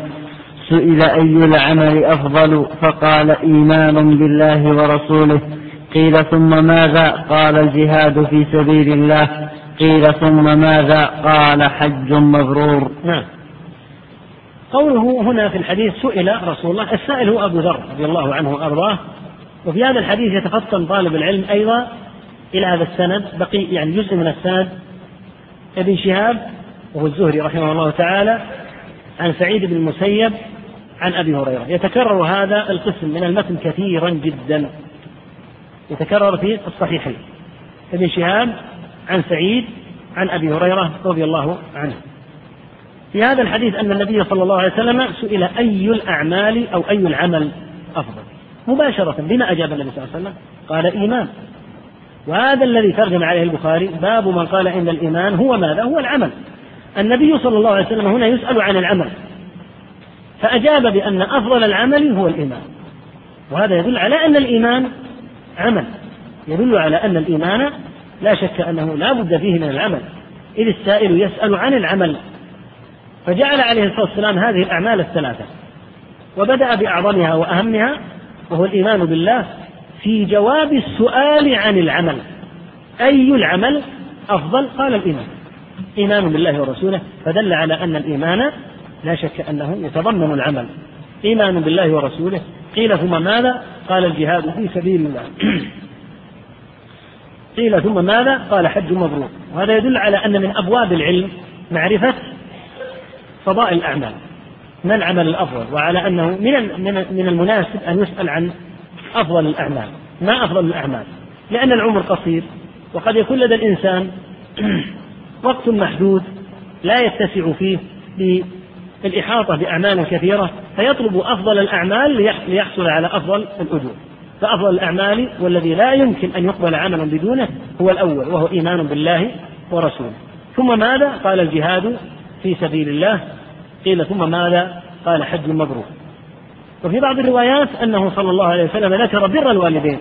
سئل أي العمل أفضل فقال إيمان بالله ورسوله قيل ثم ماذا قال الجهاد في سبيل الله قيل ثم ماذا قال حج مبرور نعم
قوله هنا في الحديث سئل رسول الله السائل هو أبو ذر رضي الله عنه وأرضاه وفي هذا الحديث يتفطن طالب العلم أيضا إلى هذا السند بقي يعني جزء من السند ابن شهاب وهو الزهري رحمه الله تعالى عن سعيد بن المسيب عن ابي هريره يتكرر هذا القسم من المتن كثيرا جدا يتكرر في الصحيحين ابن شهاب عن سعيد عن ابي هريره رضي الله عنه في هذا الحديث ان النبي صلى الله عليه وسلم سئل اي الاعمال او اي العمل افضل مباشره بما اجاب النبي صلى الله عليه وسلم قال ايمان وهذا الذي ترجم عليه البخاري باب من قال ان الايمان هو ماذا هو العمل النبي صلى الله عليه وسلم هنا يسال عن العمل فأجاب بأن أفضل العمل هو الإيمان وهذا يدل على أن الإيمان عمل يدل على أن الإيمان لا شك أنه لا بد فيه من العمل إذ السائل يسأل عن العمل فجعل عليه الصلاة والسلام هذه الأعمال الثلاثة وبدأ بأعظمها وأهمها وهو الإيمان بالله في جواب السؤال عن العمل أي العمل أفضل قال الإيمان إيمان بالله ورسوله فدل على أن الإيمان لا شك أنه يتضمن العمل إيمان بالله ورسوله قيل ثم ماذا قال الجهاد في سبيل الله قيل ثم ماذا قال حج مبرور وهذا يدل على أن من أبواب العلم معرفة فضاء الأعمال ما العمل الأفضل وعلى أنه من من المناسب أن يسأل عن أفضل الأعمال ما أفضل الأعمال لأن العمر قصير وقد يكون لدى الإنسان وقت محدود لا يتسع فيه الإحاطة بأعمال كثيرة فيطلب أفضل الأعمال ليحصل على أفضل الأجور فأفضل الأعمال والذي لا يمكن أن يقبل عمل بدونه هو الأول وهو إيمان بالله ورسوله ثم ماذا؟ قال الجهاد في سبيل الله قيل ثم ماذا؟ قال حج مبرور وفي بعض الروايات أنه صلى الله عليه وسلم ذكر بر الوالدين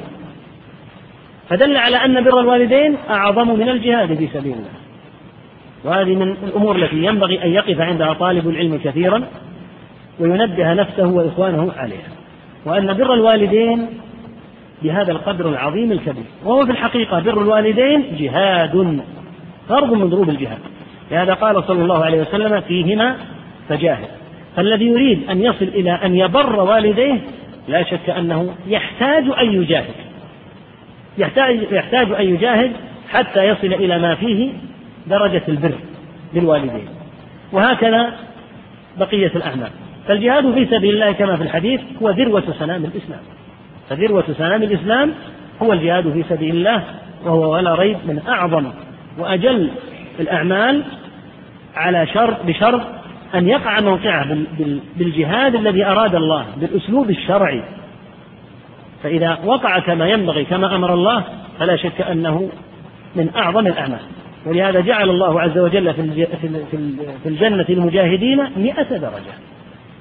فدل على أن بر الوالدين أعظم من الجهاد في سبيل الله وهذه من الأمور التي ينبغي أن يقف عندها طالب العلم كثيرا وينبه نفسه وإخوانه عليها وأن بر الوالدين بهذا القدر العظيم الكبير وهو في الحقيقة بر الوالدين جهاد فرض من ضروب الجهاد لهذا قال صلى الله عليه وسلم فيهما فجاهد فالذي يريد أن يصل إلى أن يبر والديه لا شك أنه يحتاج أن يجاهد يحتاج, يحتاج أن يجاهد حتى يصل إلى ما فيه درجة البر بالوالدين وهكذا بقية الأعمال فالجهاد في سبيل الله كما في الحديث هو ذروة سلام الإسلام فذروة سلام الإسلام هو الجهاد في سبيل الله وهو ولا ريب من أعظم وأجل الأعمال على شرط بشرط أن يقع موقعه بالجهاد الذي أراد الله بالأسلوب الشرعي فإذا وقع كما ينبغي كما أمر الله فلا شك أنه من أعظم الأعمال ولهذا جعل الله عز وجل في في الجنة المجاهدين مئة درجة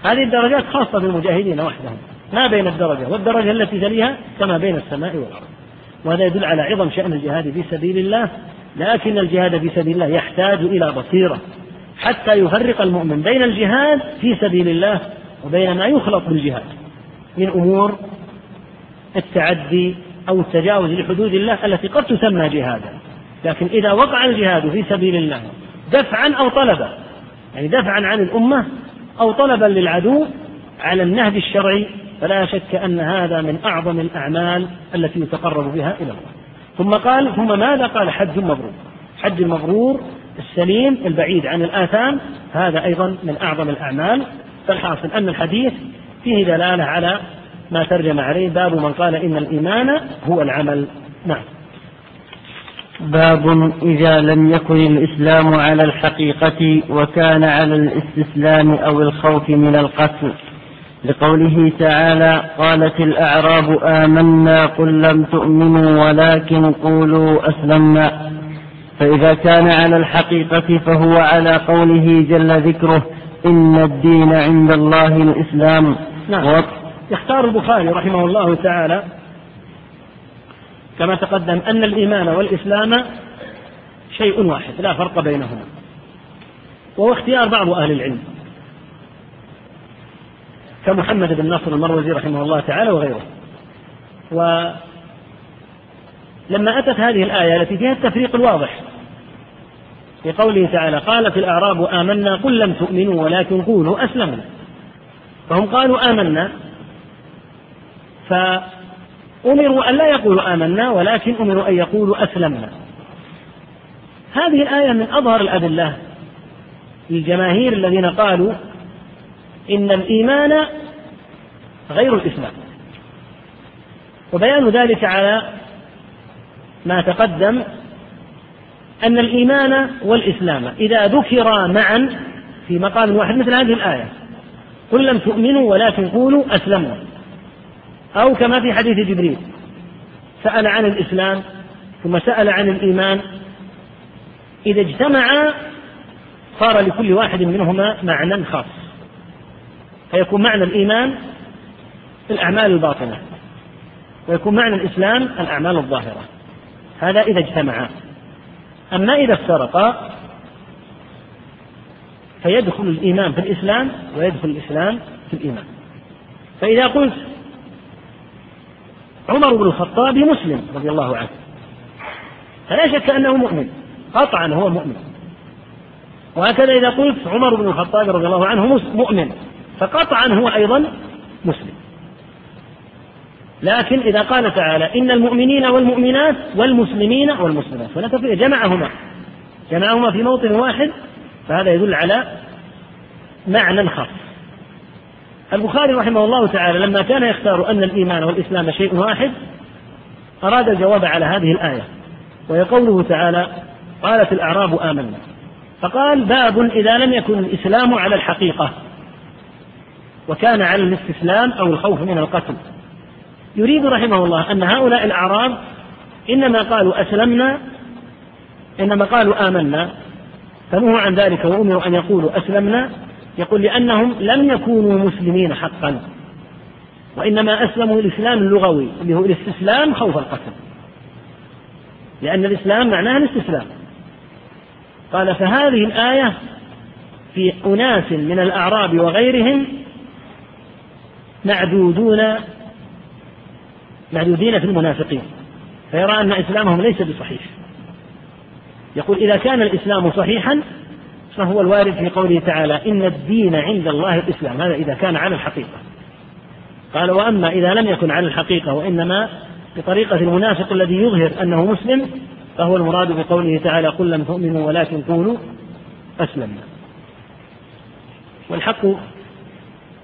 هذه الدرجات خاصة بالمجاهدين وحدهم ما بين الدرجة والدرجة التي تليها كما بين السماء والأرض وهذا يدل على عظم شأن الجهاد في سبيل الله لكن الجهاد في سبيل الله يحتاج إلى بصيرة حتى يفرق المؤمن بين الجهاد في سبيل الله وبين ما يخلط بالجهاد من أمور التعدي أو التجاوز لحدود الله التي قد تسمى جهادا لكن إذا وقع الجهاد في سبيل الله دفعا أو طلبا يعني دفعا عن الأمة أو طلبا للعدو على النهج الشرعي فلا شك أن هذا من أعظم الأعمال التي يتقرب بها إلى الله ثم قال ثم ماذا قال حج مبرور حج المبرور السليم البعيد عن الآثام هذا أيضا من أعظم الأعمال فالحاصل أن الحديث فيه دلالة على ما ترجم عليه باب من قال إن الإيمان هو العمل نعم
باب إذا لم يكن الإسلام على الحقيقة وكان على الاستسلام أو الخوف من القتل لقوله تعالى قالت الأعراب آمنا قل لم تؤمنوا ولكن قولوا أسلمنا فإذا كان على الحقيقة فهو على قوله جل ذكره إن الدين عند الله الإسلام
نعم يختار البخاري رحمه الله تعالى كما تقدم أن الإيمان والإسلام شيء واحد لا فرق بينهما وهو اختيار بعض أهل العلم كمحمد بن ناصر المروزي رحمه الله تعالى وغيره ولما أتت هذه الآية التي فيها التفريق الواضح في قوله تعالى قالت الأعراب آمنا قل لم تؤمنوا ولكن قولوا أسلمنا فهم قالوا آمنا ف أمروا أن لا يقولوا آمنا ولكن أمروا أن يقولوا أسلمنا هذه الآية من أظهر الأدلة للجماهير الذين قالوا إن الإيمان غير الإسلام وبيان ذلك على ما تقدم أن الإيمان والإسلام إذا ذكرا معا في مقام واحد مثل هذه الآية قل لم تؤمنوا ولكن قولوا أسلموا أو كما في حديث جبريل سأل عن الإسلام ثم سأل عن الإيمان إذا اجتمعا صار لكل واحد منهما معنى خاص فيكون معنى الإيمان الأعمال الباطنة ويكون معنى الإسلام الأعمال الظاهرة هذا إذا اجتمعا أما إذا افترقا فيدخل الإيمان في الإسلام ويدخل الإسلام في الإيمان فإذا قلت عمر بن الخطاب مسلم رضي الله عنه فلا شك أنه مؤمن قطعا هو مؤمن وهكذا إذا قلت عمر بن الخطاب رضي الله عنه مؤمن فقطعا هو أيضا مسلم لكن إذا قال تعالى إن المؤمنين والمؤمنات والمسلمين والمسلمات فلا تفرق جمعهما جمعهما في موطن واحد فهذا يدل على معنى خاص البخاري رحمه الله تعالى لما كان يختار أن الإيمان والإسلام شيء واحد أراد الجواب على هذه الآية وهي قوله تعالى قالت الأعراب آمنا فقال باب إذا لم يكن الإسلام على الحقيقة وكان على الاستسلام أو الخوف من القتل يريد رحمه الله أن هؤلاء الأعراب إنما قالوا أسلمنا إنما قالوا آمنا فنهوا عن ذلك وأمروا أن يقولوا أسلمنا يقول لأنهم لم يكونوا مسلمين حقا وإنما أسلموا الإسلام اللغوي اللي هو الاستسلام خوف القتل لأن الإسلام معناه الاستسلام قال فهذه الآية في أناس من الأعراب وغيرهم معدودون معدودين في المنافقين فيرى أن إسلامهم ليس بصحيح يقول إذا كان الإسلام صحيحا فهو الوارد في قوله تعالى إن الدين عند الله الإسلام هذا إذا كان على الحقيقة قال وأما إذا لم يكن على الحقيقة وإنما بطريقة المنافق الذي يظهر أنه مسلم فهو المراد بقوله تعالى قل لم تؤمنوا ولكن قولوا أسلمنا والحق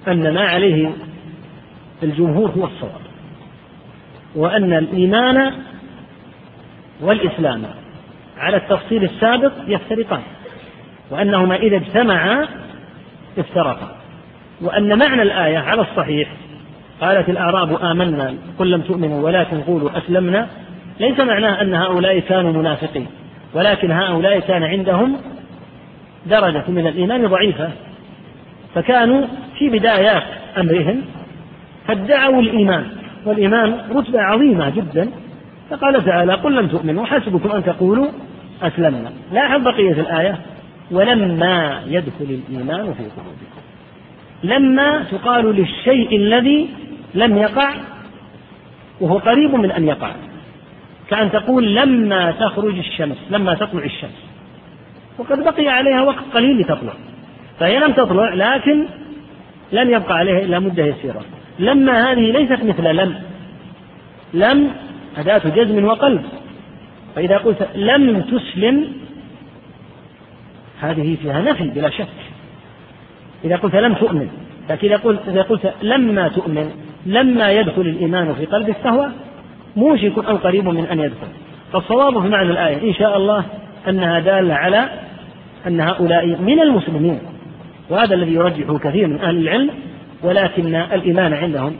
أن ما عليه الجمهور هو الصواب وأن الإيمان والإسلام على التفصيل السابق يفترقان وأنهما إذا اجتمعا افترقا وأن معنى الآية على الصحيح قالت الأعراب آمنا قل لم تؤمنوا ولكن قولوا أسلمنا ليس معناه أن هؤلاء كانوا منافقين ولكن هؤلاء كان عندهم درجة من الإيمان ضعيفة فكانوا في بدايات أمرهم فادعوا الإيمان والإيمان رتبة عظيمة جدا فقال تعالى قل لم تؤمنوا حسبكم أن تقولوا أسلمنا لاحظ بقية الآية ولما يدخل الإيمان في قلوبكم لما تقال للشيء الذي لم يقع وهو قريب من أن يقع كأن تقول لما تخرج الشمس لما تطلع الشمس وقد بقي عليها وقت قليل لتطلع فهي لم تطلع لكن لم يبقى عليها إلا مدة يسيرة لما هذه ليست مثل لم لم أداة جزم وقلب فإذا قلت لم تسلم هذه فيها نفي بلا شك إذا قلت لم تؤمن لكن إذا قلت, إذا قلت لما تؤمن لما يدخل الإيمان في قلبك فهو موشك أو قريب من أن يدخل فالصواب في معنى الآية إن شاء الله أنها دالة على أن هؤلاء من المسلمين وهذا الذي يرجحه كثير من أهل العلم ولكن الإيمان عندهم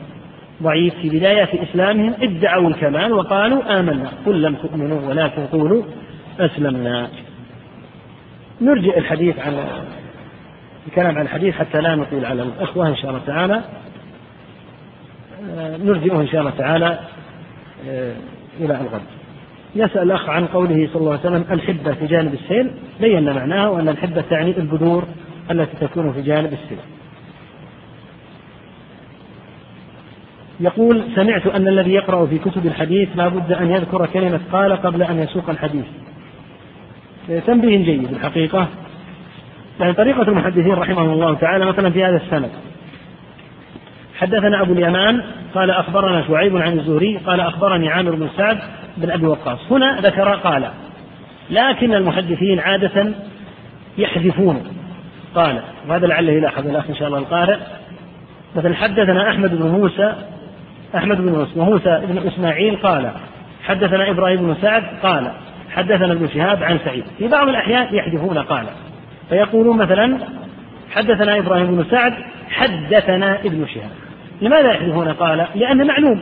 ضعيف في بداية في إسلامهم ادعوا الكمال وقالوا آمنا قل لم تؤمنوا ولكن قولوا أسلمنا نرجئ الحديث عن الكلام عن الحديث حتى لا نطيل على الأخوة إن شاء الله تعالى آه، نرجئه إن شاء الله تعالى آه، إلى الغد يسأل الأخ عن قوله صلى الله عليه وسلم الحبة في جانب السيل بينا معناها وأن الحبة تعني البذور التي تكون في جانب السيل يقول سمعت أن الذي يقرأ في كتب الحديث لا بد أن يذكر كلمة قال قبل أن يسوق الحديث تنبيه جيد الحقيقة يعني طريقة المحدثين رحمهم الله تعالى مثلا في هذا السند حدثنا أبو اليمان قال أخبرنا شعيب عن الزهري قال أخبرني عامر بن سعد بن أبي وقاص هنا ذكر قال لكن المحدثين عادة يحذفون قال وهذا لعله يلاحظ الأخ إن شاء الله القارئ مثلا حدثنا أحمد بن موسى أحمد بن موسى بن إسماعيل قال حدثنا إبراهيم بن سعد قال حدثنا ابن شهاب عن سعيد في بعض الأحيان يحذفون قال فيقولون مثلا حدثنا إبراهيم بن سعد حدثنا ابن شهاب لماذا يحذفون قال لأن معلوم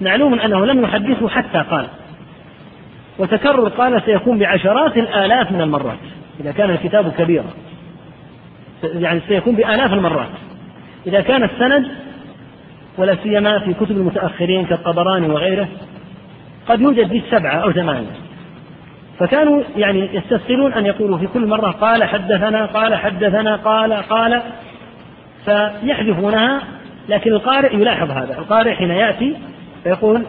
معلوم أنه لم يحدثه حتى قال وتكرر قال سيكون بعشرات الآلاف من المرات إذا كان الكتاب كبيرا يعني سيكون بآلاف المرات إذا كان السند ولا سيما في كتب المتأخرين كالطبراني وغيره قد يوجد به سبعة أو ثمانية فكانوا يعني يستثقلون أن يقولوا في كل مرة قال حدثنا قال حدثنا قال قال فيحذفونها لكن القارئ يلاحظ هذا القارئ حين يأتي فيقول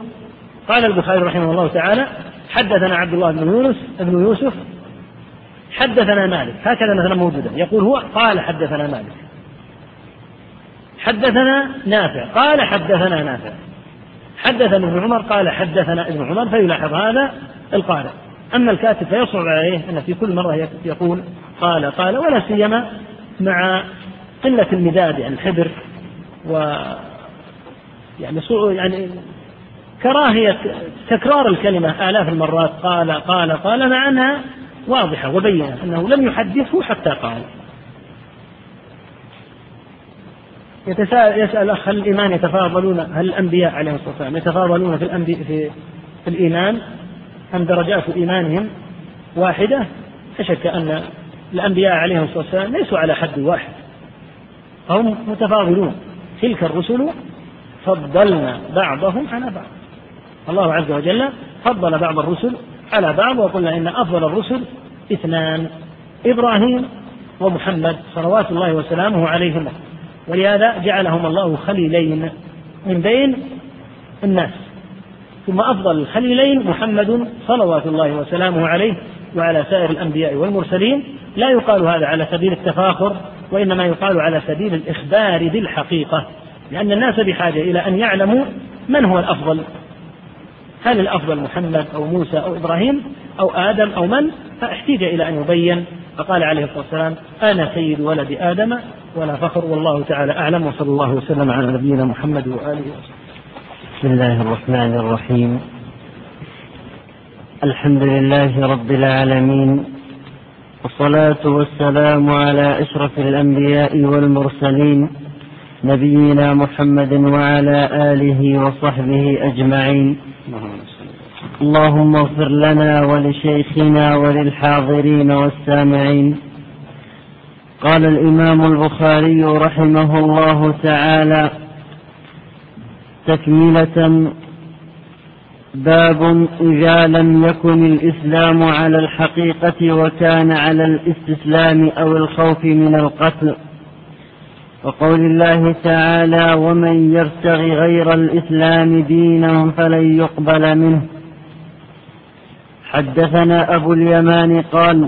قال البخاري رحمه الله تعالى حدثنا عبد الله بن يونس بن يوسف حدثنا مالك هكذا مثلا موجودة يقول هو قال حدثنا مالك حدثنا نافع قال حدثنا نافع حدثنا ابن عمر قال حدثنا ابن عمر فيلاحظ هذا القارئ أما الكاتب فيصعب عليه أن في كل مرة يقول قال قال ولا سيما مع قلة المداد يعني الحبر و يعني يعني كراهية تكرار الكلمة آلاف المرات قال قال قال مع أنها واضحة وبينة أنه لم يحدثه حتى قال يتساءل يسأل الأخ هل الإيمان يتفاضلون هل الأنبياء عليهم الصلاة والسلام يتفاضلون في, الأنبياء في, في الإيمان أم درجات إيمانهم واحدة لا شك أن الأنبياء عليهم الصلاة والسلام ليسوا على حد واحد هم متفاضلون تلك الرسل فضلنا بعضهم على بعض الله عز وجل فضل بعض الرسل على بعض وقلنا إن أفضل الرسل اثنان إبراهيم ومحمد صلوات الله وسلامه عليهما ولهذا جعلهم الله خليلين من بين الناس ثم أفضل الخليلين محمد صلوات الله وسلامه عليه وعلى سائر الأنبياء والمرسلين لا يقال هذا على سبيل التفاخر وإنما يقال على سبيل الإخبار بالحقيقة لأن الناس بحاجة إلى أن يعلموا من هو الأفضل هل الأفضل محمد أو موسى أو إبراهيم أو آدم أو من فاحتيج إلى أن يبين فقال عليه الصلاة والسلام أنا سيد ولد آدم ولا فخر والله تعالى أعلم وصلى الله وسلم على نبينا محمد وآله وصحبه
بسم الله الرحمن الرحيم الحمد لله رب العالمين والصلاة والسلام على أشرف الأنبياء والمرسلين نبينا محمد وعلى آله وصحبه أجمعين اللهم اغفر لنا ولشيخنا وللحاضرين والسامعين قال الإمام البخاري رحمه الله تعالى تكملة باب إذا لم يكن الإسلام على الحقيقة وكان على الاستسلام أو الخوف من القتل وقول الله تعالى ومن يرتغ غير الإسلام دينا فلن يقبل منه حدثنا أبو اليمان قال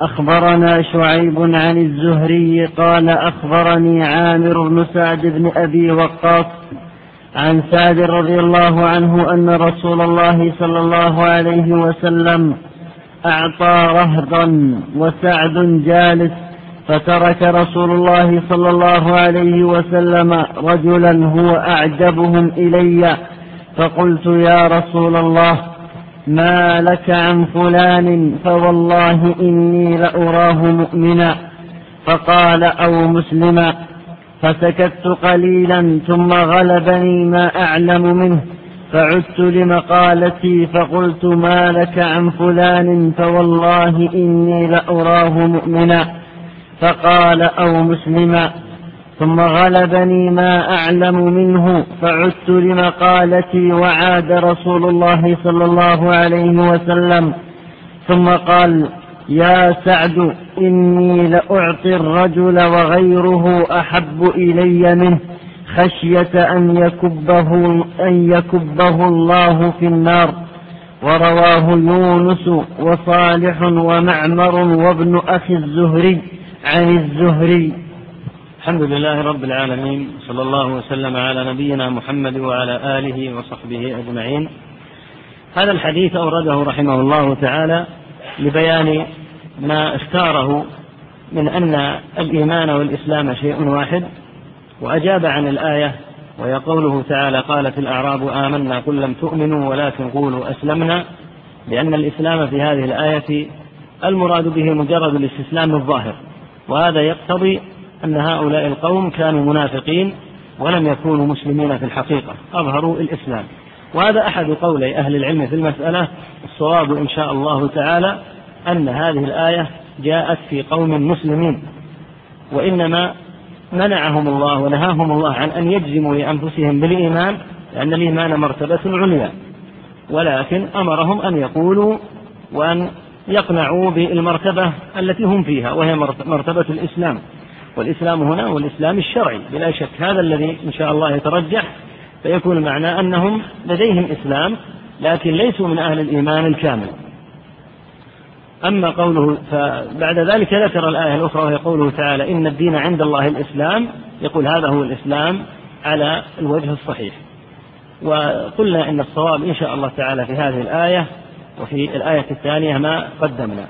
أخبرنا شعيب عن الزهري قال أخبرني عامر بن سعد بن أبي وقاص عن سعد رضي الله عنه أن رسول الله صلى الله عليه وسلم أعطى رهضا وسعد جالس فترك رسول الله صلى الله عليه وسلم رجلا هو أعجبهم إلي فقلت يا رسول الله ما لك عن فلان فوالله إني لأراه مؤمنا فقال أو مسلما فسكت قليلا ثم غلبني ما أعلم منه فعدت لمقالتي فقلت ما لك عن فلان فوالله إني لأراه مؤمنا فقال أو مسلما ثم غلبني ما أعلم منه فعدت لمقالتي وعاد رسول الله صلى الله عليه وسلم ثم قال يا سعد إني لأعطي الرجل وغيره أحب إلي منه خشية أن يكبه, أن يكبه الله في النار ورواه يونس وصالح ومعمر وابن أخي الزهري عن الزهري
الحمد لله رب العالمين صلى الله وسلم على نبينا محمد وعلى آله وصحبه أجمعين هذا الحديث أورده رحمه الله تعالى لبيان ما اختاره من أن الإيمان والإسلام شيء واحد وأجاب عن الآية وهي قوله تعالى قالت الأعراب آمنا قل لم تؤمنوا ولكن قولوا أسلمنا لأن الإسلام في هذه الآية المراد به مجرد الاستسلام الظاهر وهذا يقتضي أن هؤلاء القوم كانوا منافقين ولم يكونوا مسلمين في الحقيقة أظهروا الإسلام وهذا أحد قولي أهل العلم في المسألة الصواب إن شاء الله تعالى أن هذه الآية جاءت في قوم مسلمين وإنما منعهم الله ونهاهم الله عن أن يجزموا لأنفسهم بالإيمان لأن الإيمان مرتبة عليا ولكن أمرهم أن يقولوا وأن يقنعوا بالمرتبة التي هم فيها وهي مرتبة الإسلام والإسلام هنا هو الإسلام الشرعي بلا شك هذا الذي إن شاء الله يترجح فيكون معناه أنهم لديهم إسلام لكن ليسوا من أهل الإيمان الكامل أما قوله فبعد ذلك ذكر الآية الأخرى وهي قوله تعالى إن الدين عند الله الإسلام يقول هذا هو الإسلام على الوجه الصحيح وقلنا إن الصواب إن شاء الله تعالى في هذه الآية وفي الآية الثانية ما قدمنا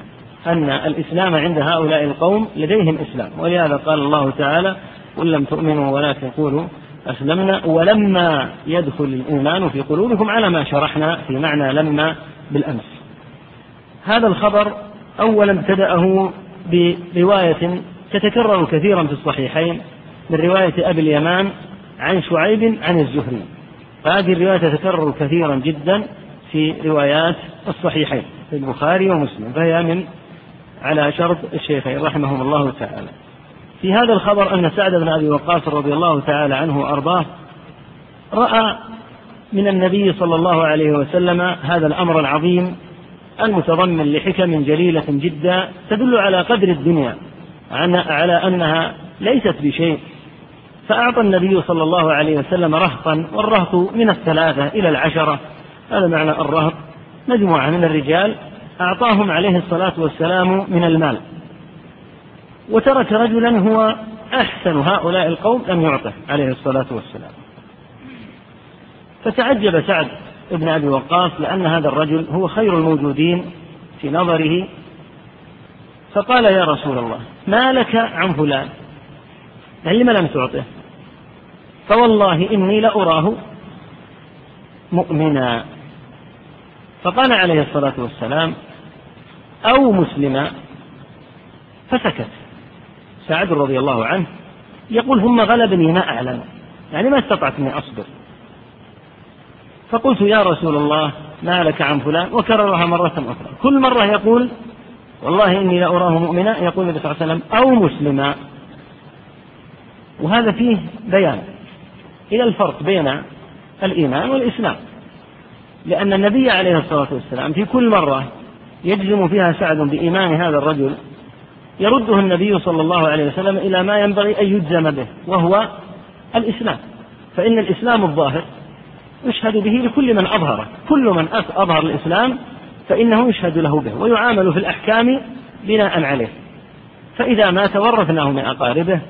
أن الإسلام عند هؤلاء القوم لديهم إسلام ولهذا قال الله تعالى قل لم تؤمنوا ولا تقولوا أسلمنا ولما يدخل الإيمان في قلوبكم على ما شرحنا في معنى لما بالأمس هذا الخبر أولا ابتدأه برواية تتكرر كثيرا في الصحيحين من رواية أبي اليمان عن شعيب عن الزهري فهذه الرواية تتكرر كثيرا جدا في روايات الصحيحين في البخاري ومسلم فهي من على شرط الشيخين رحمهم الله تعالى في هذا الخبر أن سعد بن أبي وقاص رضي الله تعالى عنه وأرضاه رأى من النبي صلى الله عليه وسلم هذا الأمر العظيم المتضمن لحكم جليلة جدا تدل على قدر الدنيا على أنها ليست بشيء فأعطى النبي صلى الله عليه وسلم رهطا والرهط من الثلاثة إلى العشرة هذا معنى الرهط مجموعة من الرجال أعطاهم عليه الصلاة والسلام من المال وترك رجلا هو أحسن هؤلاء القوم أن يعطه عليه الصلاة والسلام فتعجب سعد بن أبي وقاص لأن هذا الرجل هو خير الموجودين في نظره فقال يا رسول الله ما لك عن فلان يعني لم لم تعطه فوالله إني لأراه مؤمنا فقال عليه الصلاة والسلام أو مسلما فسكت سعد رضي الله عنه يقول هم غلبني ما أعلم يعني ما استطعت أني أصبر فقلت يا رسول الله ما لك عن فلان وكررها مرة أخرى كل مرة يقول والله إني لا أراه مؤمنا يقول النبي صلى الله عليه وسلم أو مسلما وهذا فيه بيان إلى الفرق بين الإيمان والإسلام لأن النبي عليه الصلاة والسلام في كل مرة يجزم فيها سعد بإيمان هذا الرجل يرده النبي صلى الله عليه وسلم إلى ما ينبغي أن يجزم به وهو الإسلام فإن الإسلام الظاهر يشهد به لكل من أظهره كل من أظهر الإسلام فإنه يشهد له به ويعامل في الأحكام بناء عليه فإذا ما تورثناه من أقاربه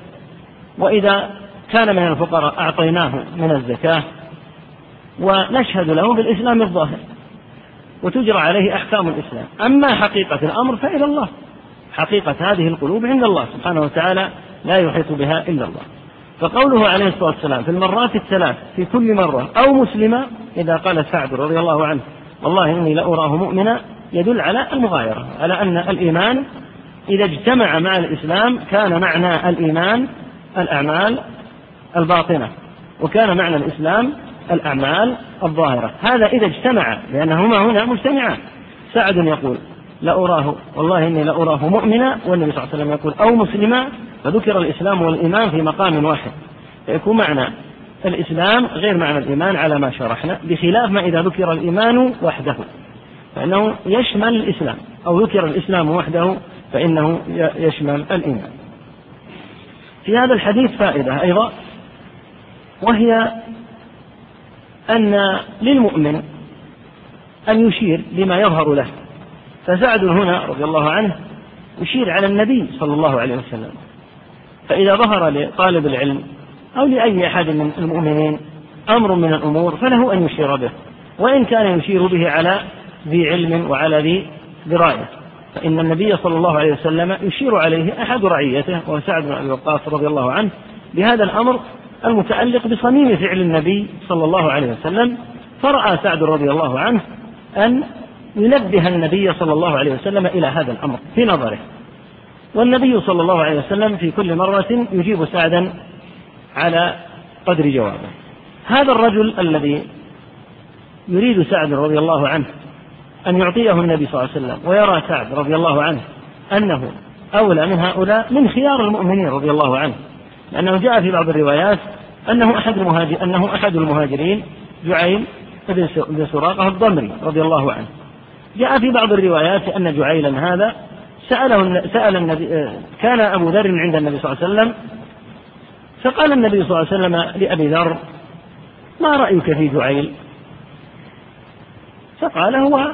وإذا كان من الفقراء أعطيناه من الزكاة ونشهد له بالإسلام الظاهر وتجرى عليه أحكام الإسلام أما حقيقة الأمر فإلى الله حقيقة هذه القلوب عند الله سبحانه وتعالى لا يحيط بها إلا الله فقوله عليه الصلاة والسلام في المرات الثلاث في كل مرة أو مسلمة إذا قال سعد رضي الله عنه والله إني لأراه مؤمنا يدل على المغايرة على أن الإيمان إذا اجتمع مع الإسلام كان معنى الإيمان الأعمال الباطنة وكان معنى الإسلام الأعمال الظاهرة هذا إذا اجتمع لأنهما هنا مجتمعان سعد يقول لأراه والله إني لأراه مؤمنا والنبي صلى الله عليه وسلم يقول أو مسلما فذكر الإسلام والإيمان في مقام واحد فيكون معنى الإسلام غير معنى الإيمان على ما شرحنا بخلاف ما إذا ذكر الإيمان وحده فإنه يشمل الإسلام أو ذكر الإسلام وحده فإنه يشمل الإيمان في هذا الحديث فائدة أيضا وهي أن للمؤمن أن يشير بما يظهر له فسعد هنا رضي الله عنه يشير على النبي صلى الله عليه وسلم فإذا ظهر لطالب العلم أو لأي أحد من المؤمنين أمر من الأمور فله أن يشير به وإن كان يشير به على ذي علم وعلى ذي دراية فإن النبي صلى الله عليه وسلم يشير عليه أحد رعيته وهو سعد بن أبي وقاص رضي الله عنه بهذا الأمر المتعلق بصميم فعل النبي صلى الله عليه وسلم فرأى سعد رضي الله عنه أن ينبه النبي صلى الله عليه وسلم إلى هذا الأمر في نظره والنبي صلى الله عليه وسلم في كل مرة يجيب سعدا على قدر جوابه هذا الرجل الذي يريد سعد رضي الله عنه أن يعطيه النبي صلى الله عليه وسلم ويرى سعد رضي الله عنه أنه أولى من هؤلاء من خيار المؤمنين رضي الله عنه لأنه جاء في بعض الروايات أنه أحد المهاجر أنه أحد المهاجرين جعيل بن سراقة الضمري رضي الله عنه جاء في بعض الروايات أن جعيلا هذا سأله سأل النبي آه، كان أبو ذر عند النبي صلى الله عليه وسلم فقال النبي صلى الله عليه وسلم لأبي ذر ما رأيك في جعيل فقال هو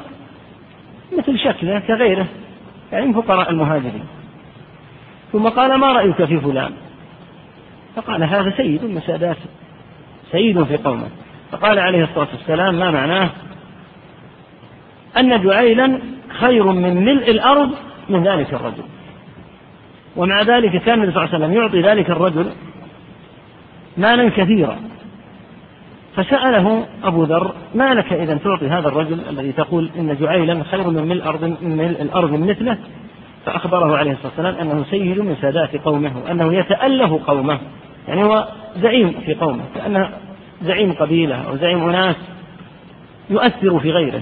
مثل شكله كغيره يعني من فقراء المهاجرين ثم قال ما رأيك في فلان فقال هذا سيد سادات سيد في قومه فقال عليه الصلاة والسلام ما معناه أن جعيلا خير من ملء الأرض من ذلك الرجل ومع ذلك كان النبي صلى الله عليه وسلم يعطي ذلك الرجل مالا كثيرا فسأله أبو ذر ما لك إذا تعطي هذا الرجل الذي تقول إن جعيلا خير من ملء الأرض من ملء الأرض مثله فأخبره عليه الصلاة والسلام أنه سيد من سادات قومه وأنه يتأله قومه يعني هو زعيم في قومه كأنه زعيم قبيلة أو زعيم أناس يؤثر في غيره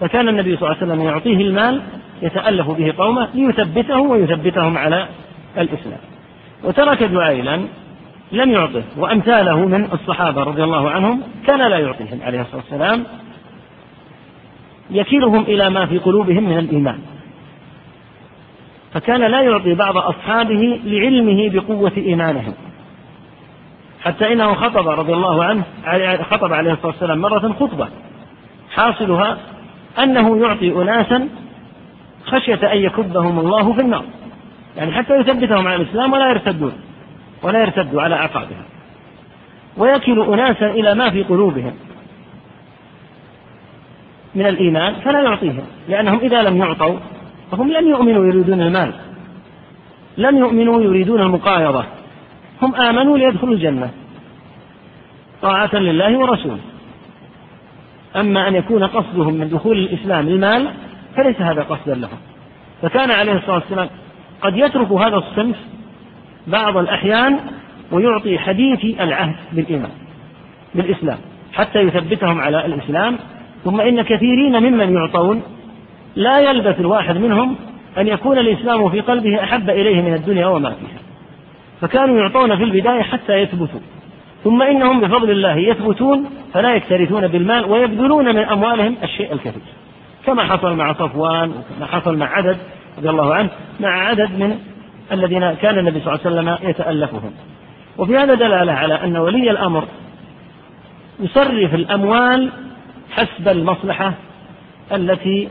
فكان النبي صلى الله عليه وسلم يعطيه المال يتألف به قومه ليثبته ويثبتهم على الإسلام وترك جعيلا لم يعطه وأمثاله من الصحابة رضي الله عنهم كان لا يعطيهم عليه الصلاة والسلام يكيلهم إلى ما في قلوبهم من الإيمان فكان لا يعطي بعض أصحابه لعلمه بقوة إيمانهم حتى إنه خطب رضي الله عنه خطب عليه الصلاة والسلام مرة خطبة حاصلها أنه يعطي أناسا خشية أن يكبهم الله في النار يعني حتى يثبتهم على الإسلام ولا يرتدون ولا يرتدوا على أعقابهم ويكل أناسا إلى ما في قلوبهم من الإيمان فلا يعطيهم لأنهم إذا لم يعطوا فهم لم يؤمنوا يريدون المال لم يؤمنوا يريدون المقايضة هم آمنوا ليدخلوا الجنة طاعة لله ورسوله أما أن يكون قصدهم من دخول الإسلام المال فليس هذا قصدا لهم فكان عليه الصلاة والسلام قد يترك هذا الصنف بعض الأحيان ويعطي حديثي العهد بالإيمان بالإسلام حتى يثبتهم على الإسلام ثم إن كثيرين ممن يعطون لا يلبث الواحد منهم أن يكون الإسلام في قلبه أحب إليه من الدنيا وما فيها فكانوا يعطون في البداية حتى يثبتوا ثم إنهم بفضل الله يثبتون فلا يكترثون بالمال ويبذلون من أموالهم الشيء الكثير كما حصل مع صفوان وكما حصل مع عدد رضي الله عنه مع عدد من الذين كان النبي صلى الله عليه وسلم يتألفهم وفي هذا دلالة على أن ولي الأمر يصرف الأموال حسب المصلحة التي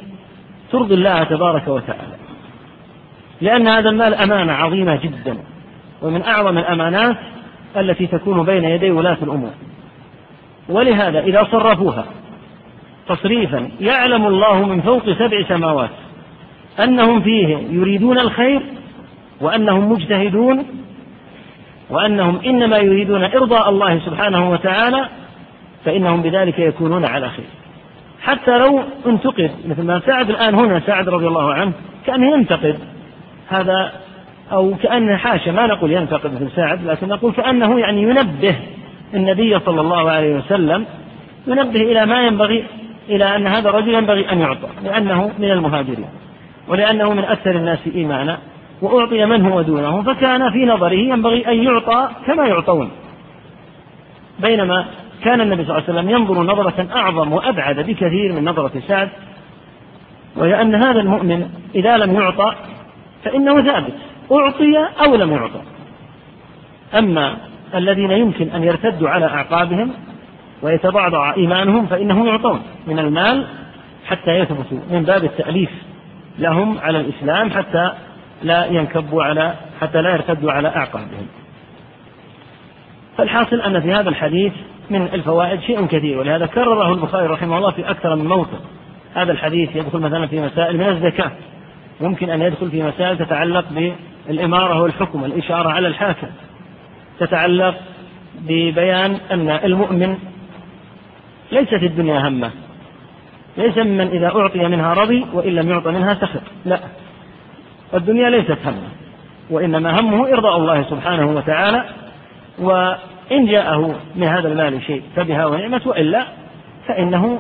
ترضي الله تبارك وتعالى لأن هذا المال أمانة عظيمة جدا ومن أعظم الأمانات التي تكون بين يدي ولاة الأمور ولهذا إذا صرفوها تصريفا يعلم الله من فوق سبع سماوات أنهم فيه يريدون الخير وأنهم مجتهدون وأنهم إنما يريدون إرضاء الله سبحانه وتعالى فإنهم بذلك يكونون على خير حتى لو انتقد مثل ما سعد الآن هنا سعد رضي الله عنه كأنه ينتقد هذا أو كأنه حاشا ما نقول ينتقد مثل سعد لكن نقول كأنه يعني ينبه النبي صلى الله عليه وسلم ينبه إلى ما ينبغي إلى أن هذا الرجل ينبغي أن يعطى لأنه من المهاجرين ولأنه من أكثر الناس إيمانا وأعطي من هو دونه فكان في نظره ينبغي أن يعطى كما يعطون بينما كان النبي صلى الله عليه وسلم ينظر نظرة أعظم وأبعد بكثير من نظرة سعد وهي أن هذا المؤمن إذا لم يعطى فإنه ثابت أعطي أو لم يعطى أما الذين يمكن أن يرتدوا على أعقابهم ويتضعضع إيمانهم فإنهم يعطون من المال حتى يثبتوا من باب التأليف لهم على الإسلام حتى لا ينكبوا على حتى لا يرتدوا على أعقابهم فالحاصل أن في هذا الحديث من الفوائد شيء كثير ولهذا كرره البخاري رحمه الله في أكثر من موطن هذا الحديث يدخل مثلا في مسائل من الزكاة ممكن أن يدخل في مسائل تتعلق بالإمارة والحكم الإشارة على الحاكم تتعلق ببيان أن المؤمن ليست الدنيا همه ليس ممن إذا أعطي منها رضي وإن لم يعط منها سخط لا الدنيا ليست همه وإنما همه إرضاء الله سبحانه وتعالى و إن جاءه من هذا المال شيء فبها ونعمت وإلا فإنه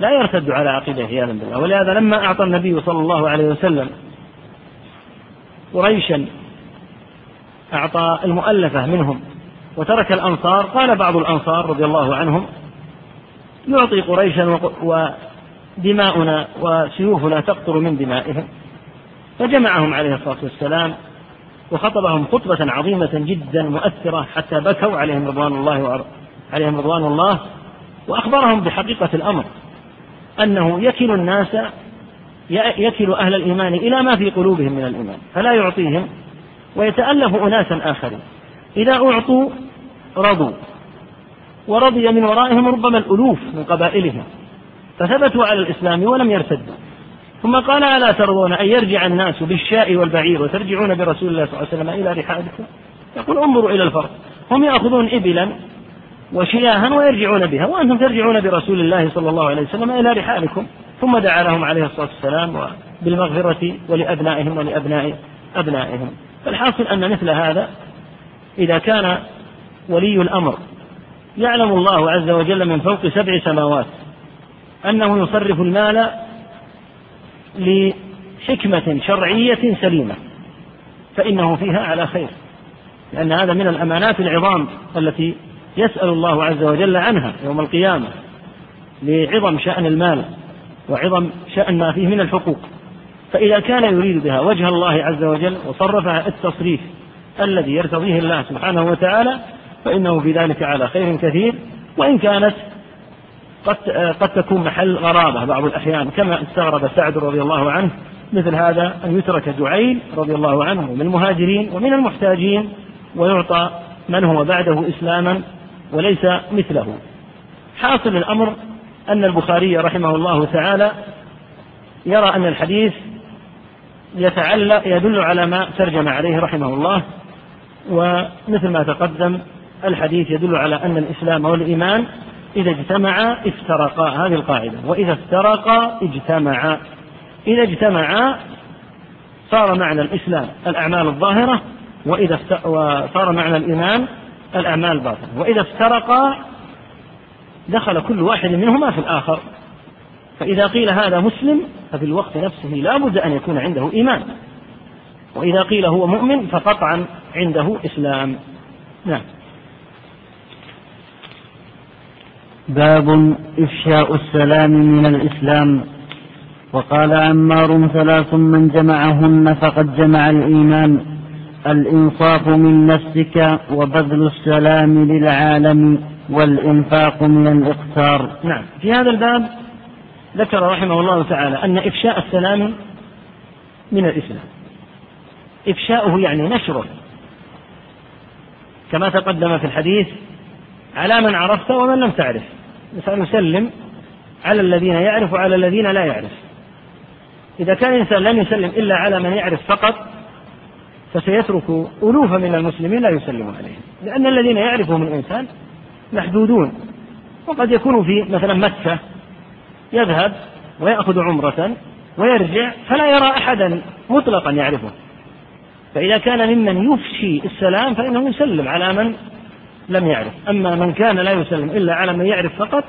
لا يرتد على عقيده عياذا بالله ولهذا لما أعطى النبي صلى الله عليه وسلم قريشا أعطى المؤلفة منهم وترك الأنصار قال بعض الأنصار رضي الله عنهم يعطي قريشا ودماؤنا وسيوفنا تقطر من دمائهم فجمعهم عليه الصلاة والسلام وخطبهم خطبة عظيمة جدا مؤثرة حتى بكوا عليهم رضوان الله عليهم رضوان الله وأخبرهم بحقيقة الأمر أنه يكل الناس يكل أهل الإيمان إلى ما في قلوبهم من الإيمان فلا يعطيهم ويتألف أناسا آخرين إذا أعطوا رضوا ورضي من ورائهم ربما الألوف من قبائلهم فثبتوا على الإسلام ولم يرتدوا ثم قال ألا ترضون أن يرجع الناس بالشاء والبعير وترجعون برسول الله صلى الله عليه وسلم إلى رحالكم يقول انظروا إلى الفرق هم يأخذون إبلا وشياها ويرجعون بها وأنتم ترجعون برسول الله صلى الله عليه وسلم إلى رحالكم ثم دعا لهم عليه الصلاة والسلام بالمغفرة ولأبنائهم ولأبناء أبنائهم فالحاصل أن مثل هذا إذا كان ولي الأمر يعلم الله عز وجل من فوق سبع سماوات أنه يصرف المال لحكمة شرعية سليمة فإنه فيها على خير لأن هذا من الأمانات العظام التي يسأل الله عز وجل عنها يوم القيامة لعظم شأن المال وعظم شأن ما فيه من الحقوق فإذا كان يريد بها وجه الله عز وجل وصرفها التصريف الذي يرتضيه الله سبحانه وتعالى فإنه في ذلك على خير كثير وإن كانت قد آه، قد تكون محل غرابة بعض الأحيان كما استغرب سعد رضي الله عنه مثل هذا أن يترك زعيل رضي الله عنه من المهاجرين ومن المحتاجين ويعطى من هو بعده إسلاما وليس مثله حاصل الأمر أن البخاري رحمه الله تعالى يرى أن الحديث يتعلق يدل على ما ترجم عليه رحمه الله ومثل ما تقدم الحديث يدل على أن الإسلام والإيمان إذا اجتمعا افترقا هذه القاعدة وإذا افترقا اجتمعا إذا اجتمعا صار معنى الإسلام الأعمال الظاهرة وإذا صار معنى الإيمان الأعمال الباطنة وإذا افترقا دخل كل واحد منهما في الآخر فإذا قيل هذا مسلم ففي الوقت نفسه لا بد أن يكون عنده إيمان وإذا قيل هو مؤمن فقطعا عنده إسلام نعم
باب إفشاء السلام من الإسلام وقال عمار ثلاث من جمعهن فقد جمع الإيمان الإنصاف من نفسك وبذل السلام للعالم والإنفاق من الإقتار
نعم في هذا الباب ذكر رحمه الله تعالى أن إفشاء السلام من الإسلام إفشاؤه يعني نشره كما تقدم في الحديث على من عرفت ومن لم تعرف سنسلم على الذين يعرف وعلى الذين لا يعرف إذا كان الإنسان لن يسلم إلا على من يعرف فقط فسيترك ألوفا من المسلمين لا يسلم عليهم لأن الذين يعرفهم الإنسان محدودون وقد يكون في مثلا مكة يذهب ويأخذ عمرة ويرجع فلا يرى أحدا مطلقا يعرفه فإذا كان ممن يفشي السلام فإنه يسلم على من لم يعرف أما من كان لا يسلم إلا على من يعرف فقط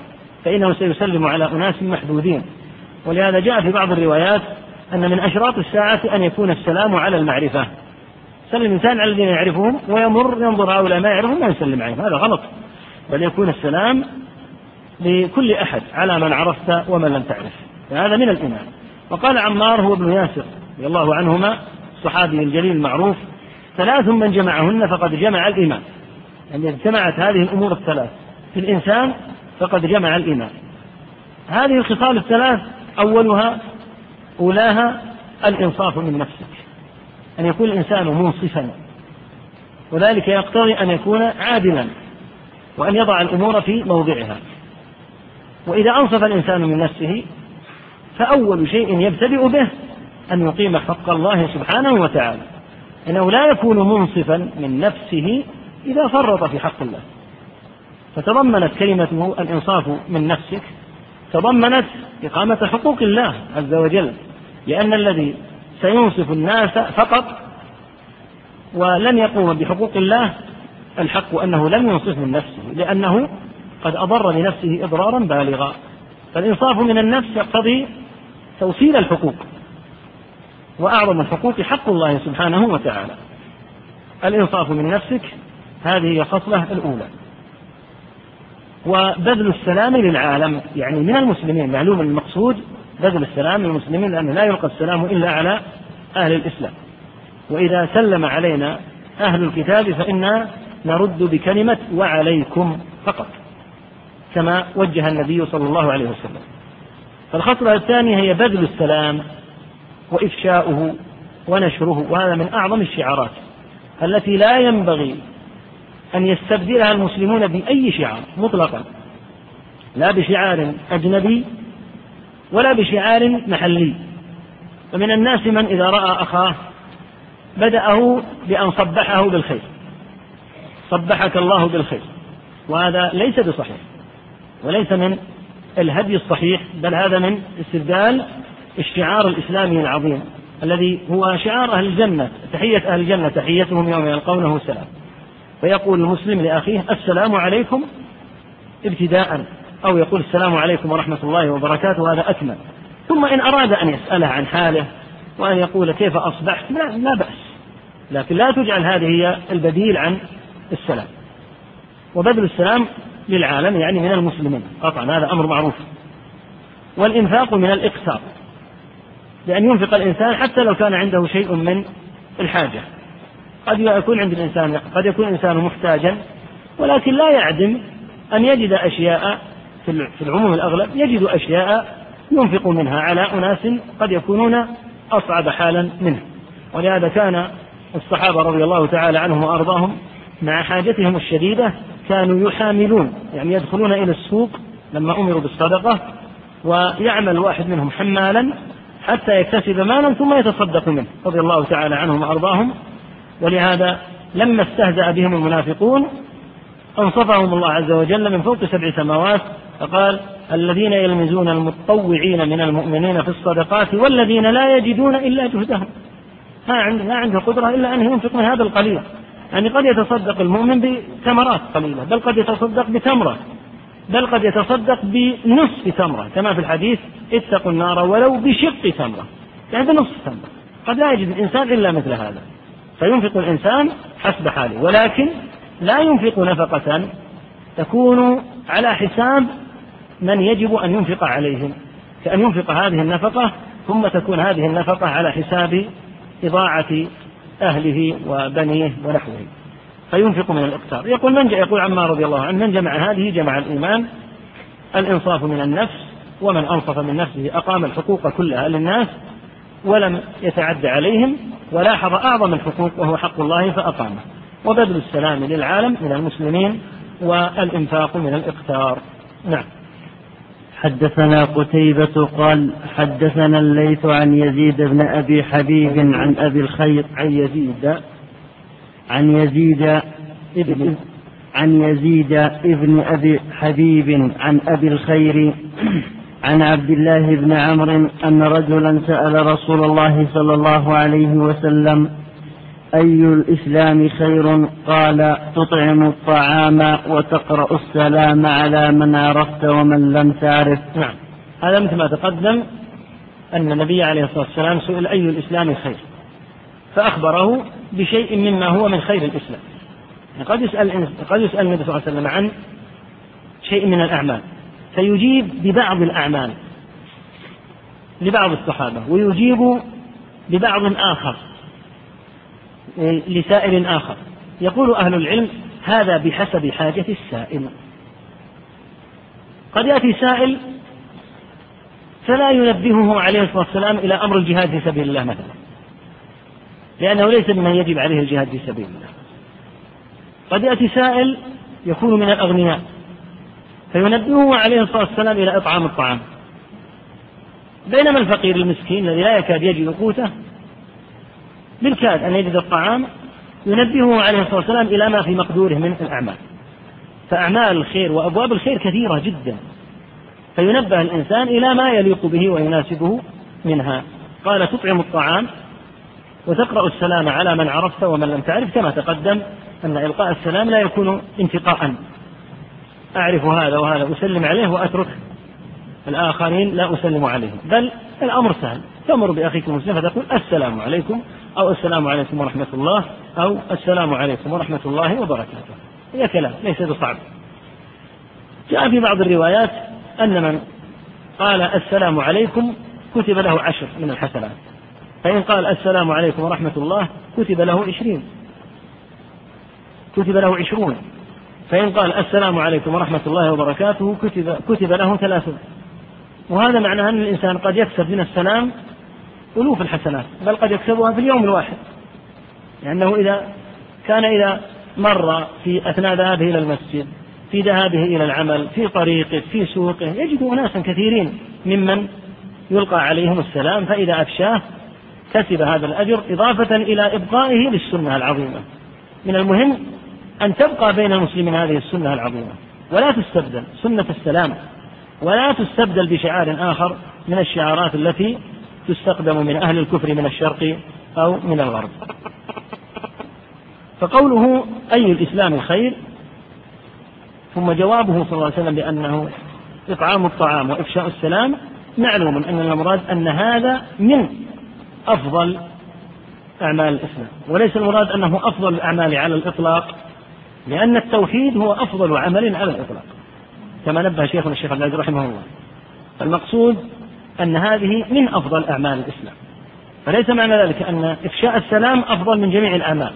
فإنه سيسلم على أناس محدودين ولهذا جاء في بعض الروايات أن من أشراط الساعة أن يكون السلام على المعرفة سلم الإنسان على الذين يعرفهم ويمر ينظر هؤلاء ما يعرفهم ما يسلم عليهم هذا غلط بل يكون السلام لكل أحد على من عرفت ومن لم تعرف فهذا من الإيمان وقال عمار هو ابن ياسر رضي الله عنهما الصحابي الجليل المعروف ثلاث من جمعهن فقد جمع الإيمان يعني اجتمعت هذه الأمور الثلاث في الإنسان فقد جمع الإيمان هذه الخصال الثلاث أولها أولاها الإنصاف من نفسك أن يكون الإنسان منصفا وذلك يقتضي أن يكون عادلا وأن يضع الأمور في موضعها وإذا أنصف الإنسان من نفسه فأول شيء يبتدئ به أن يقيم حق الله سبحانه وتعالى أنه لا يكون منصفا من نفسه إذا فرط في حق الله فتضمنت كلمة الإنصاف من نفسك تضمنت إقامة حقوق الله عز وجل لأن الذي سينصف الناس فقط ولن يقوم بحقوق الله الحق أنه لم ينصفه نفسه لأنه قد أضر لنفسه إضرارا بالغا فالإنصاف من النفس يقتضي توصيل الحقوق وأعظم الحقوق حق الله سبحانه وتعالى الإنصاف من نفسك هذه هي الخصلة الأولى وبذل السلام للعالم يعني من المسلمين معلوم المقصود بذل السلام للمسلمين لأنه لا يلقى السلام إلا على أهل الإسلام وإذا سلم علينا أهل الكتاب فإنا نرد بكلمة وعليكم فقط كما وجه النبي صلى الله عليه وسلم فالخطوة الثانية هي بذل السلام وإفشاؤه ونشره وهذا من أعظم الشعارات التي لا ينبغي أن يستبدلها المسلمون بأي شعار مطلقا لا بشعار أجنبي ولا بشعار محلي فمن الناس من إذا رأى أخاه بدأه بأن صبحه بالخير صبحك الله بالخير وهذا ليس بصحيح وليس من الهدي الصحيح بل هذا من استبدال الشعار الإسلامي العظيم الذي هو شعار أهل الجنة تحية أهل الجنة تحيتهم يوم يلقونه سلام فيقول المسلم لأخيه السلام عليكم ابتداء أو يقول السلام عليكم ورحمة الله وبركاته وهذا أكمل ثم إن أراد أن يسأله عن حاله وأن يقول كيف أصبحت لا, لا بأس لكن لا تجعل هذه هي البديل عن السلام وبذل السلام للعالم يعني من المسلمين قطعا هذا أمر معروف والإنفاق من الإقساط بأن ينفق الإنسان حتى لو كان عنده شيء من الحاجة قد يكون عند الإنسان قد يكون الإنسان محتاجا ولكن لا يعدم أن يجد أشياء في العموم الأغلب يجد أشياء ينفق منها على أناس قد يكونون أصعب حالا منه ولهذا كان الصحابة رضي الله تعالى عنهم وأرضاهم مع حاجتهم الشديدة كانوا يحاملون يعني يدخلون إلى السوق لما أمروا بالصدقة ويعمل واحد منهم حمالا حتى يكتسب مالا ثم يتصدق منه رضي الله تعالى عنهم وأرضاهم ولهذا لما استهزأ بهم المنافقون أنصفهم الله عز وجل من فوق سبع سماوات فقال الذين يلمزون المتطوعين من المؤمنين في الصدقات والذين لا يجدون إلا جهدهم ما عنده ما عنده قدرة إلا أن ينفق من هذا القليل يعني قد يتصدق المؤمن بثمرات قليلة بل قد يتصدق بتمرة بل قد يتصدق بنصف تمرة كما في الحديث اتقوا النار ولو بشق تمرة يعني بنصف تمرة قد لا يجد الإنسان إلا مثل هذا فينفق الإنسان حسب حاله ولكن لا ينفق نفقة تكون على حساب من يجب أن ينفق عليهم كأن ينفق هذه النفقة ثم تكون هذه النفقة على حساب إضاعة أهله وبنيه ونحوه فينفق من الإقتار يقول من يقول عمار رضي الله عنه من جمع هذه جمع الإيمان الإنصاف من النفس ومن أنصف من نفسه أقام الحقوق كلها للناس ولم يتعد عليهم ولاحظ أعظم الحقوق وهو حق الله فأقامه وبذل السلام للعالم من المسلمين والإنفاق من الإقتار نعم
حدثنا قتيبة قال حدثنا الليث عن يزيد بن أبي حبيب عن أبي الخير عن يزيد عن يزيد ابن عن يزيد ابن أبي حبيب عن أبي الخير عن عبد الله بن عمرو أن رجلا سأل رسول الله صلى الله عليه وسلم أي الإسلام خير قال تطعم الطعام وتقرأ السلام على من عرفت ومن لم تعرف
نعم هذا مثل ما تقدم أن النبي عليه الصلاة والسلام سئل أي الإسلام خير فأخبره بشيء مما هو من خير الإسلام قد يسأل قد يسأل النبي صلى الله عليه وسلم عن شيء من الأعمال فيجيب ببعض الأعمال لبعض الصحابة ويجيب ببعض آخر لسائل آخر يقول أهل العلم هذا بحسب حاجة السائل قد يأتي سائل فلا ينبهه عليه الصلاة والسلام إلى أمر الجهاد في سبيل الله مثلا لأنه ليس ممن يجب عليه الجهاد في سبيل الله قد يأتي سائل يكون من الأغنياء فينبهه عليه الصلاة والسلام إلى إطعام الطعام بينما الفقير المسكين الذي لا يكاد يجد قوته بالكاد أن يجد الطعام ينبهه عليه الصلاة والسلام إلى ما في مقدوره من الأعمال فأعمال الخير وأبواب الخير كثيرة جدا فينبه الإنسان إلى ما يليق به ويناسبه منها قال تطعم الطعام وتقرأ السلام على من عرفت ومن لم تعرف كما تقدم أن إلقاء السلام لا يكون انتقاء أعرف هذا وهذا أسلم عليه وأترك الآخرين لا أسلم عليهم بل الأمر سهل تمر بأخيك المسلم فتقول السلام عليكم أو السلام عليكم ورحمة الله أو السلام عليكم ورحمة الله وبركاته هي كلام ليس بصعب جاء في بعض الروايات أن من قال السلام عليكم كتب له عشر من الحسنات فإن قال السلام عليكم ورحمة الله كتب له عشرين كتب له عشرون فإن قال السلام عليكم ورحمة الله وبركاته كتب كتب له ثلاثة وهذا معناه أن الإنسان قد يكسب من السلام ألوف الحسنات بل قد يكسبها في اليوم الواحد لأنه إذا كان إذا مر في أثناء ذهابه إلى المسجد في ذهابه إلى العمل في طريقه في سوقه يجد أناسا كثيرين ممن يلقى عليهم السلام فإذا أفشاه كسب هذا الأجر إضافة إلى إبقائه للسنة العظيمة من المهم أن تبقى بين المسلمين هذه السنة العظيمة ولا تستبدل سنة السلام ولا تستبدل بشعار آخر من الشعارات التي تستخدم من أهل الكفر من الشرق أو من الغرب فقوله أي الإسلام خير ثم جوابه صلى الله عليه وسلم بأنه إطعام الطعام وإفشاء السلام معلوم أن المراد أن هذا من أفضل أعمال الإسلام وليس المراد أنه أفضل الأعمال على الإطلاق لأن التوحيد هو أفضل عمل على الإطلاق كما نبه شيخنا الشيخ عبد رحمه الله المقصود أن هذه من أفضل أعمال الإسلام فليس معنى ذلك أن إفشاء السلام أفضل من جميع الأعمال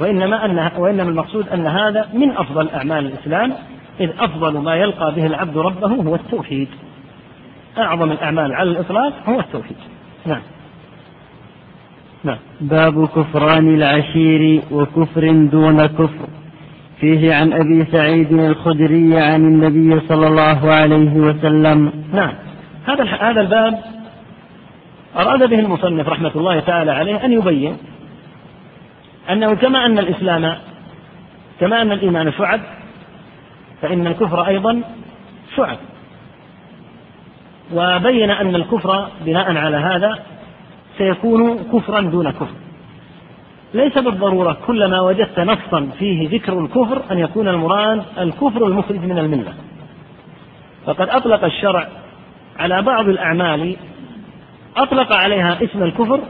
وإنما أن وإنما المقصود أن هذا من أفضل أعمال الإسلام إذ أفضل ما يلقى به العبد ربه هو التوحيد أعظم الأعمال على الإطلاق هو التوحيد نعم نعم
باب كفران العشير وكفر دون كفر فيه عن أبي سعيد الخدري عن النبي صلى الله عليه وسلم
نعم هذا هذا الباب أراد به المصنف رحمة الله تعالى عليه أن يبين أنه كما أن الإسلام كما أن الإيمان شعب فإن الكفر أيضا شعب وبين أن الكفر بناء على هذا سيكون كفرا دون كفر ليس بالضرورة كلما وجدت نصا فيه ذكر الكفر أن يكون المراد الكفر المخرج من الملة فقد أطلق الشرع على بعض الأعمال أطلق عليها اسم الكفر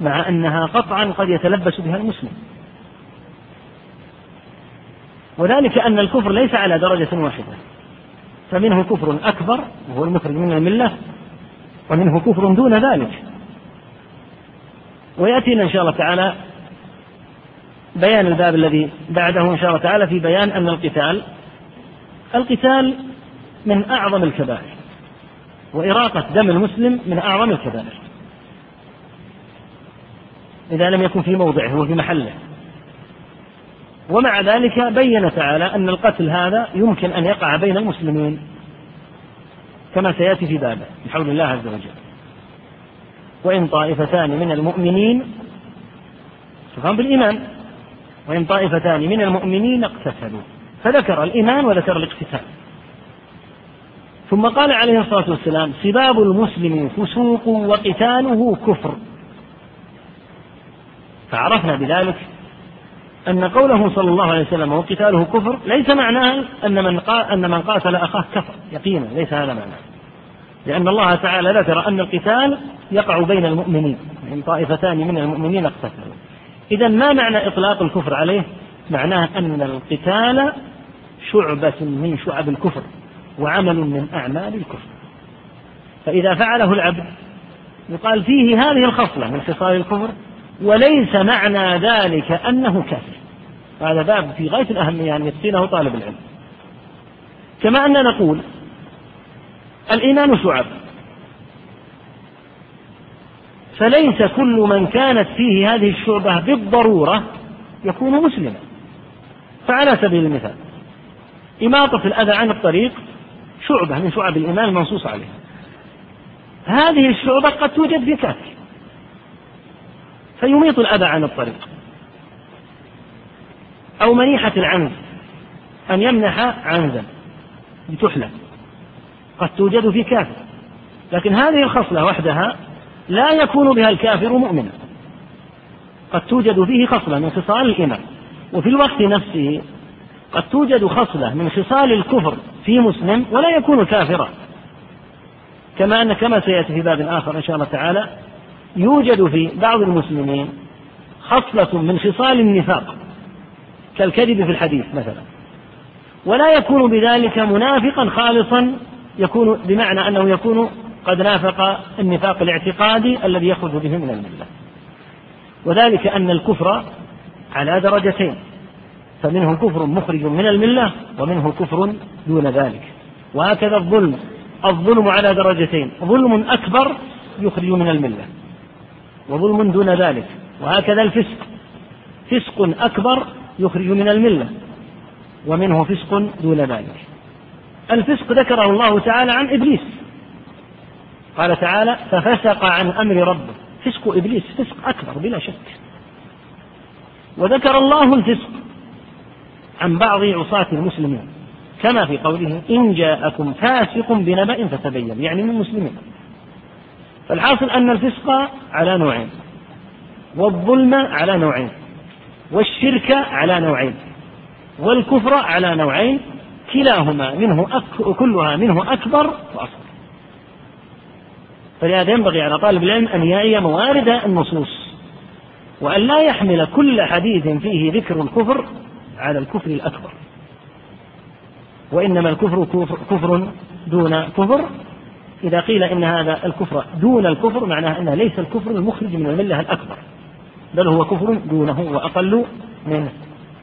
مع أنها قطعا قد يتلبس بها المسلم وذلك أن الكفر ليس على درجة واحدة فمنه كفر أكبر وهو المخرج من الملة ومنه كفر دون ذلك ويأتينا إن شاء الله تعالى بيان الباب الذي بعده إن شاء الله تعالى في بيان أن القتال القتال من أعظم الكبائر وإراقة دم المسلم من أعظم الكبائر إذا لم يكن في موضعه وفي محله ومع ذلك بين تعالى أن القتل هذا يمكن أن يقع بين المسلمين كما سيأتي في بابه بحول الله عز وجل وإن طائفتان من المؤمنين تفهم بالإيمان وإن طائفتان من المؤمنين اقتتلوا فذكر الإيمان وذكر الاقتتال ثم قال عليه الصلاة والسلام سباب المسلم فسوق وقتاله كفر فعرفنا بذلك أن قوله صلى الله عليه وسلم وقتاله كفر ليس معناه أن من أن من قاتل أخاه كفر يقينا ليس هذا معناه لأن الله تعالى ذكر أن القتال يقع بين المؤمنين إن يعني طائفتان من المؤمنين اقتتلوا إذا ما معنى إطلاق الكفر عليه معناه أن القتال شعبة من شعب الكفر وعمل من أعمال الكفر فإذا فعله العبد يقال فيه هذه الخصلة من خصال الكفر وليس معنى ذلك أنه كافر هذا باب في غاية الأهمية أن يتقنه طالب العلم كما أننا نقول الإيمان شعب فليس كل من كانت فيه هذه الشعبة بالضرورة يكون مسلما فعلى سبيل المثال إماطة الأذى عن الطريق شعبة من شعب الإيمان المنصوص عليها هذه الشعبة قد توجد في فيميط الأذى عن الطريق أو منيحة العنز أن يمنح عنزا بتحلة قد توجد في كافر لكن هذه الخصلة وحدها لا يكون بها الكافر مؤمنا قد توجد فيه خصلة من خصال الإيمان وفي الوقت نفسه قد توجد خصلة من خصال الكفر في مسلم ولا يكون كافرا كما أن كما سيأتي في باب آخر إن شاء الله تعالى يوجد في بعض المسلمين خصلة من خصال النفاق كالكذب في الحديث مثلا ولا يكون بذلك منافقا خالصا يكون بمعنى أنه يكون قد نافق النفاق الاعتقادي الذي يخرج به من الملة وذلك أن الكفر على درجتين فمنه كفر مخرج من الملة ومنه كفر دون ذلك وهكذا الظلم الظلم على درجتين ظلم أكبر يخرج من الملة وظلم دون ذلك وهكذا الفسق فسق أكبر يخرج من الملة ومنه فسق دون ذلك الفسق ذكره الله تعالى عن إبليس قال تعالى ففسق عن أمر ربه فسق إبليس فسق أكبر بلا شك وذكر الله الفسق عن بعض عصاة المسلمين كما في قوله إن جاءكم فاسق بنبأ فتبين يعني من مسلمين فالحاصل أن الفسق على نوعين والظلم على نوعين والشرك على نوعين والكفر على نوعين كلاهما منه أك... كلها منه أكبر وأصغر فلهذا ينبغي على طالب العلم أن يعي موارد النصوص وأن لا يحمل كل حديث فيه ذكر الكفر على الكفر الأكبر وإنما الكفر كفر, كفر دون كفر إذا قيل إن هذا الكفر دون الكفر معناه أنه ليس الكفر المخرج من الملة الأكبر بل هو كفر دونه وأقل منه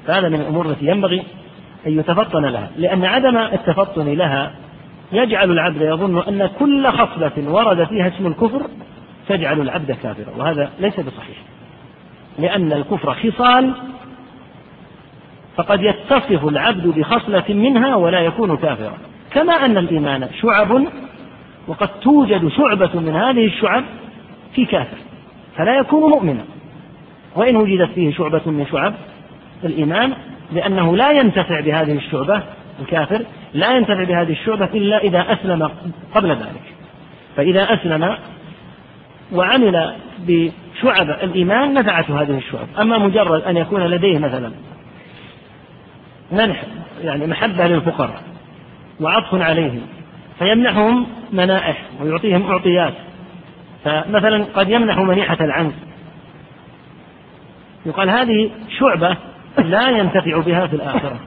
فهذا من الأمور التي ينبغي أن يتفطن لها لأن عدم التفطن لها يجعل العبد يظن أن كل خصلة ورد فيها اسم الكفر تجعل العبد كافرا وهذا ليس بصحيح لأن الكفر خصال فقد يتصف العبد بخصلة منها ولا يكون كافرا كما أن الإيمان شعب وقد توجد شعبة من هذه الشعب في كافر فلا يكون مؤمنا وإن وجدت فيه شعبة من شعب الإيمان لأنه لا ينتفع بهذه الشعبة الكافر لا ينتفع بهذه الشعبة إلا إذا أسلم قبل ذلك فإذا أسلم وعمل بشعب الإيمان نفعته هذه الشعب أما مجرد أن يكون لديه مثلا منح يعني محبة للفقراء وعطف عليهم فيمنحهم منائح ويعطيهم أعطيات فمثلا قد يمنح منيحة العنز يقال هذه شعبة لا ينتفع بها في الآخرة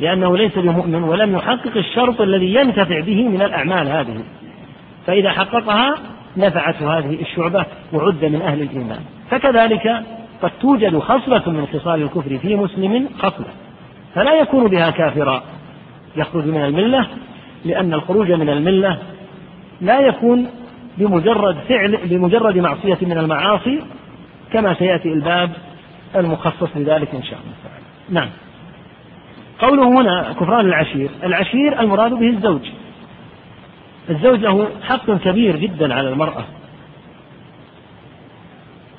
لأنه ليس بمؤمن ولم يحقق الشرط الذي ينتفع به من الأعمال هذه فإذا حققها نفعته هذه الشعبة وعد من أهل الإيمان فكذلك قد توجد خصلة من خصال الكفر في مسلم خصلة فلا يكون بها كافرا يخرج من الملة لأن الخروج من الملة لا يكون بمجرد فعل بمجرد معصية من المعاصي كما سيأتي الباب المخصص لذلك إن شاء الله تعالى نعم قوله هنا كفران العشير العشير المراد به الزوج الزوج له حق كبير جدا على المرأة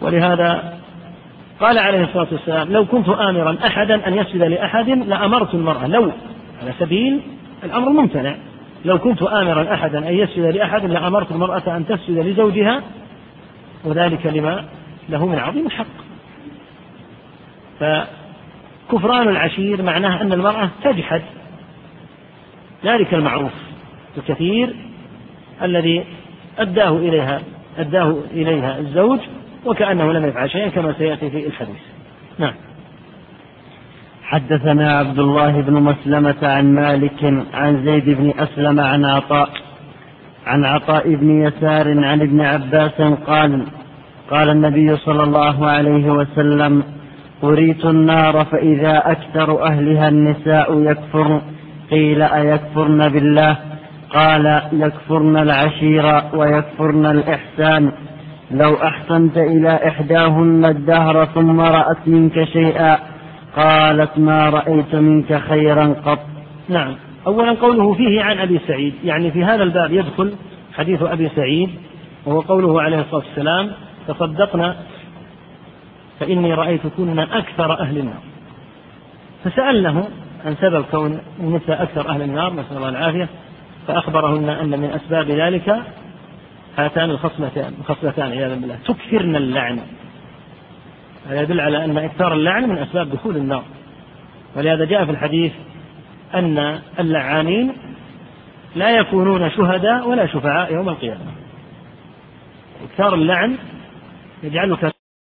ولهذا قال عليه الصلاة والسلام لو كنت آمرا أحدا أن يسجد لأحد لأمرت المرأة لو على سبيل الأمر الممتنع لو كنت آمرا أحدا أن يسجد لأحد لأمرت المرأة أن تسجد لزوجها وذلك لما له من عظيم الحق فكفران العشير معناه أن المرأة تجحد ذلك المعروف الكثير الذي أداه إليها أداه إليها الزوج وكأنه لم يفعل شيئا كما سيأتي في الحديث نعم
حدثنا عبد الله بن مسلمة عن مالك عن زيد بن أسلم عن عطاء عن عطاء بن يسار عن ابن عباس قال قال النبي صلى الله عليه وسلم قريت النار فإذا أكثر أهلها النساء يكفر قيل أيكفرن بالله قال يكفرن العشيرة ويكفرن الإحسان لو أحسنت إلى إحداهن الدهر ثم رأت منك شيئا قالت ما رأيت منك خيرا قط
نعم أولا قوله فيه عن أبي سعيد يعني في هذا الباب يدخل حديث أبي سعيد وهو قوله عليه الصلاة والسلام تصدقنا فإني رأيتكننا أكثر أهل النار فسأله عن سبب كون النساء أكثر أهل النار نسأل الله العافية فأخبرهن أن من أسباب ذلك هاتان الخصلتان الخصلتان عياذا بالله تكثرن اللعن هذا يدل على أن إكثار اللعن من أسباب دخول النار ولهذا جاء في الحديث أن اللعانين لا يكونون شهداء ولا شفعاء يوم القيامة إكثار اللعن يجعلك